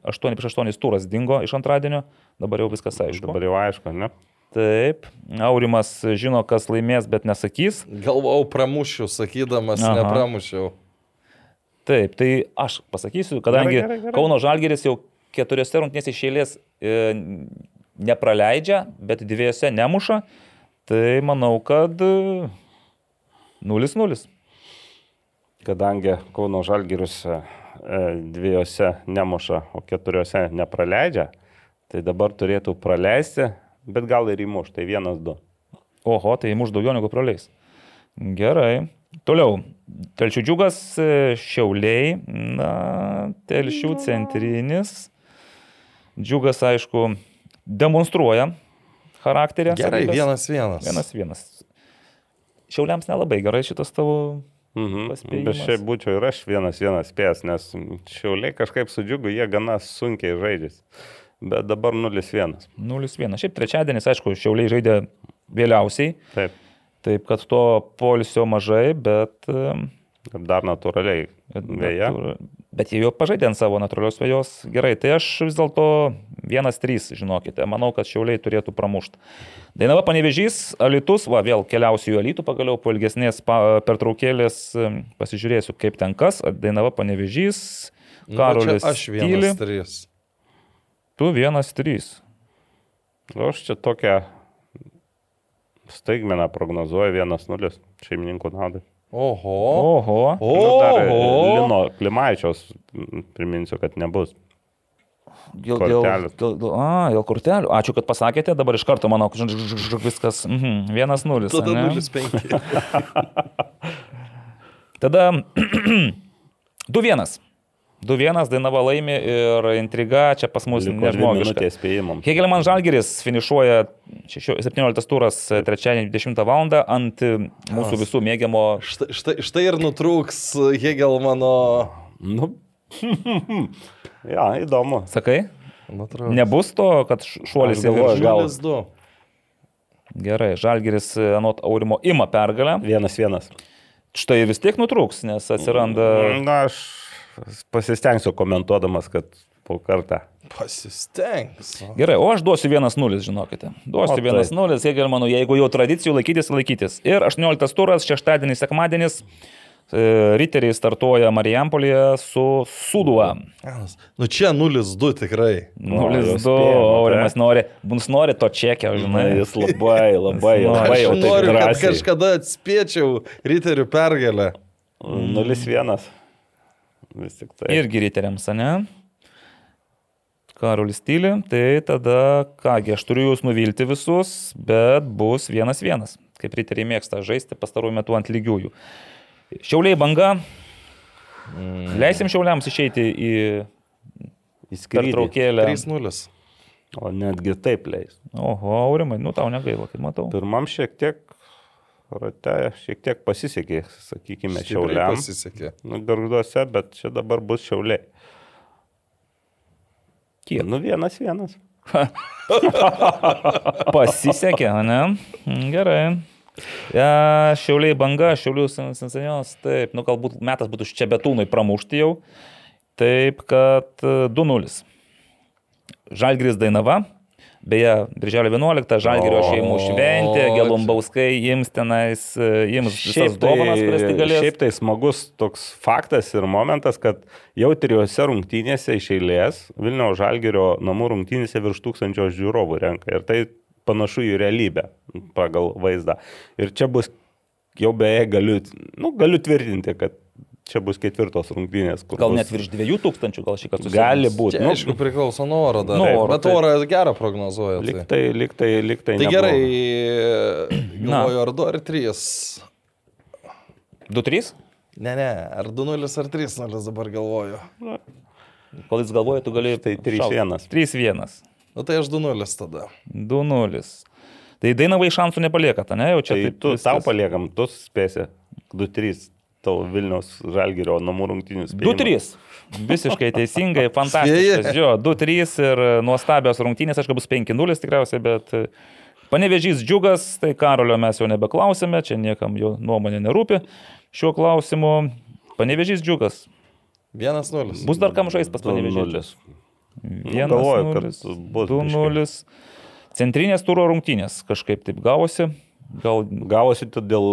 8 prieš 8 turas dingo iš antradienio, dabar jau viskas aišku. Dabar jau aišku, ne? Taip, Aurimas žino, kas laimės, bet nesakys. Galvau, pramušiu, sakydamas, Aha. nepramušiau. Taip, tai aš pasakysiu, kadangi Gerai, gerai, gerai. Kauno Žalgeris jau keturiose rungtynėse iš eilės e, nepraleidžia, bet dviejose nemuša, tai manau, kad e, 0-0. Kadangi Kauno Žalgirius e, dviejose nemuša, o keturiose nepraleidžia, tai dabar turėtų praleisti, bet gal ir įmuš, tai vienas du. Oho, tai muš daugiau negu praleis. Gerai. Toliau. Telšių džiugas, e, šiauliai, na, telšių centrinis. Džiugas, aišku, demonstruoja charakterį. Gerai, savybes. vienas vienas. Vienas vienas. Šiauliams nelabai gerai šitas tavo. Mhm. Bet šiaip būčiau ir aš vienas vienas spės, nes šiauliai kažkaip su džiugu, jie gana sunkiai žaidžia. Bet dabar 0-1. 0-1. Šiaip trečiadienis, aišku, šiauliai žaidė vėliausiai. Taip. Taip, kad to polisio mažai, bet... Ir dar natūraliai. Vėja. Bet jie jau pažaidė ant savo natūralios vėjos. Gerai, tai aš vis dėlto 1-3, žinokite. Manau, kad šiauliai turėtų pramušti. Dainava panevežys, Alitus, va vėl keliausiu į Alitų, pagaliau po ilgesnės pertraukėlės pasižiūrėsiu, kaip ten kas. Dainava panevežys, Karolis. Nu, aš 1-3. Tu vienas trys. Nu, aš čia tokią staigmeną prognozuoju vienas nulis šeimininkų naudai. Oho. Oho. Oho. Nu, Lino Klimaičios, priminsiu, kad nebus. Dėl, dėl, dėl, dėl, a, dėl kortelių. Ačiū, kad pasakėte, dabar iš karto mano, žin, žin, žin, viskas. Mhm, vienas nulis. Tada nulis penki. Tada du vienas. 2-1 Dainava laimi ir intriga čia pas mus nežmogiška. spėjimam. Hegelman Žalgeris finišuoja šešio- 17 turas e, trečiadienį 20 val. ant e, mūsų visų mėgiamo Štai, štai, štai ir nutrūks Hegelmano. Nu. ja, įdomu. Sakai, Nutrūks. nebus to, kad šuolis galvoju, viršų. gal- 0-2. Gerai, Žalgeris e, anot Aurimo ima pergalę. Vienas vienas. Štai vis tiek nutrūks, nes atsiranda... Na, aš pasistengsiu komentuodamas, kad po kartą. Pasistengs. Gerai, o aš duosiu 1-0, žinokite. Duosiu O, taip. 1-0, Hegelmanų, jeigu jau tradicijų laikytis, laikytis. Ir 18 turas, šeštadienis, sekmadienis. e, Riteriai startuoja Marijampolėje su Suduva. Nu čia 0-2 tikrai. jau 0-2, spėjom, Aurimas tai. nori, mums nori to čekio, Na, žinai. jis labai, labai, nori. labai Aš jau noriu, kad drąsiai. kažkada atspėčiau riterių pergalę. 0-1. Vis tik tai. Irgi riteriams, ne? Karolis tyli, tai tada, kągi, aš turiu jūs nuvilti visus, bet bus vienas vienas, kaip riteriai mėgsta žaisti pastaruoju metu ant lygiųjų. Šiauliai banga, Leisim šiauliams išeiti į Įskrydį. pertraukėlę. 3-0. O netgi taip leis. Oho, aurimai, nu tau negaila, kaip matau. Pirmam šiek tiek, rate, šiek tiek pasisekė, sakykime, Stipriai šiauliams. pasisekė. Nu, gargžduose, bet čia dabar bus šiauliai. Kiek? Nu, vienas vienas. Pasisekė, ne? Mm, Gerai. Ja, šiauliai banga, šiaulių sensenios, taip, nu galbūt metas būtų čia betūnui pramušti jau. Taip, kad e, 2-0. Žalgris Dainava. Beje, birželio 11 Žalgirio O, šeimų šventė, Gelumbauskai jiems tenais, e, jiems visas dovanas, kurias tai galės. šiaip tai smagus toks faktas ir momentas, kad jau trijose rungtynėse iš eilės Vilniaus Žalgirio namų rungtynėse virš tūkstančio žiūrovų renka. Ir tai panašu į realybę pagal vaizdą. Ir čia bus, jau beje, galiu, nu, galiu tvirtinti, kad čia bus ketvirtos rungtynės. Gal bus- net virš 2000 gal šį kartą susirinks. Gali būti. Čia, aišku, priklauso nuo oro dar. Nuo oro, bet taip. orą gerą prognozuoja. Tai, Liktai, liktai, liktai. tai neblogą. gerai, Na. galvoju, ar 2 ar 3. 2-3? Ne, ne, ar 2-0 ar 3-0 dabar galvoju. Kol jis galvoja, tu gali. Tai 3-1. 3-1. Nu tai aš 2-0 tada. 2-0. Tai Dainavai šansų nepalieka, ne? Jau čia Tai taip tu viskas. tau paliekam, tu spėsi 2-3 tavo Vilniaus Žalgirio namų rungtynių spėjimas. 2-3. Visiškai teisingai, fantastiškas. Jo, 2-3 ir e, nuostabios rungtynės, aišku, bus 5-0 tikriausiai, bet e, panevežys džiugas, tai Karolio mes jau nebeklausėme, čia niekam jo nuomonė nerūpi. Šiuo klausimu panevežys džiugas. 1-0. Bus dar kam žais pas panevežys? 2-0. Nu, galvoju, kad 1-0, bus 2-0. Centrinės turo rungtynės kažkaip taip gavosi. Gal Gavosi dėl,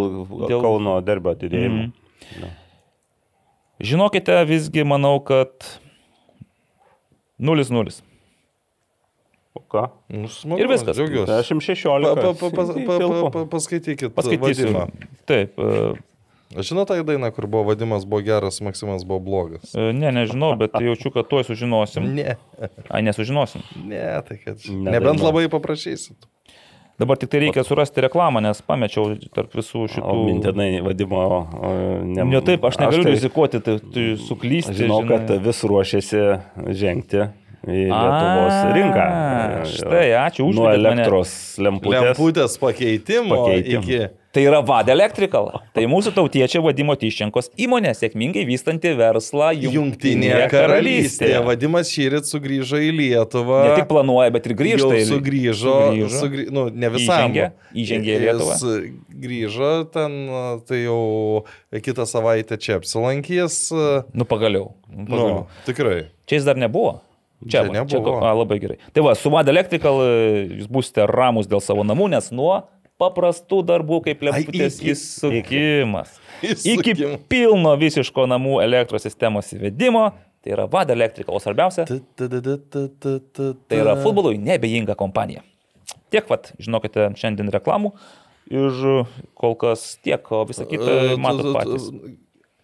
Dėl- Kauno derbio atidėjimo. Mhm. Žinokite, visgi manau, kad 0-0. O ką? Nu, smagu, Ir viskas. Džiaugiuosi. 10-16. Pa, pa, pa, pa, pa, pa, pa, paskaitykit. Paskaitysiu. Vadimą. Taip. e, Aš žinau tą dainą, kur buvo vadimas buvo geras, Maksimas buvo blogas. e, Ne, nežinau, bet jaučiu, kad tuoj sužinosim. Ne, Ai, nesužinosim. ne, tai kad. Nedainuok. Nebent labai paprašysit. Dabar tik tai reikia surasti reklamą, nes pamečiau tarp visų šitų. O mintinai vadimo. Ne, Ne taip, aš negaliu tai rizikuoti, tai tu suklysti. Žinau, žinai. kad vis ruošiasi žengti į Lietuvos A, rinką. štai, ačiū, Nuo užvedėt mane. elektros lemputės. Lemputės pakeitimo, Pakeitimo. iki. Tai yra VAD Electrical. Tai mūsų tautiečio vadimo Tyščenkos įmonė, sėkmingai vystanti verslą Jungtinėje karalystėje. Vadimas šįryt sugrįžo į Lietuvą. Ne tik planuoja, bet ir grįžta. Jau sugrįžo, sugrįžo. sugrį, nu, ne visam. Įžengė- įžengė į Lietuvą. Jis grįžo ten, tai jau kitą savaitę čia apsilankys. Nu pagaliau. Nu, pagaliau. Nu, tikrai. Čia jis dar nebuvo. Čia, Čia va, nebuvo. to- a, labai gerai. Tai va, su VAD Electrical e, jūs būsite ramus dėl savo namų, nes nuo paprastų darbų kaip lemputės įsukimas. Iki pilno visiško namų elektros sistemos įvedimo. Tai yra VAD Electrical. O svarbiausia, tai yra futbolui nebejinga kompanija. Tiek pat, žinokite, šiandien reklamų. Ir kol kas tiek, o visą kitą matot patys.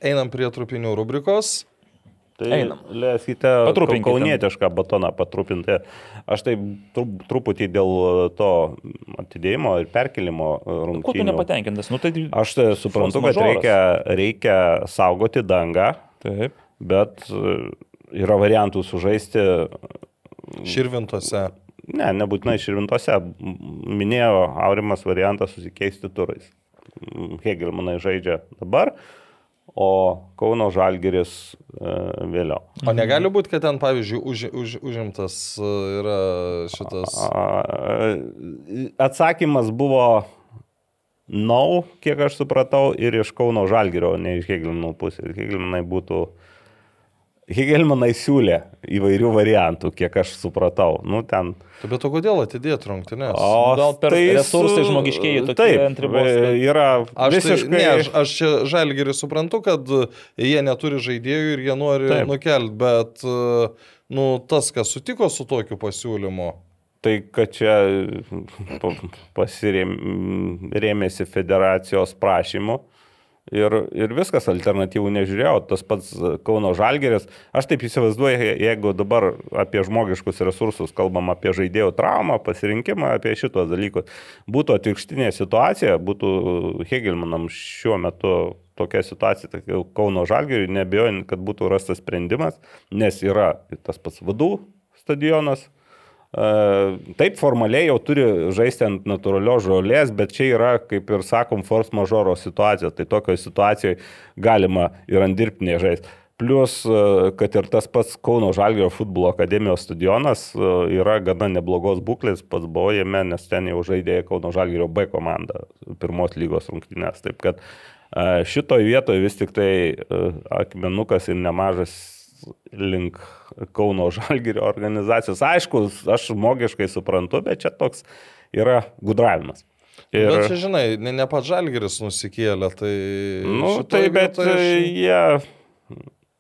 Einam prie trupinių rubrikos. Tai Einam. leiskite kaunietišką batoną patrupinti. Aš tai tru- truputį dėl to atidėjimo ir perkelimo Kuo tu rungtynių. nepatenkintas? Nu, tai... Aš tai suprantu, kad reikia, reikia saugoti dangą, Taip. bet e, yra variantų sužaisti, Širvintose. ne, nebūtinai širvintose. Minėjo Aurimas variantą susikeisti turais. Hegelmanai žaidžia dabar, o Kauno Žalgeris e, vėliau. O negali būti, kad ten, pavyzdžiui, už, už, užimtas e, yra šitas. Atsakymas buvo nau, kiek aš supratau, ir iš Kauno Žalgirio, o ne iš Hegelmanų pusės. Hegelmanai būtų. Hegelmanai siūlė įvairių variantų, kiek aš supratau. Nu, ten. Tai Bet o kodėl atidėti rungtynės? O gal per resursai su- žmogiškieji tokie Taip, ant ribos, kad- yra Aš, visiškai. tai, ne, aš, aš čia žalgerį suprantu, kad e, jie neturi žaidėjų ir jie nori Taip. nukelti, bet e, nu, tas, kas sutiko su tokiu pasiūlymu, Tai, kad čia pasirėmėsi federacijos prašymu. Ir, ir viskas alternatyvų nežiūrėjau, tas pats Kauno Žalgeris. Aš taip įsivaizduoju, je- jeigu dabar apie žmogiškus resursus kalbam, apie žaidėjų traumą, pasirinkimą, apie šitos dalykus, būtų atvirkštinė situacija, būtų Hegelmanam šiuo metu tokia situacija, tai Kauno Žalgiriui nebejojant, kad būtų rastas sprendimas, nes yra tas pats vadų stadionas. E, Taip, formaliai jau turi žaisti ant natūralios žolės, bet čia yra, kaip ir sakom, force majoro situacija. Tai tokioje situacijoje galima ir ant dirbtinė žaisti. Plus, e, kad ir tas pats Kauno Žalgio futbolo akademijos stadionas e, yra gana neblogos būklės, pats buvo jame, nes ten jau žaidė Kauno Žalgio B komanda pirmos lygos rungtynės. Taip kad šitoje vietoje vis tik tai akmenukas ir nemažas link Kauno Žalgirio organizacijos. Aišku, aš žmogiškai suprantu, bet čia toks yra gudravimas. Ir... Bet čia, žinai, ne, ne pats Žalgiris nusikėlė, tai... Nu, tai bet aš... jie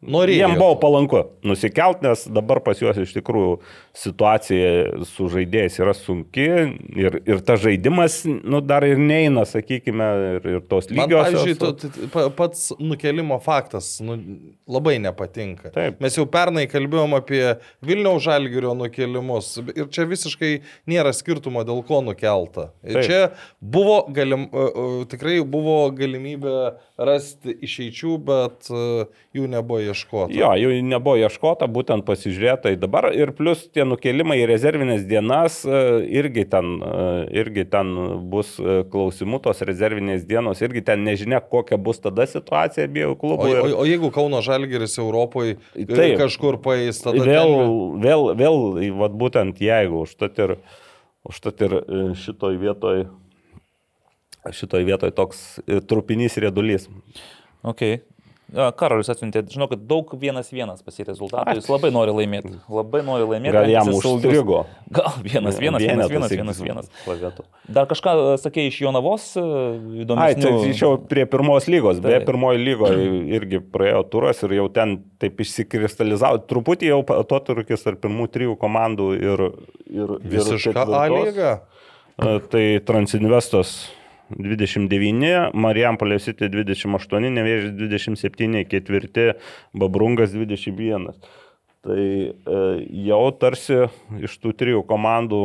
Norėjo. Jiem buvo palanku nusikelt, nes dabar pas juos iš tikrųjų situacija su žaidėjais yra sunki ir, ir tas žaidimas nu, dar ir neina, sakykime, ir, ir tos lygios. Man, pavyzdžiui, to, pats nukelimo faktas nu, labai nepatinka. Taip. Mes jau pernai kalbėjom apie Vilniaus žalgirio nukelimus ir čia visiškai nėra skirtumo, dėl ko nukelta. Taip. Čia buvo galim, tikrai buvo galimybė rasti išeičių, bet jų nebuvo ieškota. Jo, jų nebuvo ieškota, būtent pasižiūrėta į dabar ir plus tie nukelimai į rezervinės dienas e, irgi ten, e, irgi ten bus e, klausimų tos rezervinės dienos, irgi ten nežinia, kokia bus tada situacija abiejų klubų. O, o, o jeigu Kauno Žalgeris Europoje Taip, kažkur paės, tada... Vėl, ten... vėl, vėl, vat būtent jeigu, užtat ir, užtat ir šitoj vietoj šitoj vietoj toks trupinys riedulys. Okay. Karolis atsiuntė, žinau, kad daug vienas vienas pasi rezultatų, jis labai nori laimėti. Labai nori laimėti. Gal jam užstrigo. Gal vienas vienas, vienas vienas, vienas, vienas. Dar kažką e, sakė iš Jonavos e, įdomu. Ai, tai išėjau prie pirmos lygos, beje, pirmoji lygoje irgi praėjo turas ir jau ten taip išsikristalizavo, truputį jau atotrukis tarp pirmų trijų komandų ir... ir Visiška A lyga. E, tai Transinvestos 29, Marijampolė City 28, Nevėžys 27, ketvirti, Babrungas 21. Tai e, jau tarsi iš tų trijų komandų,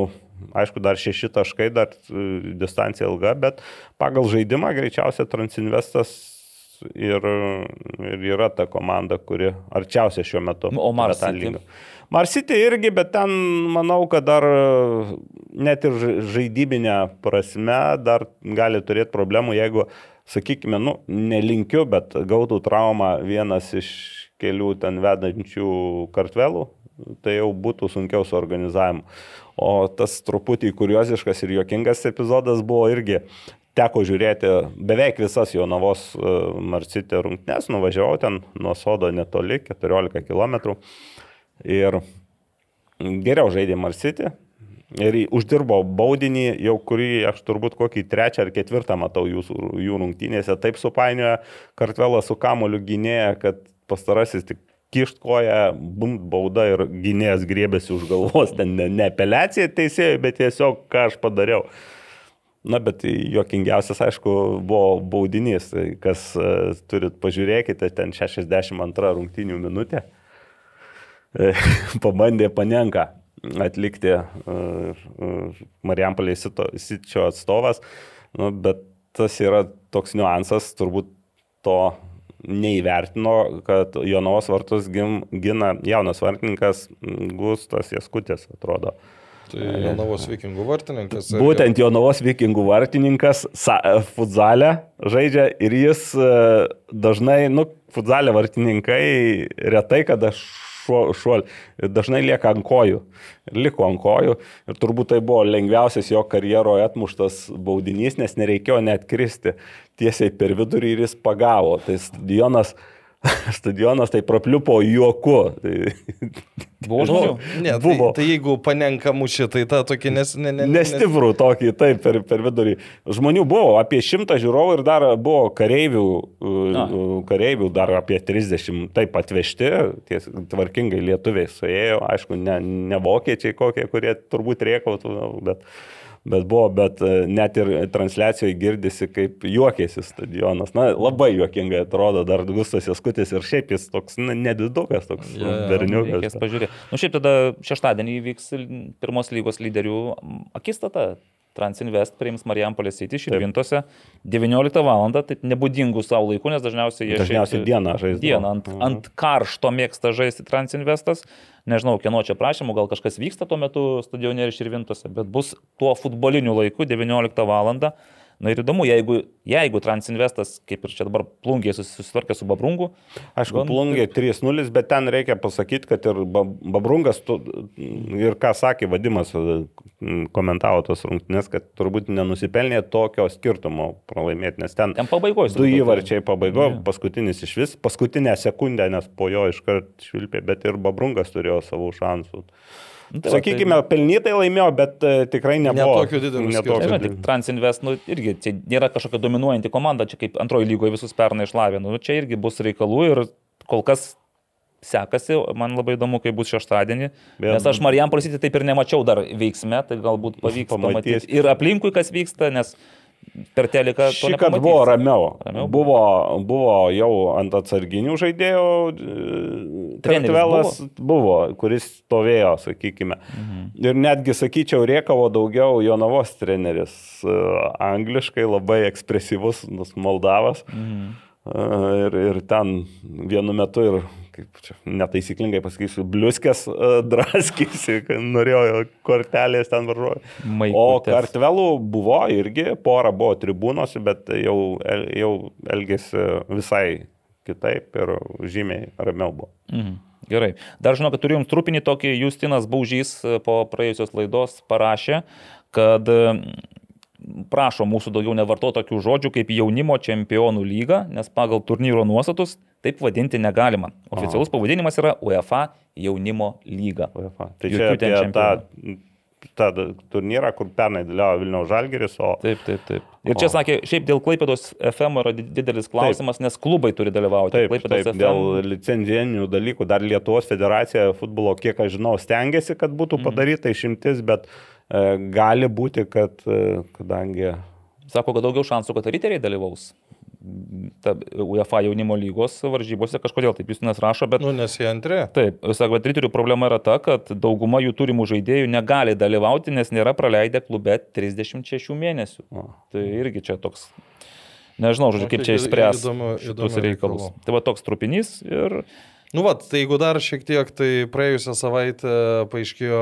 aišku, dar šeši taškai, dar e, distancija ilga, bet pagal žaidimą greičiausiai Transinvestas ir, ir yra ta komanda, kuri arčiausia šiuo metu. O lygą. Marsitė irgi, bet ten manau, kad dar net ir žaidybinė prasme dar gali turėti problemų, jeigu, sakykime, nu, nelinkiu, bet gautų traumą vienas iš kelių ten vedančių kartvelų, tai jau būtų sunkiau su organizavimu. O tas truputį kurioziškas ir juokingas epizodas buvo irgi teko žiūrėti beveik visas Jonavos e, Marcitė rungtynes, nuvažiavau ten nuo sodo netoli, 14 km ir geriau žaidė Marsitį. Ir uždirbo baudinį, jau kurį aš turbūt kokį trečią ar ketvirtą matau jūsų, jų rungtynėse. Taip supainioja kartvelą su kamoliu gynėja, kad pastarasis tik kišt koją, bum, bauda ir gynėjas griebėsi už galvos. Ten ne, ne apeliacija teisėjai, bet tiesiog ką aš padariau. Na, bet juokingiausias, aišku, buvo baudinys. Tai kas uh, turit, pažiūrėkite, ten 62 rungtynių minutė. pabandė Panenka atlikti Marijampolė Sičio atstovas, nu, bet tas yra toks niuansas, turbūt to neįvertino, kad Jonavos vartus gim, gina jaunas vartininkas Gustas Jaskutis, atrodo. Tai Jonavos vikingų vartininkas. Būtent Jonavos vikingų vartininkas futzalę žaidžia ir jis dažnai, nu, futzalė vartininkai retai kada šuolį. Dažnai lieka ant kojų. Liko ant kojų. Ir turbūt tai buvo lengviausias jo karjeroje atmuštas baudinys, nes nereikėjo net kristi tiesiai per vidurį ir jis pagavo. Tai stadionas stadionas tai prapliupo juoku. Tai... Buvo žmonių? Ne, tai- buvo. Tai, tai jeigu panenka mušė, tai tą tokį nes, ne, ne, nestiprų tokį, taip, per, per vidurį. Žmonių buvo apie šimtą žiūrovų ir dar buvo kareivių, Na. kareivių dar apie 30 taip atvežti, ties, tvarkingai lietuviai suėjo, aišku, ne, ne vokiečiai kokie, kurie turbūt riekautų, bet bet buvo, bet e, net ir transliacijoje girdisi, kaip juokėsi stadionas. Na, labai juokingai atrodo dar Gustas Jaskutis ir šiaip jis toks na, nedidukas, toks ja, berniukas. Reikės pažiūrėti. Nu, šiaip tada šeštadienį įvyks pirmos lygos lyderių akistata. Transinvest priims Marijampolės City Širvintose 19 val. tai nebūdingų savo laikų, nes dažniausiai jie Dažniausiai šiaip- dieną žaisdavo. Dieną ant, Mhm. ant karšto mėgsta žaisti Transinvestas. Nežinau, kieno čia prašymų, gal kažkas vyksta tuo metu stadione ir Širvintose, bet bus tuo futboliniu laiku 19 val. Na ir įdomu, jeigu, jeigu Transinvestas, kaip ir čia dabar susi- susitvarkė su Babrungu, Aišku, Gan- plungiai 3-0, bet ten reikia pasakyti, kad ir Ba- Babrungas, tu, ir ką sakė Vadimas, mm, komentavo tos rungtynės, kad turbūt nenusipelnė tokio skirtumo pralaimėti, nes ten ten pabaigoje du įvarčiai pabaigo, paskutinis iš vis, paskutinę sekundę, nes po jo iškart švilpė, bet ir Babrungas turėjo savų šansų. Nu, tai va, tai- Sakykime, pelnytai laimėjo, bet e, tikrai nebuvo. tokiu dideliu ne skirtumu. Tai tik Transinvest, nu, irgi čia nėra kažkokia dominuojanti komanda, čia kaip antroji lygoje visus pernai išlavė. Nu, čia irgi bus reikalų ir kol kas sekasi, man labai įdomu, kaip bus šeštadienį. Bet- Nes aš Marijam Prasitį taip ir nemačiau dar veiksme, tai galbūt pavyks Pamatys. pamatyti ir aplinkui, kas vyksta, nes per teleką Šį kartą buvo ramiau. Ramiau Buvo, buvo jau ant atsarginių žaidėjų. Treneris Kartvelas buvo, kuris stovėjo, sakykime. Mhm. Ir netgi, sakyčiau, Riekavo daugiau Jonavos treneris. e, Angliškai labai ekspresyvus, Moldavas. Mhm. E, Ir, ir ten vienu metu ir, kaip čia netaisyklingai pasakysiu, bliuskės e, draskysi, norėjo kortelės ten varžovai. O kartvelų buvo irgi, pora buvo tribūnose, bet jau, jau elgėsi visai kitaip ir žymiai ramiau buvo. Mhm. Gerai. Dar žinau, kad turim trupinį tokį Justinas Baužys e, po praėjusios laidos parašė, kad prašo mūsų daugiau nevartoti tokių žodžių kaip jaunimo čempionų lyga, nes pagal turnyro nuostatus taip vadinti negalima. Oficialus pavadinimas yra UEFA jaunimo lyga. UEFA. Tai Jokių čia ten čempionų. tą turnyrą, kur pernai dalyvavo Vilniaus Žalgeris, o Taip, taip, taip. Ir čia O. sakė, šiaip dėl Klaipėdos FM yra di- didelis klausimas, nes klubai turi dalyvauti. Taip, Klaipėdos taip, dėl licenzijinių dalykų dar Lietuvos federacija futbolo, kiek aš žinau, stengiasi, kad būtų padaryta išimtis, bet e, gali būti, kad e, kadangi Sako, kad daugiau šansų, kad riteriai dalyvaus. Ta UEFA jaunimo lygos varžybose kažkodėl taip Justinas rašo, bet... Nu, nes jie antri. Taip, sako, bet riterių problema yra ta, kad dauguma jų turimų žaidėjų negali dalyvauti, nes nėra praleidę klube 36 mėnesių. O. Tai irgi čia toks... Nežinau, žodžiu, kaip čia Įdomu- išspręs šitus reikalus. reikalų. Tai va toks trupinys ir Nu, va, tai jeigu dar šiek tiek, tai praėjusią savaitę paaiškėjo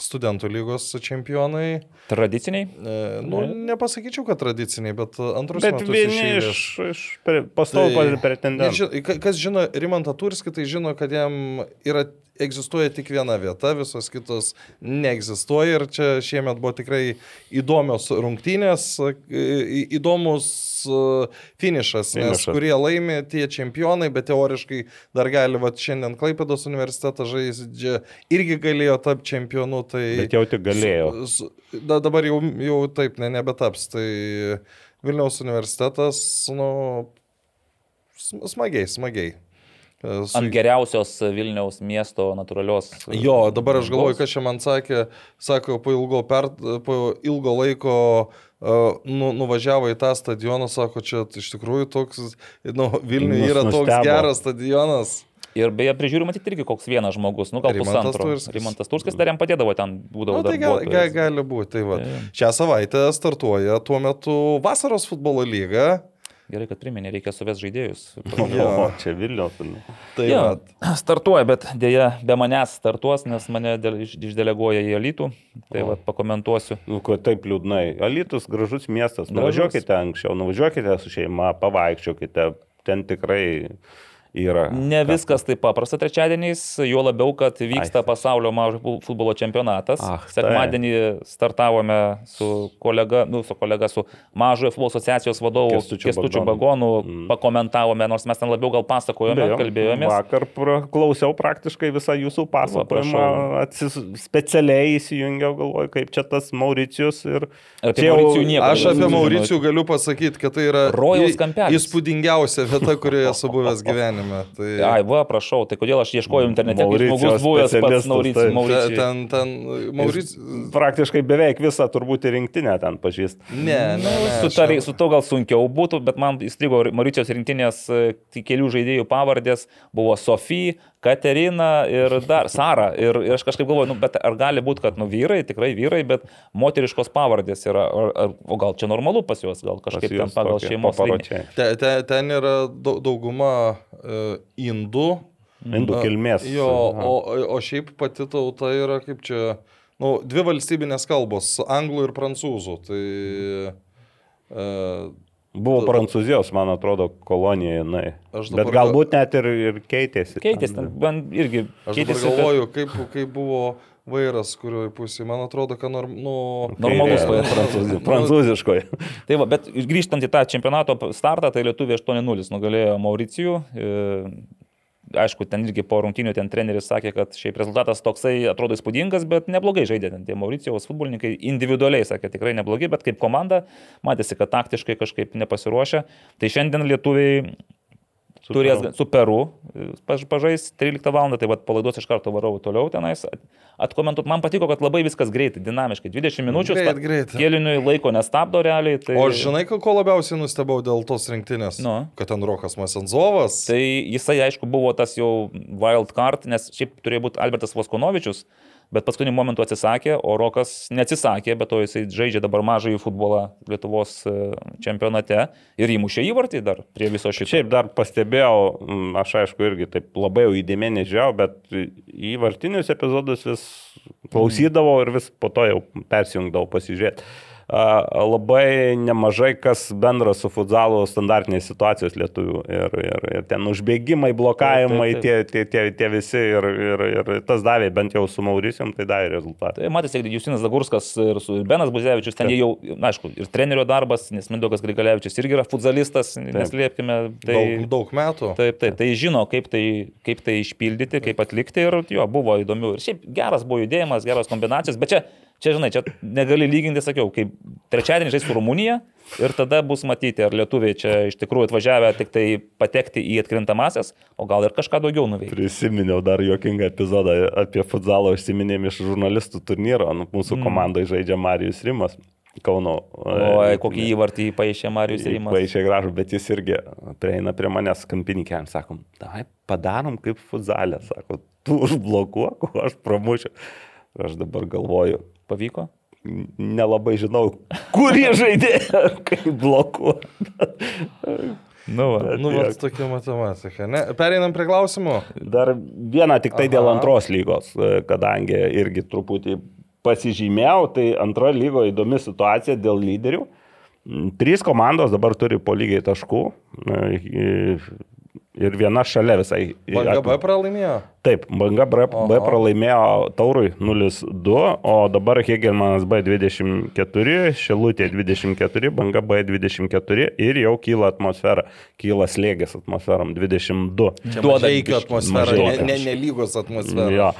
studentų lygos čempionai. tradiciniai. E, nu, nepasakyčiau, kad tradiciniai, bet antrus Bet metus vieni eilės. iš, iš pre- pastovų Tai- pretendentų. Kas žino Rimantą Turskį, tai žino, kad jam yra, egzistuoja tik viena vieta, visos kitos neegzistuoja ir čia šiemet buvo tikrai įdomios rungtynės, į- įdomus e, finišas, nes Finišas. kurie laimi tie čempionai, bet teoriškai dar gali, va šiandien Klaipėdos universitetas žaidžia, irgi galėjo tapti čempionu. Tai Bet jau tik galėjo. S- s- Da, dabar jau, jau taip, ne, nebetaps. Tai Vilniaus universitetas, nu, sm- smagiai, smagiai. Su- Ant geriausios Vilniaus miesto natūralios. Jo, dabar aš galvoju, kas čia man sakė, sako, po ilgo, per, po ilgo laiko uh, nu, nuvažiavo į tą stadioną, sako, čia iš tikrųjų toks, nu, Vilniuje yra toks nustebo. geras stadionas. Ir beje, prižiūri matyti irgi koks vienas žmogus, nu gal Rimantas pusantro. Turskis. Rimantas Turskis dar jam padėdavo ten, būdavo Na, tai gal, darbuotojas. gal, gali būti. Tai va. Tai- Šią savaitę startuoja tuo metu vasaros futbolo lyga. Gerai, kad priminė, reikia suvės žaidėjus. O, čia Vilnius. Tai Jo, va, startuoja, bet dėja be manęs startuos, nes mane dėl, iš, išdeleguoja į Alytų. Tai O. va, pakomentuosiu. Nu, ko taip liūdnai. Alitus gražus miestas. Gražus. Nuvažiuokite anksčiau, nuvažiuokite su šeima, pavaikščiokite. Ten tikrai yra. Ne ką- viskas taip paprasta trečiadieniais, juo labiau, kad vyksta Ai. pasaulio mažo fu- futbolo čempionatas. Ach, tai. Sekmadienį startavome su kolega, nu, su kolega, su mažojo futbolo asociacijos vadovu Kestučiu. Bagonu, Mm. pakomentavome, nors mes ten labiau gal pasakojome, Beje, kalbėjomės. Vakar klausiau praktiškai visą jūsų pasakojimą. Atsis, specialiai įsijungiau, galvoju, kaip čia tas Mauricijus. Ir... Apie jau- Mauricijų nieko Aš apie. Mauricijų galiu pasakyti, kad tai yra Rojaus į- kampelis. įspūdingiausia vieta, kurioje esu buvęs gyvenime. Tai... Ai, va, prašau, tai kodėl aš ieškojau internete, Mauricijos žmogus buvęs pats taip. Mauricijų. Ten, ten, Mauricijų. Praktiškai beveik visą turbūt ir rinktinę ten pažįst. Ne, ne, ne. Su, ta, su to gal sunkiau būtų, bet man įstrigo Mauricijos rinktinės kelių žaidėjų pavardės. Buvo Sofija, Katerina ir dar Sara. Ir, ir aš kažkaip galvoju, nu, bet ar gali būti, kad nu, vyrai, tikrai vyrai, bet moteriškos pavardės yra, ar, ar, o gal čia normalu pas juos, gal kažkaip ten pagal šeimos liniją. papročiai. Te, te, ten yra dau- dauguma uh, indų. Indų kilmės. Jo, o, o šiaip pati tauta yra kaip čia, nu, dvi valstybinės kalbos - anglų ir prancūzų. Tai uh, Buvo Prancūzijos, man atrodo, kolonija, jinai. Bet galbūt net ir, ir keitėsi. Keitėsi, ten man irgi aš keitėsi. galvoju, kaip, kaip buvo vairas, kurioje pusėje. Man atrodo, kad norm, nu, Normalus vairas. prancūzi- Prancūziškoji. Tai va, bet grįžtant į tą čempionato startą, tai Lietuvė 8-0 nugalėjo Mauricijų. E, Aišku, ten irgi po rungtinių ten treneris sakė, kad šiaip rezultatas toksai atrodo įspūdingas, bet neblogai žaidė ten tie Mauricijos futbolininkai. Individualiai sakė tikrai neblogai, bet kaip komanda matėsi, kad taktiškai kažkaip nepasiruošę. Tai šiandien lietuviai Su turės Peru. su Peru paž- pažais 13 val. tai vad palaidos iš karto varau toliau tenais. at- Atkomentuot, man patiko, kad labai viskas greitai, dinamiškai. 20 minučių. Greit, greit. Kėliniui laiko nestabdo realiai. Tai... O žinai, ko ko labiausiai nustebau dėl tos rinktinės? Nu. Kad ten Rokas Masenzovas. Tai jisai, aišku, buvo tas jau wild card, nes šiaip turėjo būti Albertas Voskonovičius, bet paskutiniu momentu atsisakė, o Rokas neatsisakė, bet to jisai žaidžia dabar mažąjį futbolą Lietuvos e, čempionate ir įmušė įvartį dar prie viso šito. Šiaip dar pastebėjau, aš aišku irgi taip labai jau įdėmė nežiau, bet į vartinius epizodus vis klausydavau ir vis po to jau persijungdavau pasižiūrėti. A, Labai nemažai kas bendra su futzalu standartinės situacijos lietuvių. Ir, ir, ir ten užbėgimai, blokavimai, Taip, tie, taip, tie, tie, tie visi. Ir, ir, ir tas davė, bent jau su Mauricijom, tai davė rezultatą. Tai matėsi, kad Justinas Zagurskas ir, su, Benas Buzevičius, ten jie jau, na, aišku, ir trenerio darbas, nes Mindaugas Grigalevičius irgi yra futzalistas, neslėpkime. Tai, Daug, daug metų. Taip, taip, tai žino, kaip tai, kaip tai išpildyti, kaip atlikti ir jo, buvo įdomių. Ir šiaip geras buvo judėjimas, geros kombinacijos, bet čia, čia žinai, čia negali lyginti, sakiau, kaip trečiadienį žais su Rumunija ir tada bus matyti, ar lietuviai čia iš tikrųjų atvažiavę tik tai patekti į atkrintamasias, o gal ir kažką daugiau nuveikti. Prisiminiau dar juokingą epizodą apie futzalą užsiminėm iš žurnalistų turnyro. Nu, Mūsų mm. komandai žaidžia Marijus Rimas. Kauno. Oi, kokį įvartį paaišė Marijus Rimas. Paaišė gražu, bet jis irgi prieina prie manęs kampininkėm, sakom, tai padarom kaip futzalę, sako, tu užblokuok, o aš pramušiu. Aš dabar galvoju, Pavyko? nelabai žinau, kurie žaidėjai, kaip blokuoti. Nu, va. Nu, va, tokia matematika. Ne? Pereinam prie klausimų. Dar vieną tik tai Aha. dėl antros lygos, e, kadangi irgi truputį pasižymėjau, tai antra lygo įdomi situacija dėl lyderių. Mm, Trys komandos dabar turi po lygiai taškų e, ir viena šalia visai. Banga B pralaimėjo. Taip, Banga B, B Aha. pralaimėjo Taurui 0-2, o dabar Hegelmanas B24, Šilutė 24, Banga B24 ir jau kyla atmosfera, kyla slėgis atmosferam 22. Čia Duoda biškį atmosfera, mažeikių. ne, ne, nelygos atmosfera. Jo.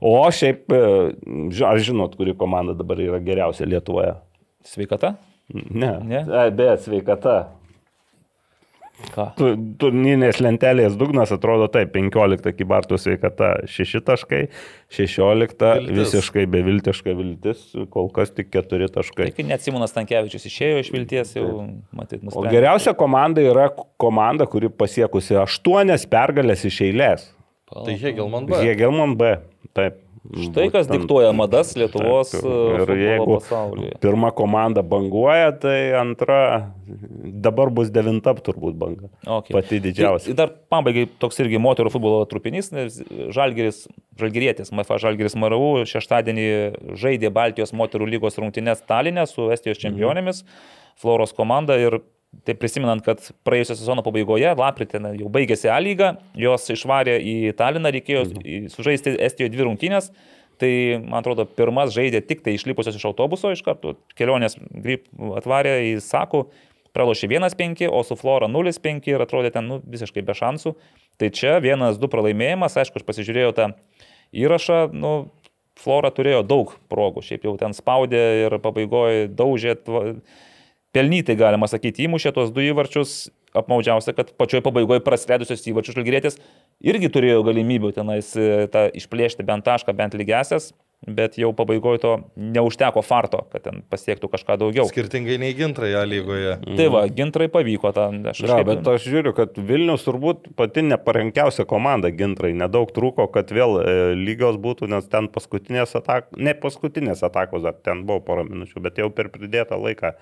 O šiaip, e, ar žinot, kuri komanda dabar yra geriausia Lietuvoje? Sveikata? Ne. Ne? E, Bet sveikata. Ką? Tu- Turninės lentelės dugnas atrodo taip, 15 kibartų sveikata 6 taškai, 16 Viltis. visiškai beviltiška viltis, kol kas tik 4 taškai. Tai kai net Simonas Tankievičius išėjo iš vilties, jau matyt, O nusprendė. geriausia komanda yra komanda, kuri pasiekusi 8 pergalės iš eilės. Tai Hegelman B. Hegelman B. Taip. Štai kas Būtent. diktuoja madas Lietuvos Taip, e, ir futbolo jeigu pasaulyje. pirma komanda banguoja, tai antra dabar bus devinta turbūt banga. Okay. Pati didžiausia. Ir dar pabaigai toks irgi moterų futbolo trupinys, nes Žalgeris, Žalgerietis, MFA Žalgeris Maravų šeštadienį žaidė Baltijos moterų lygos rungtynės Talinė su Estijos čempionėmis, Floros komanda ir Tai prisimenant, kad praėjusio sezono pabaigoje, lapkritį na, jau baigėsi A lyga, jos išvarė į Taliną, reikėjo mhm. sužaisti Estijoje dvi rungtynės. Tai, man atrodo, pirmas žaidė tik tai išlipusios iš autobuso iš karto, kelionės atvarė į Sakų, pralošė 1-5, o su Flora 0-5 ir atrodė ten nu, visiškai be šansų. Tai čia 1-2 pralaimėjimas, aišku, aš pasižiūrėjau tą įrašą, nu, Flora turėjo daug progų, šiaip jau ten spaudė ir pabaigoje daužė, tva, pelnytai galima sakyti, įmušė tuos du įvarčius, apmaudžiausia, kad pačioje pabaigoje prasileidusios įvarčius žalgyrėtis irgi turėjo galimybių tenais e, tą išplėšti bent tašką, bent lygesias. Bet jau pabaigoje to neužteko farto, kad ten pasiektų kažką daugiau. Skirtingai nei gintra ją lygoje. Tai va, gintrai pavyko tą. Aš Ja, bet aš žiūriu, kad Vilnius turbūt pati neparankiausia komanda gintrai. Nedaug trūko, kad vėl e, lygios būtų, nes ten paskutinės atakos, ne paskutinės atakos, dar ten buvo pora minučių, bet jau per pridėtą laiką e,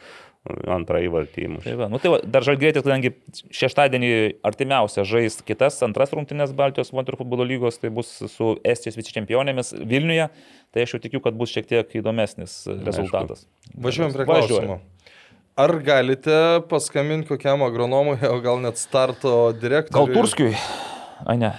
antrą įvartį įmušė. Tai va, nu tai va, dar žalgėtis, kadangi šeštadienį artimiausia žais kitas antras rungtynės Baltijos moterų futbolo lygos, tai bus su Estijos vicečempionėmis Vilniuje, tai aš jau tikiu, kad bus šiek tiek įdomesnis rezultatas. Važiuojam prie Važiuojam. klausimo. Ar galite paskambinti kokiam agronomui, o gal net starto Gal direktoriui? Turskiui? Ai ne.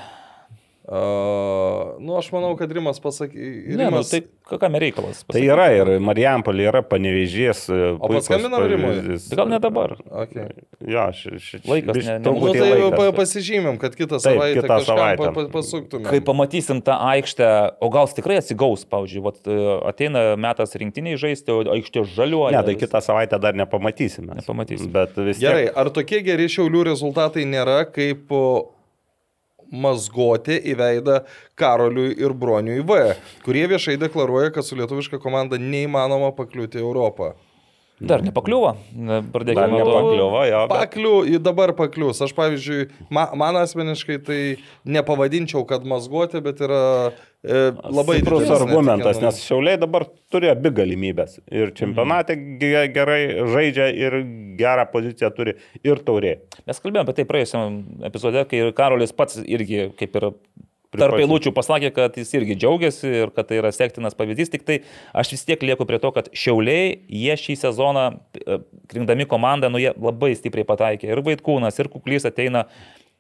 Uh, nu, aš manau, kad Rimas pasakė. Ne, nu, Rimas, tai kam reikalas? Tai yra ir Marijampolė, yra panevežys. O paskambinam Rimui? Tai gal ne dabar. Okay. Jo, ši, ši, Laikas biš- ne- ne- Nu, tai laikas. pa, pasižymėm, kad kitą Taip, savaitę kitą kažkam savaitę. pa, pa, pasuktume. Kai pamatysim tą aikštę, o gal tikrai atsigaus, pavyzdžiui, vat, e, ateina metas rinktiniai žaisti, o aikštė žaliuoja. Ne, tai vis- kitą savaitę dar nepamatysime. Nepamatysim. Bet vis tiek. Gerai, ar tokie geri šiaulių rezultatai nėra kaip o, mazgoti į veidą Karoliui ir Broniui V, kurie viešai deklaruoja, kad su lietuviška komanda neįmanoma pakliūti į Europą. Dar nepakliuvo. Pradėkime nuo to. nepakliuvo, jo. bet- Pakliu, dabar paklius. Aš, pavyzdžiui, ma, man asmeniškai tai nepavadinčiau, kad mazgoti, bet yra e, labai Stiprus argumentas, nes Šiauliai dabar turi abi galimybės. Ir čempionate ge- gerai žaidžia, ir gerą poziciją turi, ir taurė. Mes kalbėjome apie tai praėjusiam epizode, kai Karolis pats irgi kaip ir tarp Pripažino. eilučių pasakė, kad jis irgi džiaugiasi ir kad tai yra sektinas pavyzdys. Tik tai aš vis tiek lieku prie to, kad Šiauliai, jie šį sezoną, e, rinkdami komandą, nu jie labai stipriai pataikė. Ir Vaitkūnas, ir Kuklys ateina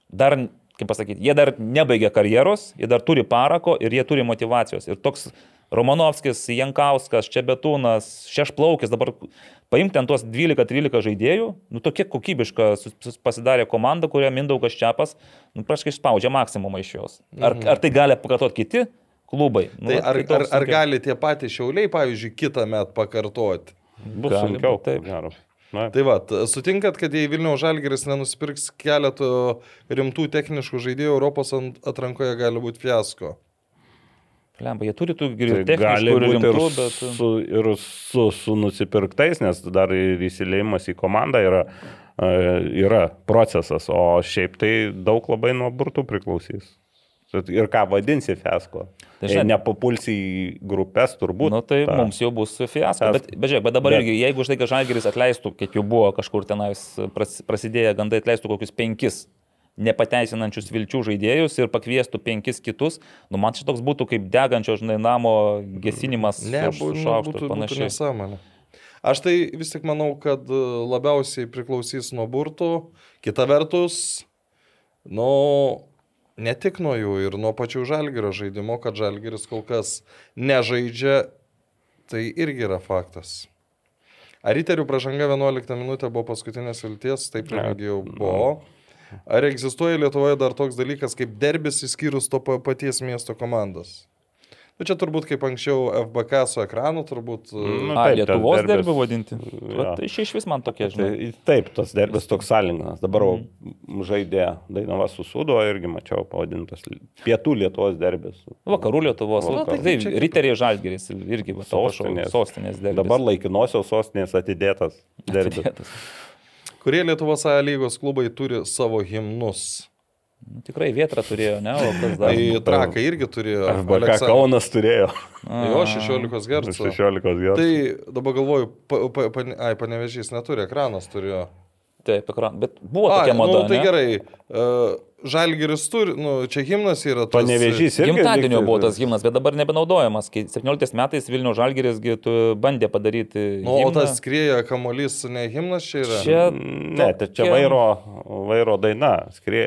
dar, kaip pasakyti, jie dar nebaigia karjeros, jie dar turi parako ir jie turi motivacijos. Ir toks Romanovskis, Jankauskas, Čebetūnas, Šešplaukis, dabar paimti ant tuos 12-13 žaidėjų, nu tokia kokybiška pasidarė komanda, kurią Mindaugas Čiapas, nu praškai spaudžia maksimumą iš jos. Ar, ar tai gali pakartoti kiti klubai? Nu, Tai ar, ar, toks ar sunkiai. gali tie patys šiauliai, pavyzdžiui, kitą metą pakartoti? Bus Gali sunkiau. taip. Gero. Na, Tai va, sutinkat, kad jei Vilniaus Žalgeris nenusipirks keletų rimtų techniškų žaidėjų, Europos atrankoje gali būti fiasko. Lemba, jie turi tų Tai ir gali techniškų ir būti ir, rimtų, bet... su, ir su, su nusipirktais, nes dar ir įsileimas į komandą yra, e, yra procesas, o šiaip tai daug labai nuo burtų priklausys. Ir ką vadinsi fiasko? Tai Tai žinai- nepapulsi į grupės, turbūt. Nu, tai ta- mums jau bus fiasko. Bet, bet, žiūrėk, bet dabar bet- irgi, jeigu štai kad Žalgeris atleistų, kiek jau buvo kažkur tenais pras- prasidėję gandai, atleistų kokius penkis nepateisinančius vilčių žaidėjus ir pakviestų penkis kitus, nu man čia toks būtų kaip degančio, žinai, namo gesinimas Ne, už nu, šaukštų būtų, būtų panašiai. nesąmonė. Aš tai vis tik manau, kad e, labiausiai priklausys nuo burtų. Kita vertus, nu, ne tik nuo jų ir nuo pačių žalgerio žaidimo, kad žalgeris kol kas nežaidžia, tai irgi yra faktas. Ar įterių pražanga 11 minutę buvo paskutinės vilties, taip Ne. irgi jau buvo. Ar egzistuoja Lietuvoje dar toks dalykas kaip derbis išskyrus to pa- paties miesto komandas? Nu, čia turbūt kaip anksčiau FBK su ekranu, turbūt... Nu, Nu, A, taip, Lietuvos derbis- derbių vadinti. Jo. Va, Tai iš vis man tokie, žinai. Tai, taip, tas derbis toks sąlyginas. Dabar mm. žaidė Dainava su Sudo irgi mačiau pavadintas Pietų Lietuvos derbis. Vakarų Lietuvos. Vakarų. Va, tai, taip, Čia- riteriai žalgeris irgi va, Sostinės. sostinės derbis. Dabar laikinosios sostinės atidėtas derbis. Atidėtas. Kurie Lietuvos A lygos klubai turi savo himnus? Nu, Tikrai vietra turėjo, ne? O kas dar? Tai Trakai irgi turėjo. FBK Aleksand- Kaunas turėjo Jo, 16 Hz. 16 getų. Tai dabar galvoju, pa, pa, pa, ai, panevežys neturi, ekranas turėjo. Taip, ekran. Bet buvo tokia mada. nu, tai ne? gerai. Uh, Žalgiris turi, nu, čia himnas yra. tas- Panevežys irgi. Gimtadienio lygtai- buvo tas gimnas, bet dabar nebenaudojamas. Kai 17 metais Vilnių Žalgeris gi tu bandė padaryti. Nu, o himną. tas skrieja kamolys, ne himnas čia yra. Čia, Ne, tai čia vairo, vairo daina. Skrie,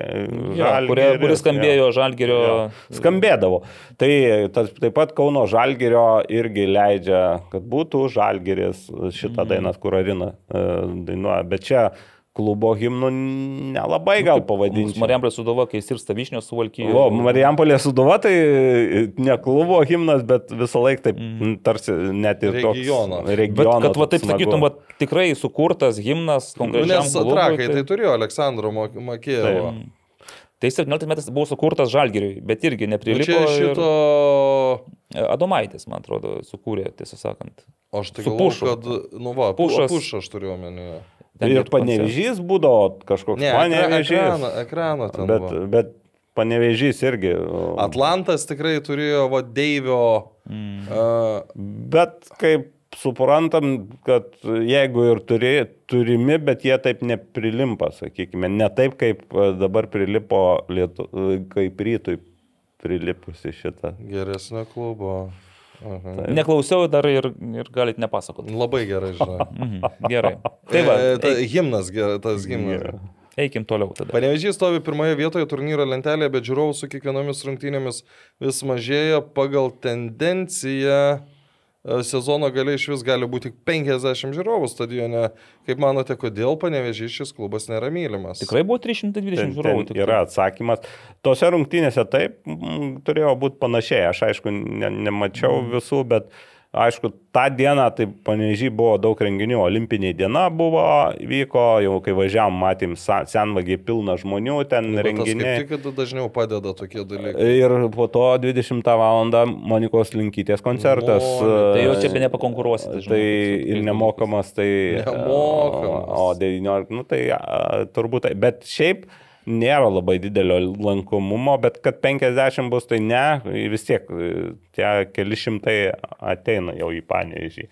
Jo, kuria, kuris skambėjo Žalgerio. Jo. Skambėdavo. Tai tas, taip pat Kauno Žalgerio irgi leidžia, kad būtų Žalgeris šitą Mhm. dainą, kur Arina e, dainuoja. Bet čia klubo himnų nelabai gal pavadinti. Marijampolė sudova, kai sirsta vyšnios suvalkyje. O, Marijampolė Suduva tai ne klubo himnas, bet visą laiką taip mm. tarsi net ir Regiono. toks Bet regiono. kad va taip smagu. sakytum, va, tikrai sukurtas himnas Nu, konkrečiam nes trakai tai turėjo Aleksandro Makėjevo. Taip. Tai 17 metais buvo sukurtas Žalgiriui, bet irgi Nu, neprilipo. Čia šito... Ir... Adomaitis, man atrodo, sukūrė, tiesą sakant. Aš tai galvoju, kad, nu va, Pušas. pušas puš aš turiu omenyje. Ir panevežys būdavo kažkoks Ne, panevežys. ekraną, ekraną ten. Bet, buvo. bet panevežys irgi. Atlantas tikrai turėjo, va, Deivio. Mm. Uh, Bet kaip suprantam, kad jeigu ir turi, turimi, bet jie taip neprilimpa, sakykime, ne taip kaip dabar prilipo, lietu, kaip rytui prilipusi šitą. geresnio klubo. Aha. Neklausiau dar ir, ir galit nepasakoti. Labai gerai, žinai. Mhm, gerai. Tai va, E, ta, himnas, tas himnas. eikim toliau tada. Panevežys stovi pirmoje vietoje turnyro lentelėje, bet žiūrovų su kiekvienomis rungtynėmis vis mažėja pagal tendenciją. E, Sezono galiai iš vis gali būti tik 50 žiūrovų stadione. Kaip manote, kodėl panevežys šis klubas nėra mylimas? Tikrai buvo 320 Ten, žiūrovų. ten yra atsakymas. Tose rungtynėse taip mm, turėjo būti panašiai. Aš aišku ne, nemačiau Mhm. visų, bet aišku, tą dieną tai panežiai buvo daug renginių. Olimpinė diena buvo, vyko, jau kai važiavam, matėm senvagiai pilna žmonių, ten Bet tas renginiai. Tik dažniau padeda tokie dalykai. Ir po to 20 val. Monikos Linkytės koncertas. Monika. Tai jau čia be nepakonkuruosit. Tai ir nemokamas, tai... Nemokamas. O, o 19, nu tai turbūt tai. Bet šiaip nėra labai didelio lankomumo, bet kad 50 bus, tai ne, vis tiek e, tie keli šimtai ateina jau į panėžį.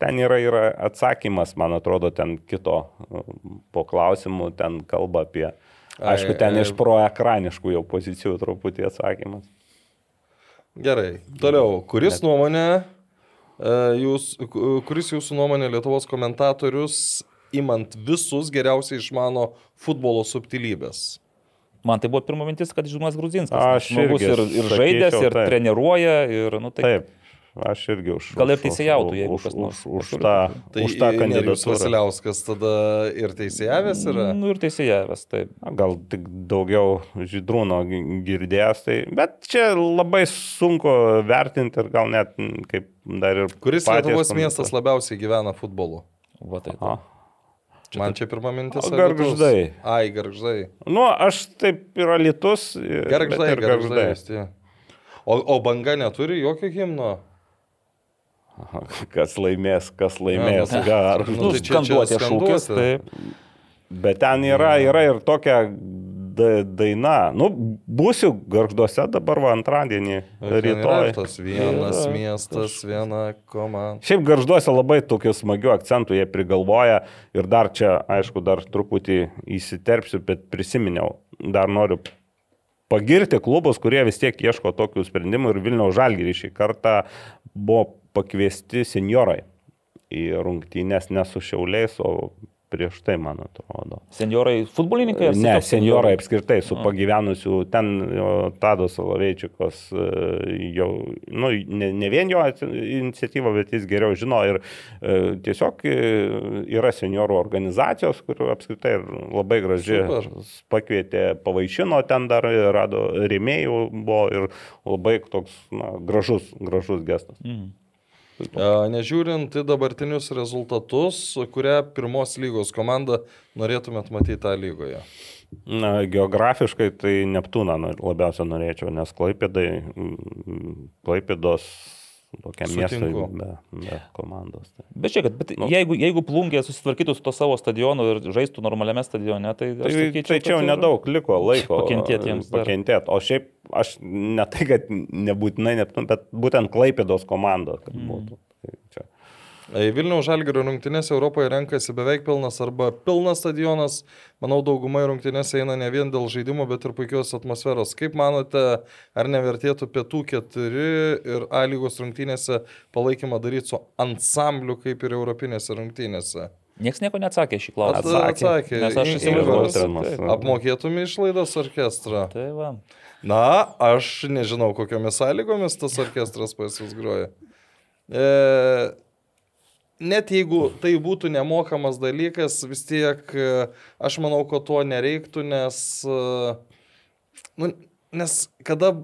Ten yra, yra atsakymas, man atrodo, ten kito e, po klausimų, ten kalba apie... Aišku, ten Ai, iš proekraniškų jau pozicijų truputį atsakymas. Gerai. Toliau, kuris nuomonė, e, jūs, ku- kuris jūsų nuomonė Lietuvos komentatorius, imant visus geriausiai išmano futbolo subtilybės? Man tai buvo pirma mintis, kad Žymas Gruzinskas. Aš žmogus ir, ir žaidęs, ir taip. treniruoja, ir, nu, tai Taip, aš irgi už. Gal ir teisėjautų, jeigu už, kas nors už, už tą, Tai už tą kandidatūrą. Vasiliauskas tada ir teisėjavęs yra? Nu, ir teisėjavęs, taip. Gal tik daugiau žydrūno gi- girdėjęs, tai, bet čia labai sunku vertinti ir gal net kaip dar ir... Kuris Lietuvos miestas labiausiai gyvena futbolu? Va, tai, Aha. Man čia pirma mintis. O, Alytus. Gargždai. Ai, garždai. Nu, aš taip yra litus. Garždai, garždai. garždai. O, o banga neturi jokio himno? Kas laimės, kas laimės. nu, Gar... nu, tai čia- čia skanduotė šūkis, taip. Bet ten yra, yra ir tokia da, daina. Nu, būsiu garžduose dabar va antradienį. Rytoj. Tas vienas Yra. miestas, viena komanda. Šiaip garžduose labai tokių smagių akcentų jie prigalvoja ir dar čia, aišku, dar truputį įsiterpsiu, bet prisiminiau, dar noriu pagirti klubus, kurie vis tiek ieško tokių sprendimų ir Vilniaus Žalgirį šį kartą buvo pakviesti seniorai į rungtynės ne su šiauliais, o prieš tai, man atrodo. Seniorai futbolininkai? Ne, seniorai apskritai su pagyvenusiu, ten jo, Tadas Soloveičikas e, jau, nu, ne, ne vien jo iniciatyva, bet jis geriau žino ir e, tiesiog e, yra seniorų organizacijos, kur apskritai ir labai graži Super. pakvietė, pavaišino ten dar, rado rėmėjų buvo ir labai toks na, gražus, gražus gestas. Mhm. Nežiūrint į dabartinius rezultatus, kurią pirmos lygos komandą norėtumėt matyti tą lygoje? Na, geografiškai tai Neptūną labiausiai norėčiau, nes Klaipėdai, Klaipėdos tokiam miestui be, be komandos. Tai. Bet čia, kad bet Nu. jeigu, jeigu plungė susitvarkytų su to savo stadionu ir žaistų normaliame stadione, tai... Tai, sakyčiau, tai čia jau nedaug liko laiko. Pakentėt jiems dar. Pakentėt. O šiaip aš ne tai, kad nebūtinai bet būtent Klaipėdos komanda, kad būtų. Tai čia. Vilniaus Žalgirio rungtynėse Europoje renkasi beveik pilnas arba pilnas stadionas. Manau, dauguma rungtynėse eina ne vien dėl žaidimo, bet ir puikios atmosferos. Kaip manote, ar nevertėtų pietų keturi ir A lygos rungtynėse palaikymą daryti su ansambliu kaip ir europinėse rungtynėse? Niekas nieko neatsakė šį klausimą. At- Atsakė. Nes aš įsivaizduoju. Apmokėtume išlaidas orkestrą. Tai va. Na, aš nežinau, kokiamis sąlygomis tas orkestras pas jūs groja. E, net jeigu tai būtų nemokamas dalykas, vis tiek e, aš manau, kad to nereiktų, nes, e, nu, nes kada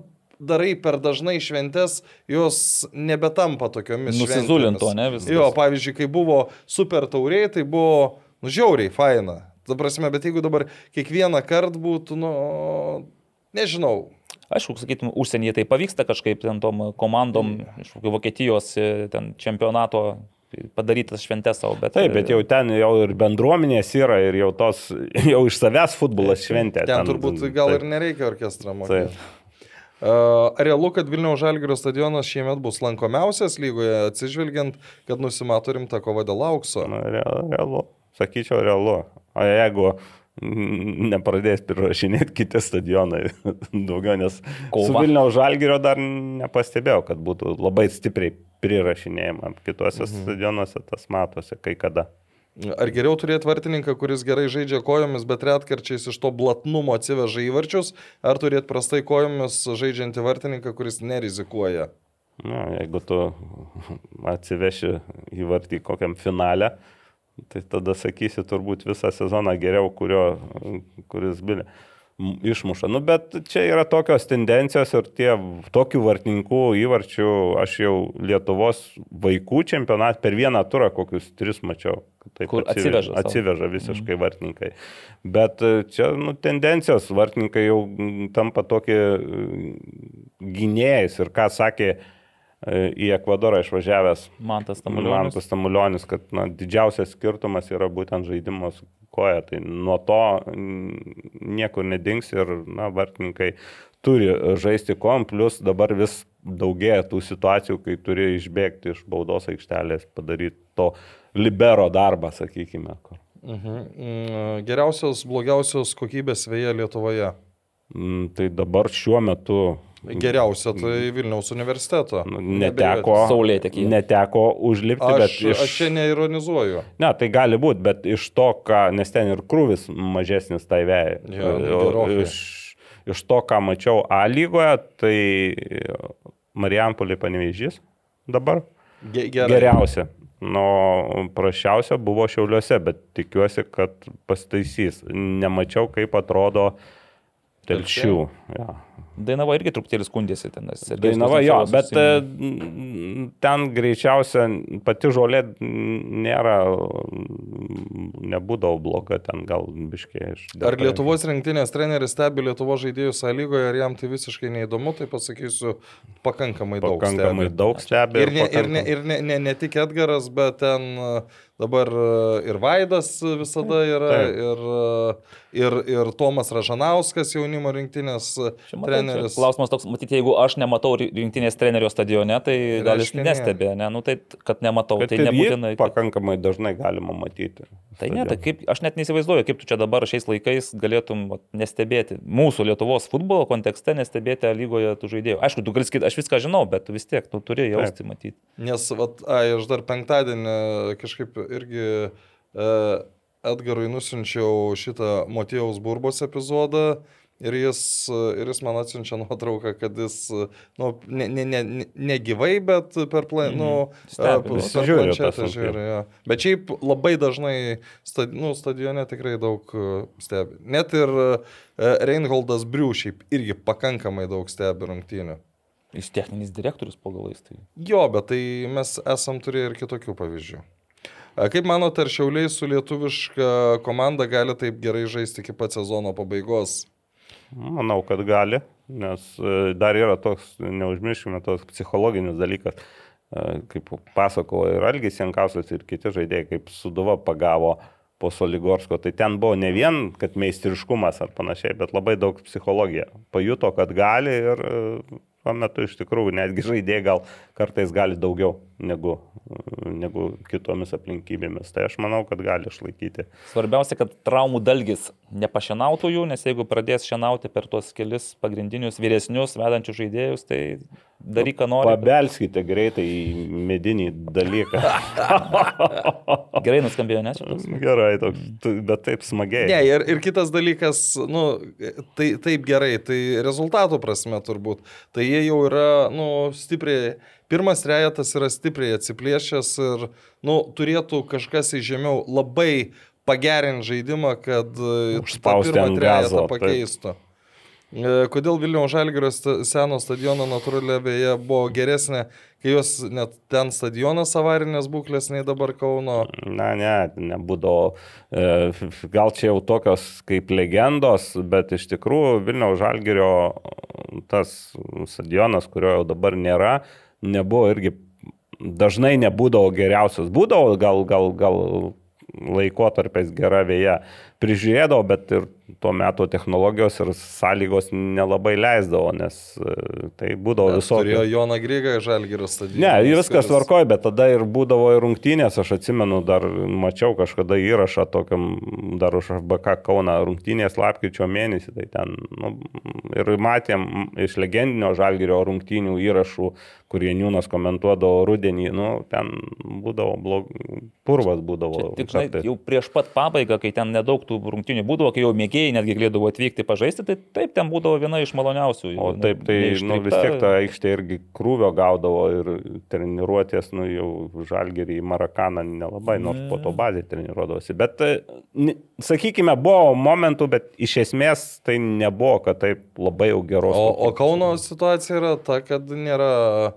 darai per dažnai šventes, jos nebetampa tokiomis Nusizulinto, ne, viskas. Jo, pavyzdžiui, kai buvo super tauriai, tai buvo, nu, žiauriai, faina. Ta prasme, bet jeigu dabar kiekvieną kartą būtų, nu, nežinau. Aišku, sakytum, užsienyje tai pavyksta kažkaip ten tom komandom iš kokio Vokietijos e, ten čempionato padarytas šventės savo, bet... Taip, bet jau ten jau ir bendruomenės yra ir jau tos, jau iš savęs futbolas šventė. Ten, ten turbūt gal taip. ir nereikia orkestrą mokyti. Uh, realu, kad Vilniaus Žalgirio stadionas šiemet bus lankomiausias lygoje, atsižvelgiant, kad nusimato rimta kova dėl aukso. Na, realu, sakyčiau, realu. O jeigu nepradės prirašinėti kiti stadionai daugiau, nes Kova. su Vilniaus Žalgirio dar nepastebėjau, kad būtų labai stipriai prirašinėjama. Kituose mhm. stadionuose tas matosi kai kada. Ar geriau turėti vartininką, kuris gerai žaidžia kojomis, bet retkarčiais iš to blatnumo atsiveža įvarčius, ar turėti prastai kojomis žaidžiantį vartininką, kuris nerizikuoja? Na, jeigu tu atsiveši įvartį kokiam finale, Tai tada sakysi turbūt visą sezoną geriau, kurio, kuris bilė išmuša. Nu, bet čia yra tokios tendencijos ir tie tokių vartininkų įvarčių, aš jau Lietuvos vaikų čempionat per vieną turą kokius tris mačiau. Taip, Kur atsiveža. Atsiveža, atsiveža visiškai mm. vartininkai. Bet e, čia nu, tendencijos, vartininkai jau tampa tokie e, gynėjais ir ką sakė E, į Ekvadorą išvažiavęs Mantas Tamulionis. Mantas Tamulionis, kad na, didžiausias skirtumas yra būtent žaidimas koja. Tai nuo to niekur nedings ir na, vartininkai turi žaisti kom, plus dabar vis daugėja tų situacijų, kai turi išbėgti iš baudos aikštelės, padaryti to libero darbą, sakykime. Mhm. Mm, geriausios, blogiausios kokybės vėja Lietuvoje. Mm, tai dabar šiuo metu Geriausia tai Vilniaus universiteto. Nu, neteko, Saulėtekį. neteko užlipti, aš, bet iš... Aš čia neironizuoju. Ne, tai gali būti, bet iš to, ką, nes ten ir krūvis mažesnis tai vėjai. Ja, iš, iš to, ką mačiau A lygoje, tai Marijampolė panevežys dabar. Ge gerai. Geriausia. Nu, prašiausia buvo Šiauliuose, bet tikiuosi, kad pastaisys. Nemačiau, kaip atrodo telšių. Ja. Dainava irgi truputėlį skundėsi ten. Dainava jo, bet susiminė. ten greičiausia pati žolė nėra, nebūdavo bloga, ten gal biškiai iš. Ar Lietuvos rinktinės treneris stebi Lietuvos žaidėjus sąlygoje, ar jam tai visiškai neįdomu, tai pasakysiu, pakankamai daug. Pakankamai stebi. daug stebi. Ir, ne, ir, ne, ir ne, ne, ne tik Edgaras, bet ten dabar ir Vaidas visada yra, Taip. ir, ir, ir Tomas Ražanauskas jaunimo rinktinės treneris treneris. Klausimas toks, matyti, jeigu aš nematau rinktinės trenerio stadione, tai gal jis nestebė, ne? Nu, tai kad nematau, Bet tai nebūtinai. Pakankamai dažnai galima matyti. Tai ne, tai kaip, aš net neįsivaizduoju, kaip tu čia dabar šiais laikais galėtum vat, nestebėti. Mūsų Lietuvos futbolo kontekste nestebėti lygoje tų žaidėjų. Aišku, tu gali sakyti, aš viską žinau, bet tu vis tiek, tu turi jausti, Taip. matyti. Nes, vat, ai, aš dar penktadienį kažkaip irgi uh, Edgarui nusinčiau šitą Motiejaus Burbos epizodą Ir jis, ir jis man atsiunčia nuotrauką, kad jis, nu, ne, ne, ne, ne gyvai, bet per, pla, mm. nu, Stebi, per planšetę žiūri. Ja. Bet šiaip labai dažnai stad, nu, stadione tikrai daug stebi. Net ir Reinholdas Briu šiaip irgi pakankamai daug stebi rungtynių. Jis techninis direktorius pagalais tai. Jo, bet tai mes esam turėję ir kitokių pavyzdžių. Kaip manote, ar šiauliai su lietuviška komanda gali taip gerai žaisti iki pat sezono pabaigos? Manau, kad gali, nes e, dar yra toks, neužmirškime, toks psichologinis dalykas, e, kaip pasakojo ir Algis Jankausas ir kiti žaidėjai, kaip Suduva pagavo po Soligorsko, tai ten buvo ne vien, kad meistriškumas ar panašiai, bet labai daug psichologija. Pajuto, kad gali ir e, tuo metu iš tikrųjų netgi žaidėjai gal kartais gali daugiau negu, negu kitomis aplinkybėmis. Tai aš manau, kad gali išlaikyti. Svarbiausia, kad traumų dalgis nepašienautų jų, nes jeigu pradės šienauti per tuos kelis pagrindinius vyresnius vedančius žaidėjus, tai daryk, ką nori. Pabelskite greitai į medinį dalyką. Gerai nuskambėjo, nes? Gerai, toks, bet taip smagiai. Ne, ir, ir kitas dalykas, nu, tai, taip gerai, tai rezultatų prasme turbūt. Tai jie jau yra, nu, stipriai, pirmas rejetas yra stipriai atsiplėšęs ir, nu, turėtų kažkas į žemiau labai pagerinti žaidimą, kad užspausti ant gazo pakeistų. Taip. E, Kodėl Vilniaus Žalgirio sta- seno stadiono natūraliai vėja buvo geresnė, kai jos net ten stadionas avarinės būklės nei dabar Kauno. Na, ne, nebūdavo. e, Gal čia jau tokios kaip legendos, bet iš tikrųjų Vilniaus Žalgirio tas stadionas, kurio jau dabar nėra, nebuvo irgi dažnai nebūdavo geriausias. Būdavo gal, gal, gal laikotarpiais gera vėja prižiūrėdavo, bet ir tuo metu technologijos ir sąlygos nelabai leisdavo, nes e, tai būdavo Turėjo visokių. Joną Grygą Žalgirio stadioną. Ne, viskas tvarkoja, bet tada ir būdavo ir rungtynės, aš atsimenu, dar mačiau kažkada įrašą tokiam, dar už BK Kauna rungtynės lapkričio mėnesį, tai ten nu, ir matėm iš legendinio žalgerio rungtynių įrašų, kurie Niūnas komentuodavo rudenį, nu, ten būdavo blog... purvas būdavo. Tik žinai, kartais. jau prieš pat pabaigą, kai ten nedaug tų rungtynių būdavo, kai jau mėgėjai netgi galėdavo atvykti pažaisti, tai taip, ten būdavo viena iš maloniausių. O Nu, taip, tai nu, vis tiek ta aikštė irgi krūvio gaudavo ir treniruotės, nu jau žalgerį į Marakaną nelabai, nors po to bazė treniruodavosi. Bet, e, sakykime, buvo momentų, bet iš esmės tai nebuvo, kad taip labai jau geros. O, o. Kauno situacija yra ta, kad nėra e,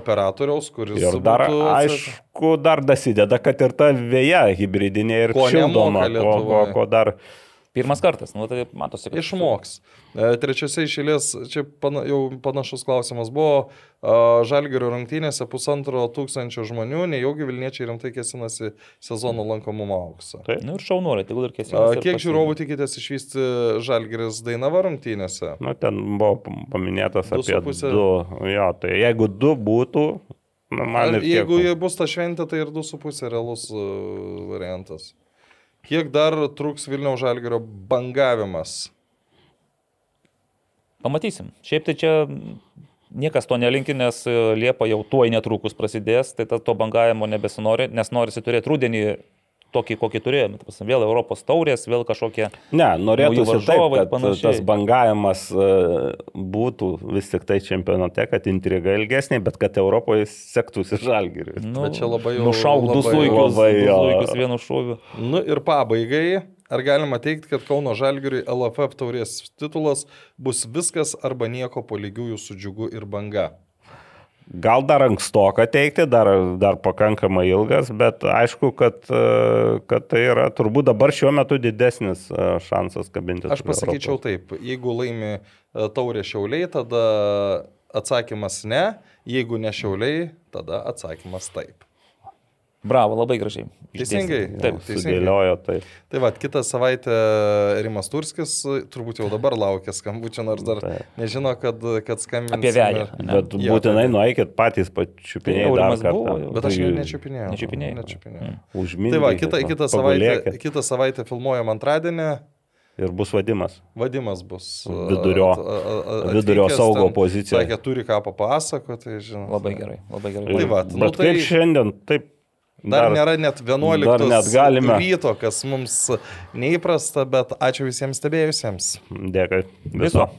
operatoriaus, kuris Ir dar, būtų aišku, dar dasideda, kad ir ta vėja hybridinė ir Ko šildoma, ko, ko, ko dar. Pirmas kartas, nu tai matosi, kad Išmoks. E, Trečiose išėlės, čia pana, jau panašus klausimas buvo, e, Žalgirio rungtynėse pusantro tūkstančio žmonių, nejaugi Vilniečiai rimtai kėsinasi sezono lankomumo auksą. Taip. Nu ir šaunuoliai, tegul ir E, kėsinasi. Kiek žiūrovų tikitės išvysti Žalgiris Dainava rungtynėse? Nu, ten buvo paminėtas Du apie puse. du. Jo, tai jeigu du būtų, nu, man ir tiek. Jeigu jie bus ta šventė, tai ir 2,5 realus e, variantas. Kiek dar truks Vilniaus Žalgirio bangavimas? Pamatysim. Šiaip tai čia niekas to nelinki, nes e, Liepa jau tuoj netrukus prasidės, tai tas to bangavimo nebesinori, nes norisi turėti rudenį tokį, kokį turėjome. Vėl Europos taurės, vėl kažkokie... Ne, norėtųsi taip, varžovai, kad panašiai. tas bangavimas e, būtų vis tik tai čempionate, kad intriga ilgesnė, bet kad Europoje sektųsi žalgiriui. Nu, Bet čia labai jau- Nušauk du zuikius vienu šūviu. Nu ir pabaigai, ar galima teikti, kad Kauno Žalgiriui LFF taurės titulas bus viskas arba nieko po lygiųjų su džiugu ir banga? Gal dar ankstoka teikti, dar, dar pakankamai ilgas, bet aišku, kad, kad tai yra turbūt dabar šiuo metu didesnis e, šansas kabinti. Aš pasakyčiau taip, jeigu laimi e, taurė šiauliai, tada atsakymas ne, jeigu ne šiauliai, tada atsakymas taip. Bravo, labai gražiai. Teisingai. Taip. Sudėliojo taip. Tai va, kitą savaitę Rimas Turskis turbūt jau dabar laukia skambučio, nors dar Taip. nežino, kad, kad skambina. Apie veją. Ne. Bet Jo, būtinai taip. nueikit patys pačiupinėjai Tai jau. Bet aš Tai ne, nečiupinėjau. Nečiupinėjai? Nečiupinėjau. Užmindykit, Tai va, kitą, kitą, savaitę, kitą savaitę filmuojam antradienį, Ir bus vadimas. vadimas bus. Vidurio- at- a- a- vidurio saugo ten, pozicijoj. Sakė, turi ką papasakoti, tai žinai. Labai gerai, labai gerai. Tai va, nu Bet tai- kaip šiandien, taip. Dar, dar nėra net 11 dar net galime. ryto, kas mums neįprasta, bet ačiū visiems stebėjusiems. Dėkui. Viso.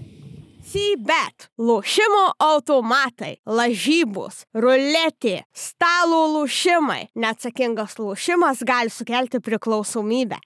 Sybet, lošimo automatai, lažybos, ruletė, stalo lošimai. Neatsakingas lošimas gali sukelti priklausomybę.